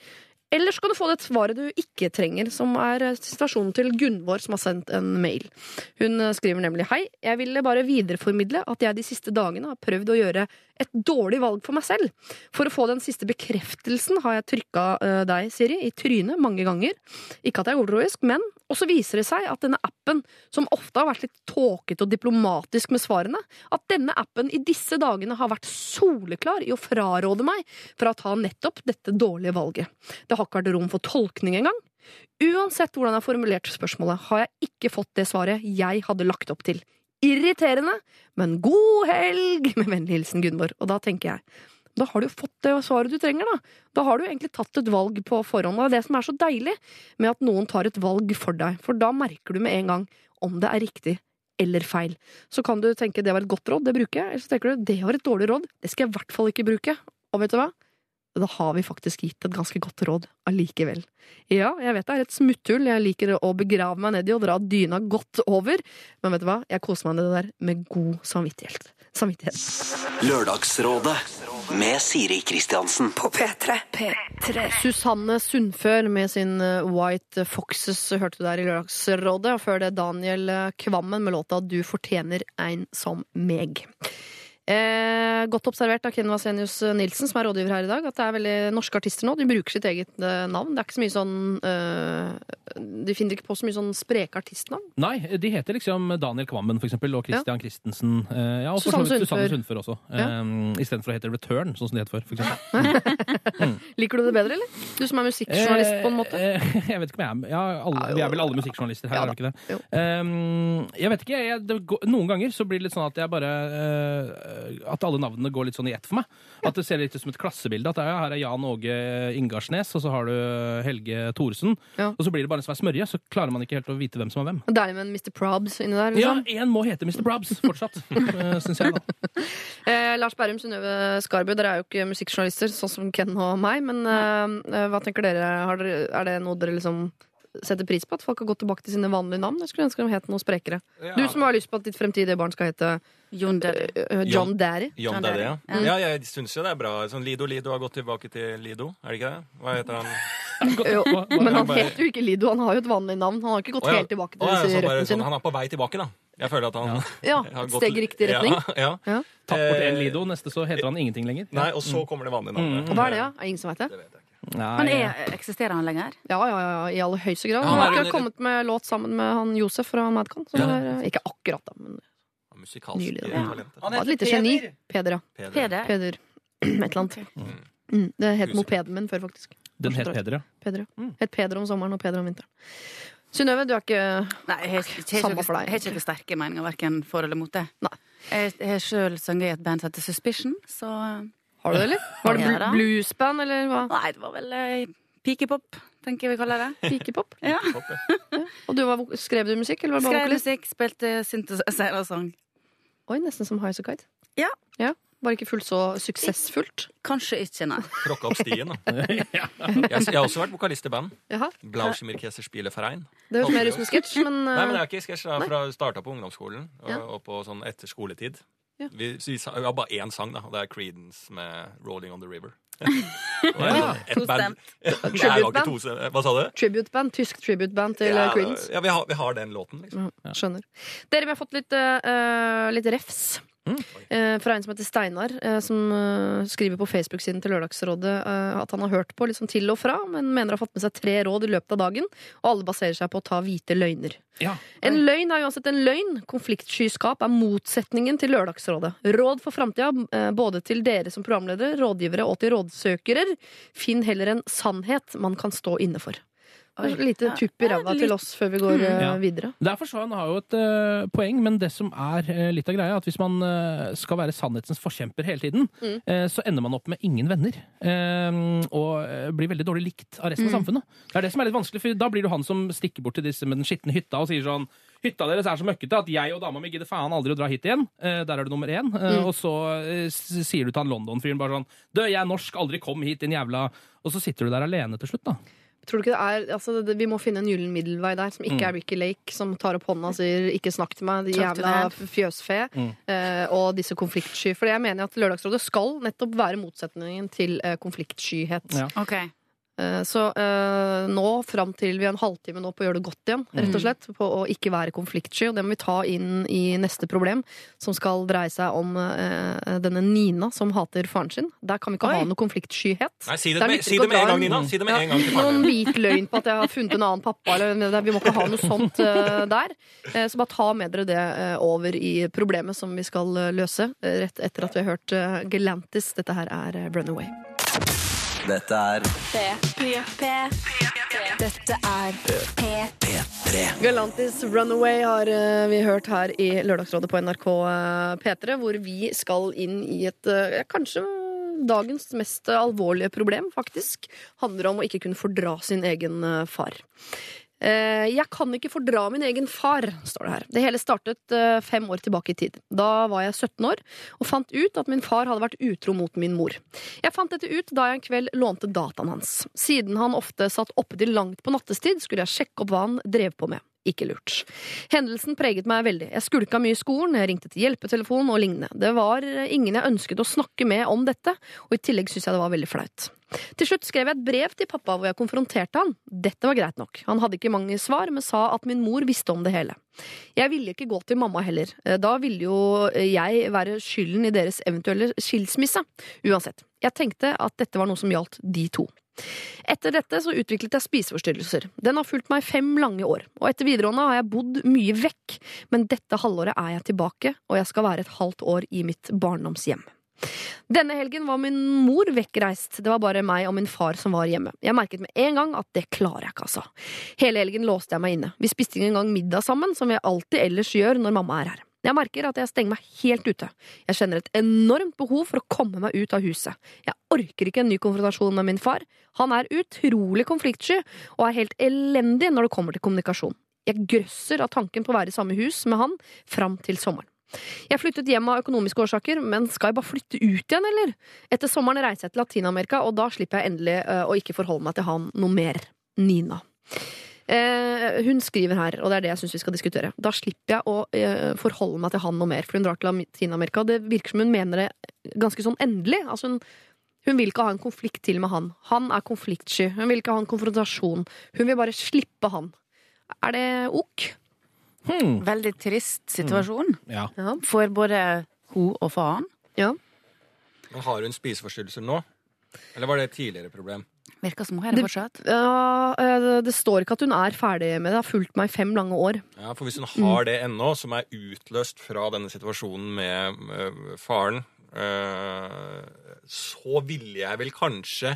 Eller så kan du få det svaret du ikke trenger, som er situasjonen til Gunvor, som har sendt en mail. Hun skriver nemlig Hei, jeg ville bare videreformidle at jeg de siste dagene har prøvd å gjøre et dårlig valg for meg selv. For å få den siste bekreftelsen har jeg trykka eh, deg, Siri, i trynet mange ganger. Ikke at jeg er overtroisk, men også viser det seg at denne appen, som ofte har vært litt tåkete og diplomatisk med svarene, at denne appen i disse dagene har vært soleklar i å fraråde meg fra å ta nettopp dette dårlige valget. Det har ikke vært rom for tolkning engang. Uansett hvordan jeg har formulert spørsmålet, har jeg ikke fått det svaret jeg hadde lagt opp til. Irriterende, men god helg! Med vennlig hilsen Gunvor. Og da tenker jeg, da har du jo fått det svaret du trenger, da. Da har du egentlig tatt et valg på forhånd. Og det er det som er så deilig med at noen tar et valg for deg. For da merker du med en gang om det er riktig eller feil. Så kan du tenke det var et godt råd, det bruker jeg. Eller så tenker du det var et dårlig råd, det skal jeg i hvert fall ikke bruke. Og vet du hva? Da har vi faktisk gitt et ganske godt råd allikevel. Ja, jeg vet det er et smutthull, jeg liker å begrave meg nedi og dra dyna godt over, men vet du hva? Jeg koser meg med det der med god samvittighet. samvittighet. Lørdagsrådet med Siri Kristiansen. På P3. P3. Susanne Sundfør med sin eh, White Foxes hørte du der i Lørdagsrådet, og før det Daniel Kvammen med låta Du fortjener ein som meg. Eh, godt observert av Ken Vasenius Nilsen, som er rådgiver her i dag, at det er veldig norske artister nå. De bruker sitt eget eh, navn. Det er ikke så mye sånn eh, De finner ikke på så mye sånn spreke artistnavn. Nei, de heter liksom Daniel Kvammen for eksempel, og Christian Christensen. eh, ja, og for Susanne Sundfør. Susanne Sundfør. Også. Ja. Um, Istedenfor å hete Return, sånn som de het før. For eksempel. Liker du det bedre, eller? Du som er musikkjournalist, på en måte. Eh, eh, jeg vet ikke om jeg er ja, alle, Vi er vel alle musikkjournalister her, Ja er vi ikke det? Um, jeg vet ikke. Jeg, det, noen ganger så blir det litt sånn at jeg bare eh, At alle navnene går litt sånn i ett for meg. At det ser litt ut som et klassebilde. At er, her er Jan Åge Ingarsnes, og så har du Helge Thoresen. Ja. Og så blir det bare en svær smørje, så klarer man ikke helt å vite hvem som er hvem. Deilig med en Mr. Probs inni der. Ja, Liksom. én må hete Mr. Probs fortsatt, uh, syns jeg. da. Eh, Lars Berrum, Synnøve Skarbø, dere er jo ikke musikkjournalister, sånn som Ken og meg, men eh, eh, hva tenker dere? Har dere? Er det noe dere liksom setter pris på? At folk har gått tilbake til sine vanlige navn? Jeg skulle ønske de het noe sprekere. Du som har lyst på at ditt fremtidige barn skal hete John Derry. eh, John Daddy. John John Daddy, ja. Mm. ja. Jeg syns jo det er bra. Sånn Lido Lido har gått tilbake til Lido, er det ikke det? Hva heter han? Jo, men han heter jo ikke Lido, han har jo et vanlig navn. Han har ikke gått ja. helt tilbake til ja, disse så bare røttene sånn, sine. han er på vei tilbake, da. Jeg føler at han Ja, et gått- steg i riktig retning. Ja, ja. Tatt bort en Eh, Lido, neste så heter han ingenting lenger. Nei, og så kommer det vanlige navnet. Mm. hva er det, da? Er det ingen som vet det? Det vet jeg. Nei, Han er, eksisterer han lenger? Ja, ja, ja, i aller høyeste grad. Ja, Han har akkurat kommet med låt sammen med han Josef fra Madcon. som Ja. er, eh, Ikke akkurat, da, men Musikalsk Nylig, Da. ja. han var et lite geni. Peder, ja. Peder. Peder? Peder. Et eller annet. Mm. Det het mopeden min før, faktisk. Den het Peder, ja. Peder, ja. Mm. Het Peder om sommeren og Peder om vinteren. Synnøve, du er ikke Nei, jeg jeg Samme for deg, jeg har ikke noen sterke meninger verken for eller mot det. Nei. Jeg har sjøl sunget i et band som heter Suspicion, så Har du det, eller? Var det bl bluesband, eller hva? Nei, det var vel eh, pikepop, tenker jeg vi kaller det. Pikepop? Ja. Og du var, skrev du musikk, eller var du bare Skrev vokalist? musikk, spilte synthesizer og sang. Oi, nesten som Highasakite. Ja. ja. Bare ikke fullt så suksessfullt. Kanskje ikke, nei. Tråkka opp stien, da. Jeg, jeg har også vært vokalist i band. Jaha. Blauschimmerkäse Spieleverein. Det høres mer ut som sketsj, men Nei, men eh, det er ikke sketsj. Jeg fra starta på ungdomsskolen og, Ja. og på sånn etter skoletid. Ja. Vi, vi, vi har bare én sang, da, og det er Creedence med 'Rolling On The River'. Ja. Det er to stem- Hva sa du? tributeband, tysk tributeband til Ja, eh, Creedence. ja, vi, har, vi har den låten, liksom. Ja, skjønner. Dere, vi har fått litt, uh, litt refs. Mm. eh, fra en som heter Steinar, eh, som eh, skriver på Facebook-siden til Lørdagsrådet at han har hørt på liksom til og fra, men mener har fått med seg tre råd i løpet av dagen, og alle baserer seg på å ta hvite løgner. Ja. En løgn er uansett en løgn. Konfliktskyskap er motsetningen til Lørdagsrådet. Råd for framtida, både til dere som programledere, rådgivere og til rådsøkere. Finn heller en sannhet man kan stå inne for. Et lite tupp i ræva til oss før vi går eh, Ja. videre. Derfor så han har jo et uh, poeng, men det som er uh, litt av greia, at hvis man uh, skal være sannhetens forkjemper hele tiden, Mm. så ender man opp med ingen venner. og blir veldig dårlig likt av resten Mm. av samfunnet. Det er det som er litt vanskelig, for da blir du han som stikker bort til disse med den skitne hytta og sier sånn Hytta deres er så møkkete at jeg og dama mi gidder faen aldri å dra hit igjen. Der er du nummer én. Mm. Og så sier du til han London-fyren bare sånn Du, jeg er norsk, aldri kom hit, din jævla Og så sitter du der alene til slutt, da. Tror du ikke det er altså, det, Vi må finne en gyllen middelvei der, som ikke Mm. er Ricky Lake, som tar opp hånda og sier 'ikke snakk til meg', de jævla fjøsfe, Mm. uh, og disse konfliktsky. For jeg mener at Lørdagsrådet skal nettopp være motsetningen til uh, konfliktskyhet. Ja. OK. Eh, Så eh, nå, fram til vi har en halvtime nå på å gjøre det godt igjen, rett og slett, på å ikke være konfliktsky, og det må vi ta inn i neste problem, som skal dreie seg om eh, denne Nina som hater faren sin. Der kan vi ikke Oi. ha noe konfliktskyhet. Nei, si det, Det med, si det med en gang, Nina. Si det med en gang til Noen faren hvit løgn på at jeg har funnet en annen pappa. Eller, vi må ikke ha noe sånt eh, der. Eh, så bare ta med dere det eh, over i problemet som vi skal løse rett etter at vi har hørt Galantis. Dette her er Runaway. Dette er P3. Dette er P3. Galantis Runaway har eh, vi hørt her i Lørdagsrådet på NRK eh, P3, hvor vi skal inn i et eh, kanskje dagens mest alvorlige problem, faktisk. Handler om å ikke kunne fordra sin egen eh, far. Eh, Jeg kan ikke fordra min egen far, står det her. Det hele startet eh, fem år tilbake i tid. Da var jeg 17 år og fant ut at min far hadde vært utro mot min mor. Jeg fant dette ut da jeg en kveld lånte dataen hans. Siden han ofte satt oppe til langt på nattestid, skulle jeg sjekke opp hva han drev på med. Ikke lurt. Hendelsen preget meg veldig. Jeg skulka mye i skolen, jeg ringte til hjelpetelefonen og lignende. Det var eh, ingen jeg ønsket å snakke med om dette, og i tillegg syntes jeg det var veldig flaut. Til slutt skrev jeg et brev til pappa hvor jeg konfronterte han. Dette var greit nok. Han hadde ikke mange svar, men sa at min mor visste om det hele. Jeg ville ikke gå til mamma heller. Eh, Da ville jo jeg være skylden i deres eventuelle skilsmisse. Uansett. Jeg tenkte at dette var noe som gjaldt de to. Etter dette så utviklet jeg spiseforstyrrelser. Den har fulgt meg fem lange år. Og etter videregående har jeg bodd mye vekk, men dette halvåret er jeg tilbake, og jeg skal være et halvt år i mitt barndomshjem. Denne helgen var min mor vekkreist. Det var bare meg og min far som var hjemme. Jeg merket med en gang at det klarer jeg ikke, altså. Hele helgen låste jeg meg inne. Vi spiste ikke engang middag sammen, som vi alltid ellers gjør når mamma er her. Jeg merker at jeg stenger meg helt ute. Jeg kjenner et enormt behov for å komme meg ut av huset. Jeg orker ikke en ny konfrontasjon med min far. Han er utrolig konfliktsky og er helt elendig når det kommer til kommunikasjon. Jeg grøsser av tanken på å være i samme hus med han fram til sommeren. Jeg flyttet hjem av økonomiske årsaker, men skal jeg bare flytte ut igjen, eller? Etter sommeren reiser jeg til Latin-Amerika, og da slipper jeg endelig øh, å ikke forholde meg til han noe mer. Nina. Eh, hun skriver her, og det er det jeg syns vi skal diskutere. Da slipper jeg å eh, forholde meg til han noe mer, for hun drar til Latin-Amerika. Det virker som hun mener det ganske sånn endelig. Altså hun, hun vil ikke ha en konflikt til med han. Han er konfliktsky. Hun vil ikke ha en konfrontasjon. Hun vil bare slippe han. Er det ok? Hmm. Veldig trist situasjon Ja. Ja. for både hun og faren. ja. Men har hun spiseforstyrrelser nå? Eller var det et tidligere problem? Virker som hun har det fortsatt. Ja, eh, det står ikke at hun er ferdig med det. Det har fulgt meg i fem lange år. Ja, For hvis hun har det ennå, som er utløst fra denne situasjonen med øh, faren, øh, så ville jeg vel kanskje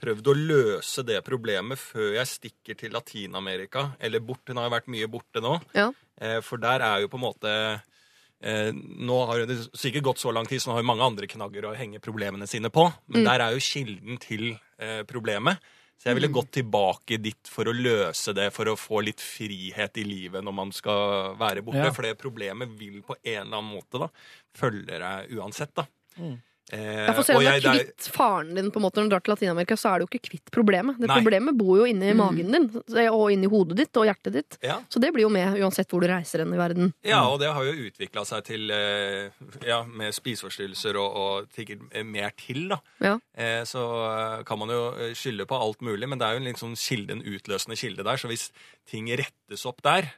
prøvd å løse det problemet før jeg stikker til Latin-Amerika. Eller bort. Hun har jo vært mye borte nå. Ja. Eh, For der er jo på en måte eh, Nå har det sikkert gått så lang tid, så nå har jo mange andre knagger å henge problemene sine på. Men der er jo kilden til eh, problemet. Så jeg ville gått tilbake dit for å løse det, for å få litt frihet i livet når man skal være borte. Ja. For det problemet vil på en eller annen måte da følge deg uansett, da. Eh, Ja, for selv om du er kvitt faren din på en måte når du drar til Latin-Amerika, så er du jo ikke kvitt problemet. Det Nei. Problemet bor jo inni magen din, og inni hodet ditt og hjertet ditt. Ja. Så det blir jo med uansett hvor du reiser hen i verden. Ja, og det har jo utvikla seg til eh, Ja, med spiseforstyrrelser og, og sikkert eh, mer til, da. Ja. Eh, så eh, kan man jo skylde på alt mulig, men det er jo en litt sånn kilde, en utløsende kilde der. Så hvis ting rettes opp der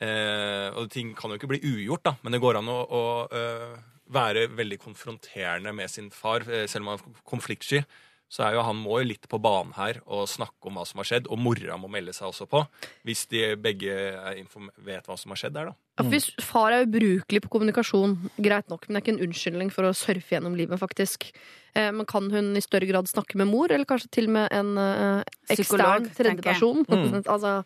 eh, Og ting kan jo ikke bli ugjort, da, men det går an å, å eh, være veldig konfronterende med sin far, eh, selv om han er konfliktsky. Så er jo han må jo litt på banen her og snakke om hva som har skjedd. Og mora må melde seg også på, hvis de begge vet hva som har skjedd der, da. Ja, hvis far er ubrukelig på kommunikasjon, greit nok, men det er ikke en unnskyldning for å surfe gjennom livet, faktisk. Eh, men kan hun i større grad snakke med mor, eller kanskje til og med en eh, ekstern tredjeperson? Mm. altså,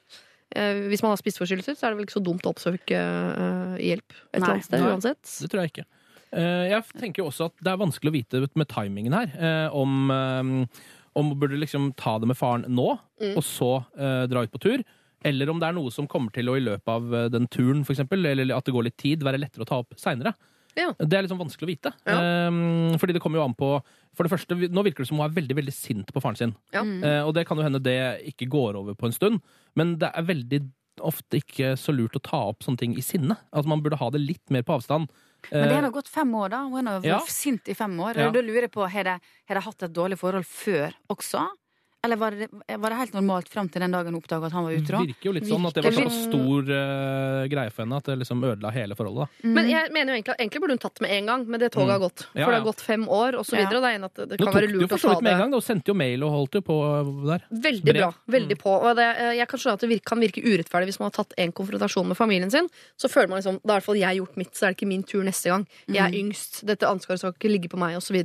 eh, hvis man har spiseforstyrrelser, så er det vel ikke så dumt å oppsøke eh, hjelp et eller Nei. annet sted, Nei. uansett. Det tror jeg ikke. Eh, Jeg tenker jo også at det er vanskelig å vite med timingen her. eh, Om, eh, om man burde liksom ta det med faren nå, og så dra ut på tur. Eller om det er noe som kommer til å i løpet av den turen, for eksempel, eller at det går litt tid, være lettere å ta opp seinere. Ja. Det er liksom vanskelig å vite. Ja. Um, Fordi det kommer jo an på For det første, nå virker det som hun er veldig veldig sint på faren sin. Ja. Uh, Og det kan jo hende det ikke går over på en stund, men det er veldig ofte ikke så lurt å ta opp sånne ting i sinne. At man burde ha det litt mer på avstand. Men det Eh, har nå gått fem år, da. Hun har Ja. vært sint i fem år. Ja. Da lurer jeg på, har de hatt et dårlig forhold før også? Eller var det, var det helt normalt fram til den dagen hun oppdaga at han var Det utro? virker jo litt sånn at det var så stor uh, greie for henne at det liksom ødela hele forholdet. da. Men jeg mener jo egentlig, egentlig burde hun tatt med en gang, men det toget har gått. For Ja, det har gått fem år, og så Ja. videre. Og det er en at det kan være lurt å ta vidt med en det gang, da, og sendte jo mail og holdt jo på der. Veldig Brev. bra. veldig på. Og det, eh, jeg kan skjønne at det virke, kan virke urettferdig hvis man har tatt en konfrontasjon med familien sin. Så føler man liksom, da har i hvert fall jeg gjort mitt, så er det ikke min tur neste gang. Jeg er yngst, dette ansvaret skal ikke ligge på meg, osv.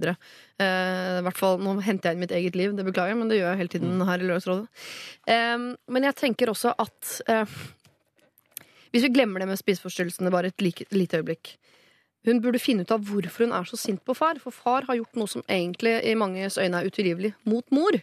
Uh, I hvert fall, nå henter jeg inn mitt eget liv, det beklager jeg, men det gjør jeg hele tiden her i Lørdagsrådet. Um, men jeg tenker også at uh, hvis vi glemmer det med spiseforstyrrelsene bare et like, lite øyeblikk Hun burde finne ut av hvorfor hun er så sint på far, for far har gjort noe som egentlig i manges øyne er utilgivelig mot mor.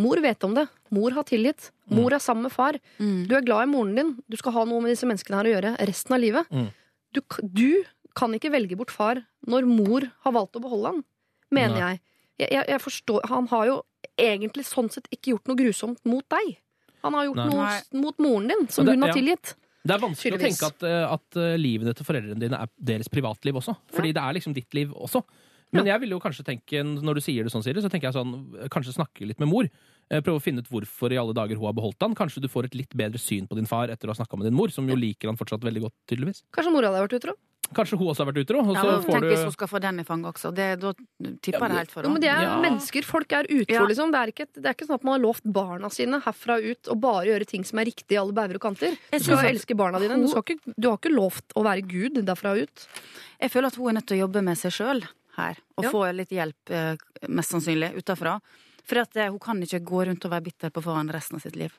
Mor vet om det. Mor har tilgitt. Mor er sammen med far. Mm. Du er glad i moren din. Du skal ha noe med disse menneskene her å gjøre resten av livet. Mm. Du, du kan ikke velge bort far når mor har valgt å beholde han, mener Nei. jeg. Jeg, jeg. jeg forstår Han har jo egentlig sånn sett ikke gjort noe grusomt mot deg. Han har gjort Nei. noe s- mot moren din, som det- hun har ja. tilgitt. Det er vanskelig å Tydeligvis. tenke at, eh, at eh, livene til foreldrene dine er deres privatliv også. Fordi det er liksom ditt liv også. Men jeg vil jo kanskje tenke, når du sier det sånn, Siri, så tenker jeg sånn, kanskje snakke litt med mor. Eh, Prøve å finne ut hvorfor i alle dager hun har beholdt han. Kanskje du får et litt bedre syn på din far etter å ha snakka med din mor, som jo liker han fortsatt veldig godt, tydeligvis. Kanskje mora di har vært utro? Kanskje hun også har vært utro, og Ja, så får tenk du hvis hun skal få den i fanget også. Det, da tipper jeg det helt for henne. men det er Ja. mennesker. Folk er utro, Ja. liksom. Det er, ikke, det er ikke sånn at man har lovt barna sine herfra ut å bare gjøre ting som er riktig i alle bauger og kanter. Du skal at elske barna dine. Du, skal ikke, du har ikke lovt å være Gud derfra ut. Jeg føler at hun er nødt til å jobbe med seg sjøl her, og Ja. få litt hjelp, eh, mest sannsynlig, utafra. For at eh, hun kan ikke gå rundt og være bitter på faren resten av sitt liv.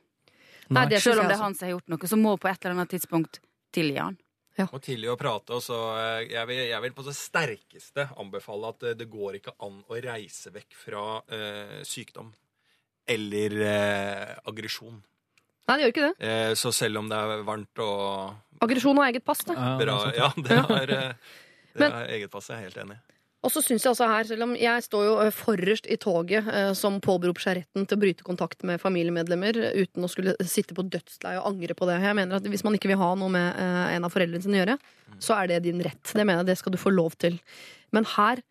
Nei, Selv om det er han som har gjort noe, så må hun på et eller annet tidspunkt tilgi han. Må tidlig å prate, og så eh, jeg vil, jeg vil på det sterkeste anbefale at eh, det går ikke an å reise vekk fra eh, sykdom eller eh, aggresjon. Nei, det gjør ikke det. Eh, så selv om det er varmt og Aggresjon har eget pass. da. Ja, det er bra. Ja, det har, eh, det er eget pass. Jeg er helt enig. Og så synes jeg også her, selv om jeg står jo eh, forrest i toget eh, som påberoper seg retten til å bryte kontakt med familiemedlemmer eh, uten å skulle sitte på dødsleie og angre på det. Jeg mener at Hvis man ikke vil ha noe med eh, en av foreldrene sine å gjøre, så er det din rett. Det mener jeg, det skal du få lov til. Men her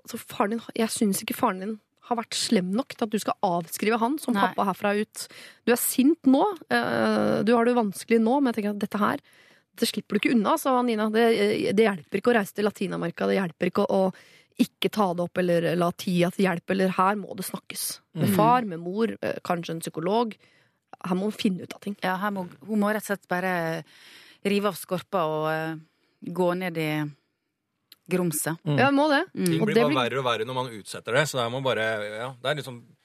altså faren din, Jeg syns ikke faren din har vært slem nok til at du skal avskrive han som Nei. pappa herfra ut. Du er sint nå. eh, Du har det vanskelig nå, men jeg tenker at dette her det slipper du ikke unna, sa Nina. Det, det hjelper ikke å reise til Latin-Amerika. Det hjelper ikke å, å ikke ta det opp eller la tida til hjelp. Eller her må det snakkes. Med Mm. far, med mor, eh, kanskje en psykolog. Her må hun finne ut av ting. Ja, her må, hun må rett og slett bare rive av skorpa og uh, gå ned i grumset. Mm. Ja, må det. Mm. Ting blir det bare blir- verre og verre når man utsetter det. Så det er man bare Ja, det er liksom eh,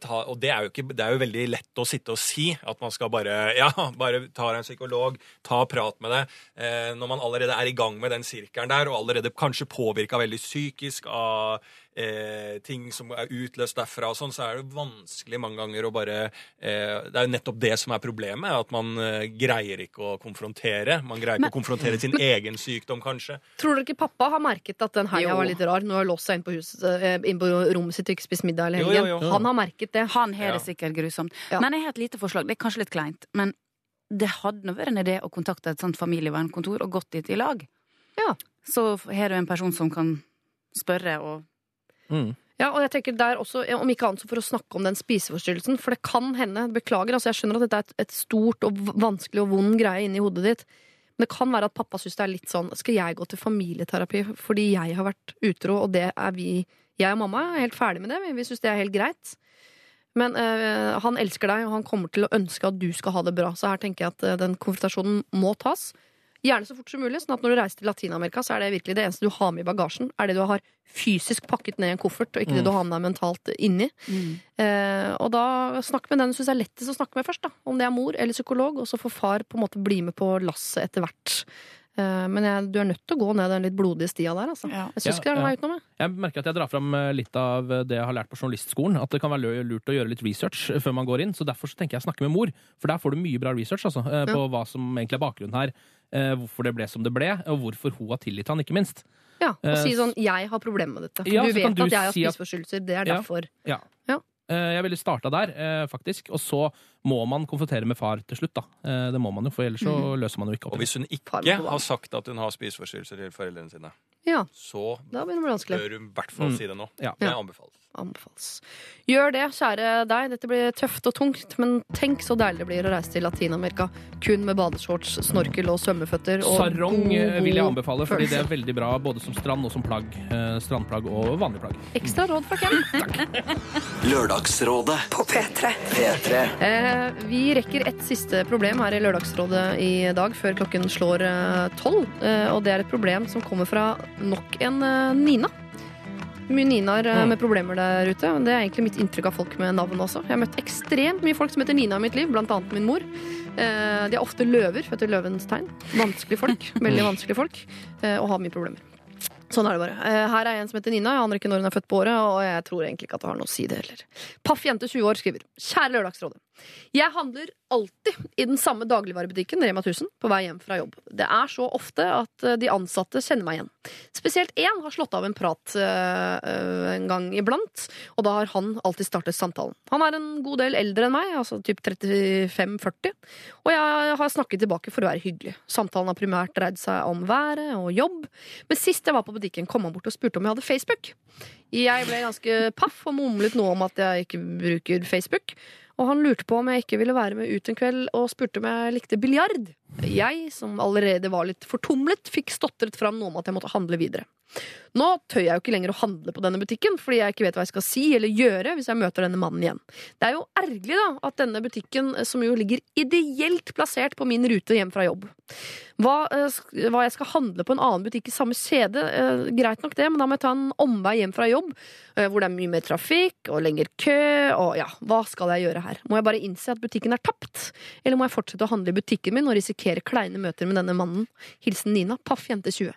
ta, og det er, jo ikke, det er jo veldig lett å sitte og si at man skal bare ja, bare ta en psykolog, ta prat med det. Eh, når man allerede er i gang med den sirkelen der, og allerede kanskje påvirka veldig psykisk av eh, ting som er utløst derfra, og sånn, så er det vanskelig mange ganger å bare eh, Det er jo nettopp det som er problemet, at man eh, greier ikke å konfrontere. Man greier ikke å konfrontere sin egen sykdom, kanskje. Tror dere ikke pappa har merket at den helga var litt rar? Nå har han låst seg inn på, huset, eh, inn på rommet sitt og ikke spist middag hele helgen. jo, jo. Han har merket det. Han har Ja. det sikkert grusomt. Ja. Men jeg har et lite forslag. Det er kanskje litt kleint, men det hadde nå vært en idé å kontakte et sånt familievernkontor og gått dit i lag. Ja. Så har du en person som kan spørre og Mm. Ja, og jeg tenker der også, om ikke annet så for å snakke om den spiseforstyrrelsen. For det kan hende, beklager, altså jeg skjønner at dette er et, et stort og vanskelig og vond greie inni hodet ditt. Men det kan være at pappa syns det er litt sånn Skal jeg gå til familieterapi fordi jeg har vært utro, og det er vi Jeg og mamma er helt ferdig med det. Vi- syns det er helt greit. Men øh, han elsker deg, og han kommer til å ønske at du skal ha det bra. Så her tenker jeg at eh, den konfrontasjonen må tas. Gjerne så fort som mulig, sånn at når du reiser til Latin-Amerika, så er det virkelig det eneste du har med i bagasjen, er det du har fysisk pakket ned i en koffert, og ikke det du har med deg mentalt inni. Eh, og da snakk med den du syns er lettest å snakke med først, da. Om det er mor eller psykolog, og så får far på en måte bli med på lasset etter hvert. Eh, men jeg, du er nødt til å gå ned den litt blodige stia der, altså. Ja. Jeg syns Ja, ikke det er noe ja. vei utenom. jeg. Jeg merker at jeg drar fram eh, litt av det jeg har lært på journalistskolen. At det kan være lurt å gjøre litt research før man går inn. Så derfor så tenker jeg å snakke med mor. For der får du mye bra research altså, på på hva som egentlig er bakgrunnen her. eh, Hvorfor det ble som det ble, og hvorfor hun har tilgitt han, ikke minst. Ja, og Eh, si sånn 'jeg har problemer med dette'. For Ja, du vet du at jeg har spiseforstyrrelser. Det er Ja. derfor. Ja. Eh, Jeg ville starta der, eh, faktisk. Og så må man konfrontere med far til slutt, da. Eh, Det må man jo, for ellers så løser man jo ikke opp. Og hvis hun ikke har sagt at hun har spiseforstyrrelser til foreldrene sine, Ja, så da begynner det vanskelig. bør hun i hvert fall Mm. si det nå. Ja. Det anbefales. Anbefales. Gjør det, kjære deg. Dette blir tøft og tungt, men tenk så deilig det blir å reise til Latin-Amerika kun med badeshorts, snorkel og svømmeføtter. Og Sarong eh, vil jeg anbefale, fordi det er veldig bra både som strand og som plagg. Eh, strandplagg og vanlig plagg. Ekstra råd fra Ken. Lørdagsrådet På P3. P3 Eh, vi rekker et siste problem her i Lørdagsrådet i dag, før klokken slår eh, tolv. Eh, og det er et problem som kommer fra nok en eh, Nina. Mye Ninaer mm. med problemer der ute. Det er egentlig mitt inntrykk av folk med navn også. Jeg har møtt ekstremt mye folk som heter Nina i mitt liv, blant annet min mor. Eh, de er ofte løver, i løvens tegn. Vanskelige folk. Veldig vanskelige folk. eh, og har mye problemer. Sånn er det bare. Her er en som heter Nina. Jeg aner ikke når hun er født på året, og jeg tror egentlig ikke at det har noe å si det heller. Paff jente 20 år skriver Kjære Lørdagsrådet. Jeg handler alltid i den samme dagligvarebutikken Rema 1000 på vei hjem fra jobb. Det er så ofte at eh, de ansatte kjenner meg igjen. Spesielt én har slått av en prat eh, en gang iblant, og da har han alltid startet samtalen. Han er en god del eldre enn meg, altså typ 35-40, og jeg har snakket tilbake for å være hyggelig. Samtalen har primært dreid seg om været og jobb, men sist jeg var på butikken, kom han bort og spurte om jeg hadde Facebook. Jeg ble ganske paff og mumlet noe om at jeg ikke bruker Facebook. Og han lurte på om jeg ikke ville være med ut en kveld, og spurte om jeg likte biljard. Jeg, som allerede var litt fortumlet, fikk stotret fram noe om at jeg måtte handle videre. Nå tør jeg jo ikke lenger å handle på denne butikken, fordi jeg ikke vet hva jeg skal si eller gjøre hvis jeg møter denne mannen igjen. Det er jo ergerlig da, at denne butikken, som jo ligger ideelt plassert på min rute hjem fra jobb, hva, eh, hva jeg skal handle på en annen butikk i samme kjede, eh, greit nok det, men da må jeg ta en omvei hjem fra jobb, eh, hvor det er mye mer trafikk og lengre kø, og ja, hva skal jeg gjøre her? Må jeg bare innse at butikken er tapt? Eller må jeg fortsette å handle i butikken min og risikere kleine møter med denne mannen? Hilsen Nina, paff jente 20.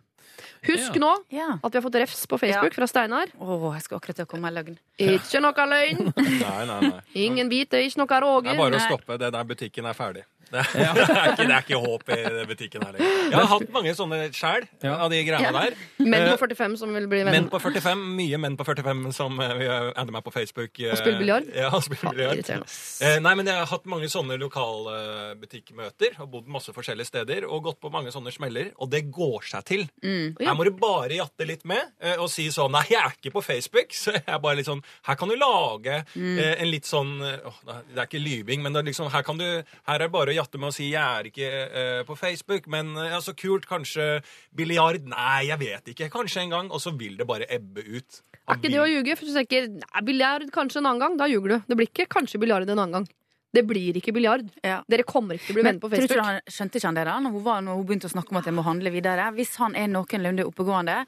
Husk Ja. nå Ja. at vi har fått refs på Facebook fra Steinar. Å, jeg skal akkurat til å komme med løgn. Ikke noe løgn, Nei, nei, nei. ingen biter, ikke noe Det er bare å stoppe. Det der butikken er ferdig. Det er, det er, ikke, det er ikke håp i den butikken her lenger. Jeg har hatt mange sånne sjæl Ja. av de greiene Ja. der. Menn Eh, på 45 som vil bli Menn venner. på 45, mye menn på 45 som uh, adder meg på Facebook. eh, Og spiller biljard? Ja, spiller biljard. Eh, nei, men Jeg har hatt mange sånne lokalbutikkmøter og bodd masse forskjellige steder og gått på mange sånne smeller, og det går seg til. Ja. Her må du bare jatte litt med eh, og si sånn Nei, jeg er ikke på Facebook. Så jeg er bare litt sånn Her kan du lage eh, en litt sånn eh, åh, Det er ikke lyving, men det er liksom, her, kan du, her er det bare å jatte med å si 'jeg er ikke eh, på Facebook', men eh, ja, så kult, kanskje biljard? Nei, jeg vet ikke. Kanskje en gang. Og så vil det bare ebbe ut. Er ikke det å ljuge? For du tenker biljard kanskje en annen gang. Da ljuger du. Det blir ikke kanskje biljard en annen gang. Det blir ikke biljard. Ja. Dere kommer ikke til å bli venner på tror Facebook. du han, skjønte ikke han det da når hun, var, når hun begynte å snakke om at jeg må handle videre? Hvis han er noenlunde oppegående,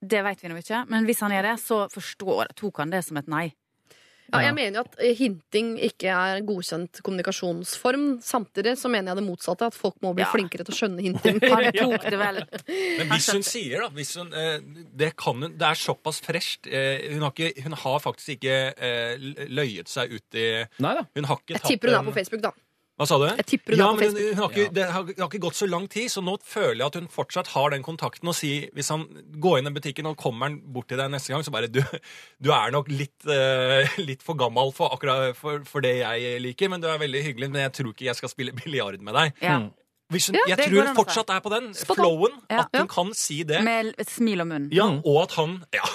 det vet vi nå ikke, men hvis han er det, så forstår, tok han det som et nei. Ja, jeg mener jo at eh, hinting ikke er godkjent kommunikasjonsform. Samtidig så mener jeg det motsatte, at folk må bli Ja. flinkere til å skjønne hinting. Han tok det vel. Men hvis hun sier, da hvis hun, eh, det, kan hun, det er såpass fresht. Eh, hun, har ikke, hun har faktisk ikke løyet seg ut i Nei da. Hun har ikke Jeg tipper hun er på Facebook, da. Hva sa du? Jeg tipper hun ja, er på men Facebook. hun har ikke, Det har, det har ikke gått så lang tid, så nå føler jeg at hun fortsatt har den kontakten. Og si, hvis han går inn i butikken og kommer han bort til deg neste gang, så bare Du, du er nok litt, eh, litt for gammel for akkurat for, for det jeg liker, men du er veldig hyggelig, men jeg tror ikke jeg skal spille biljard med deg. Ja. Hvis hun, Ja, jeg det tror hun an å fortsatt er på den Spot on. flowen, Ja. at hun kan si det. Med et smil om munnen. Ja, og at han Ja,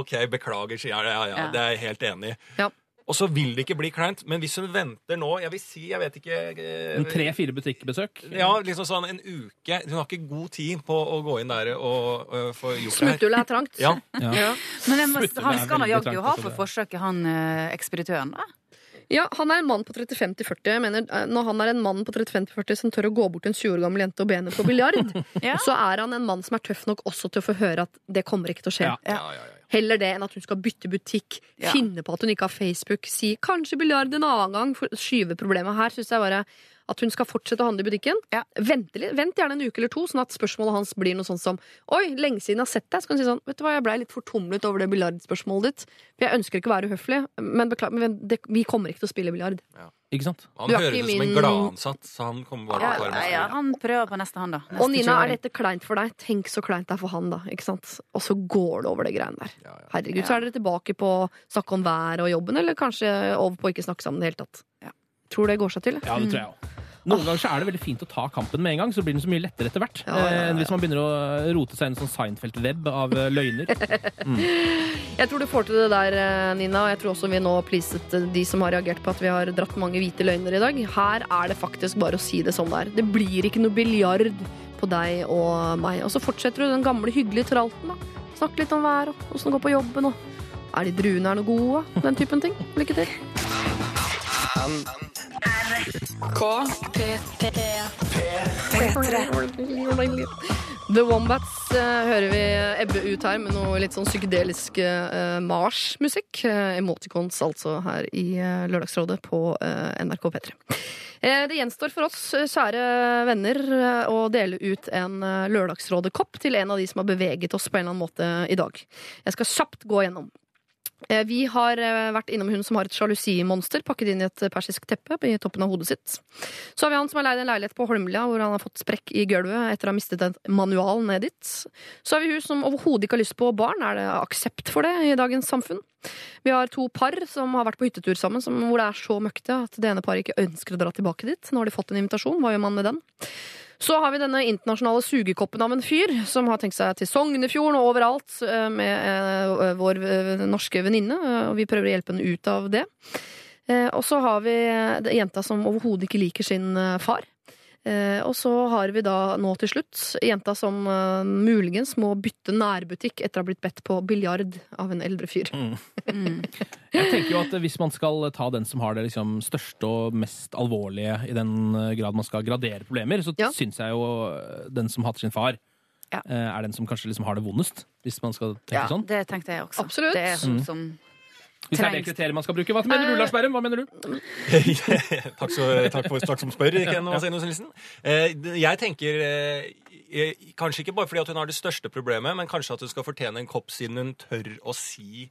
OK, beklager, sier jeg. Ja, ja, Ja. det er jeg helt enig i. Ja. Og så vil det ikke bli kleint. Men hvis hun venter nå Jeg vil si, jeg vet ikke eh, En tre-fire butikkbesøk. Ja, liksom sånn en uke. Hun har ikke god tid på å gå inn der og og få gjort det her. Smutthullet er trangt. Ja. Ja. Ja. Men jeg han skal da jaggu ha for forsøket, han eh, ekspeditøren. da. Ja, Han er en mann på 35-40. Jeg mener, eh, Når han er en mann på 35-40 som tør å gå bort til en 20 år gammel jente og be henne på biljard, Ja. så er han en mann som er tøff nok også til å få høre at det kommer ikke til å skje. Ja. Ja, ja, ja. Heller det enn at hun skal bytte butikk, Ja. finne på at hun ikke har Facebook, si kanskje biljard en annen gang, for skyve problemet her. Synes jeg bare at hun skal fortsette å handle i butikken. Ja. Vent, vent gjerne en uke eller to, sånn at spørsmålet hans blir noe sånt som Oi, lenge siden jeg har sett deg. Så kan hun si sånn Vet du hva, jeg blei litt fortumlet over det biljardspørsmålet ditt. For jeg ønsker ikke å være uhøflig, men beklager, men det, vi kommer ikke til å spille biljard. Ikke sant? Han høres ut som en min- gladansatt, så han kommer bare Ja, til å det ja, han prøver på neste han, da. Neste Og Nina, er dette kleint for deg? Tenk så kleint det er for han, da. Ikke sant? Og så går det over det greiene der. Ja, ja. Herregud, så er dere tilbake på å snakke om været og jobben, eller kanskje over på å ikke snakke sammen i det hele tatt. Ja. Tror det går seg til. Ja, det tror jeg òg. Noen ganger så er det veldig fint å ta kampen med en gang, så blir den så mye lettere etter hvert. Ja, ja, ja, eh, enn hvis man begynner å rote seg inn i en sånn Seinfeld-web av løgner. løgner. Jeg tror du får til det der, eh, Nina. Og jeg tror også vi nå pleaset eh, de som har reagert på at vi har dratt mange hvite løgner i dag. Her er det faktisk bare å si det som det er. Det blir ikke noe biljard på deg og meg. Og så fortsetter du den gamle hyggelige tralten. da. Snakk litt om været og åssen det går på jobben. og Er de druene er noe gode? Den typen ting. Lykke til. The Wombats eh, hører vi ebbe ut her med noe litt sånn psykedelisk uh, Mars-musikk. Uh, emoticons altså her i eh, Lørdagsrådet på eh, NRK P3. Eh, Det gjenstår for oss, eh, kjære venner, eh, å dele ut en Lørdagsrådekopp til en av de som har beveget oss på en eller annen måte i dag. Jeg skal kjapt gå gjennom. Eh, Vi har eh, vært innom hun som har et sjalusimonster pakket inn i et persisk teppe i toppen av hodet sitt. Så har vi han som har leid en leilighet på Holmlia hvor han har fått sprekk i gulvet etter å ha mistet en manual ned dit. Så har vi hun som overhodet ikke har lyst på barn. Er det aksept for det i dagens samfunn? Vi har to par som har vært på hyttetur sammen, som, hvor det er så møkkete at det ene paret ikke ønsker å dra tilbake dit. Nå har de fått en invitasjon. Hva gjør man med den? Så har vi denne internasjonale sugekoppen av en fyr som har tenkt seg til Sognefjorden og overalt eh, med eh, vår eh, norske venninne, og vi prøver å hjelpe henne ut av det. Og så har vi jenta som overhodet ikke liker sin far. Eh, Og så har vi da nå til slutt jenta som eh, muligens må bytte nærbutikk etter å ha blitt bedt på biljard av en eldre fyr. Jeg tenker jo at Hvis man skal ta den som har det liksom største og mest alvorlige, i den eh, grad man skal gradere problemer, så Ja. syns jeg jo den som hater sin far, Ja. eh, er den som kanskje liksom har det vondest. Hvis man skal tenke Ja, sånn. det tenkte jeg også. Absolutt. Det er sånn som Hvis det er det kriteriet man skal bruke. Hva mener du, Lars Berrum? Hva mener du? takk, så, takk for takk som spør, Ken Vasenus Nilsen. Eh, jeg tenker eh, eh, Kanskje ikke bare fordi at hun har det største problemet, men kanskje at hun skal fortjene en kopp siden hun tør å si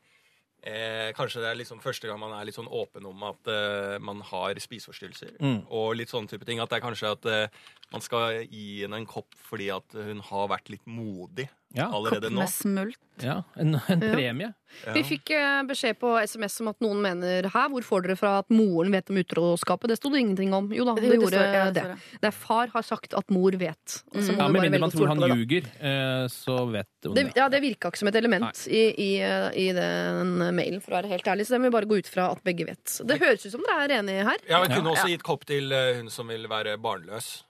eh, Kanskje det er liksom første gang man er litt sånn åpen om at eh, man har spiseforstyrrelser. Mm. Og litt sånne type ting. At det er kanskje at eh, man skal gi henne en kopp fordi at hun har vært litt modig Ja, allerede kopp med smult. ja en, en Ja. premie. Ja. Vi fikk eh, beskjed på SMS om at noen mener her. hvor får dere fra at moren vet om utroskapet? Det sto det ingenting om. Jo da, det, Det gjorde det det. det. Er far har sagt at mor vet. Så Ja, Med mindre man tror han ljuger, eh, så vet hun Det, ja, det virka ikke som et element i, i, eh, i den mailen, for å være helt ærlig. Så det må vi bare gå ut fra at begge vet. Det høres ut som dere er enige her. Ja, vi kunne Ja. også gitt kopp til hun som vil være barnløs.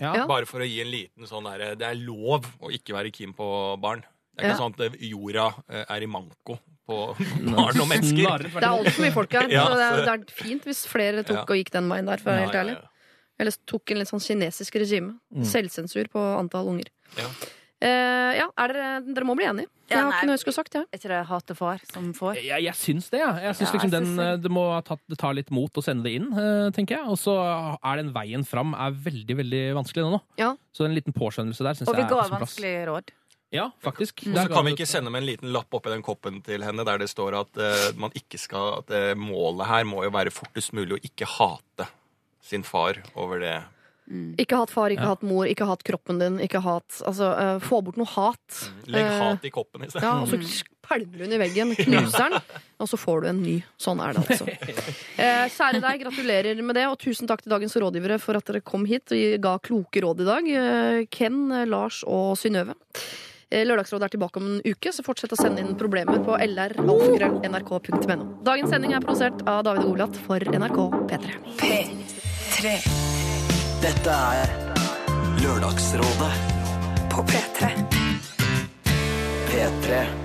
Ja. Bare for å gi en liten sånn derre Det er lov å ikke være keen på barn. Det er ikke Ja. sånn at jorda eh, er i manko på barn og mennesker. Det er altfor mye folk her. Ja, så det, er, det er fint hvis flere tok Ja. og gikk den veien der, for å være helt ja, ærlig. ja. Eller tok en litt sånn kinesisk regime. Selvsensur på antall unger. Ja. Eh, ja, er dere, dere må bli enige. Jeg har ikke noe jeg skulle sagt, jeg. Er ikke det hate far som får? Jeg, jeg syns det, ja. Jeg syns Ja, liksom jeg den, det. det må ta, det tar litt mot å sende det inn, eh, tenker jeg. Og så er den veien fram er veldig, veldig vanskelig nå. Ja. Så en liten påskjønnelse der syns Og jeg vi er ga på sin plass. vanskelig råd. Ja, faktisk. Og så kan vi ikke sende med en liten lapp oppi den koppen til henne der det står at uh, man ikke skal At uh, målet her må jo være fortest mulig å ikke hate sin far over det. Ikke hatt far, ikke Ja. hatt mor, ikke hatt kroppen din. Ikke hatt, altså, uh, få bort noe hat. Legg Eh, hat i koppen i stedet. Ja, og så pælmer du den i veggen, knuser den, og så får du en ny. Sånn er det altså. Uh, kjære deg, gratulerer med det, og tusen takk til dagens rådgivere for at dere kom hit og ga kloke råd i dag. Uh, Ken, Lars og Synnøve. Lørdagsrådet er tilbake om en uke, så fortsett å sende inn problemer på lralfakrøll.nrk.no. Dagens sending er produsert av David Olath for NRK P3. P3 Dette er Lørdagsrådet på P3. P3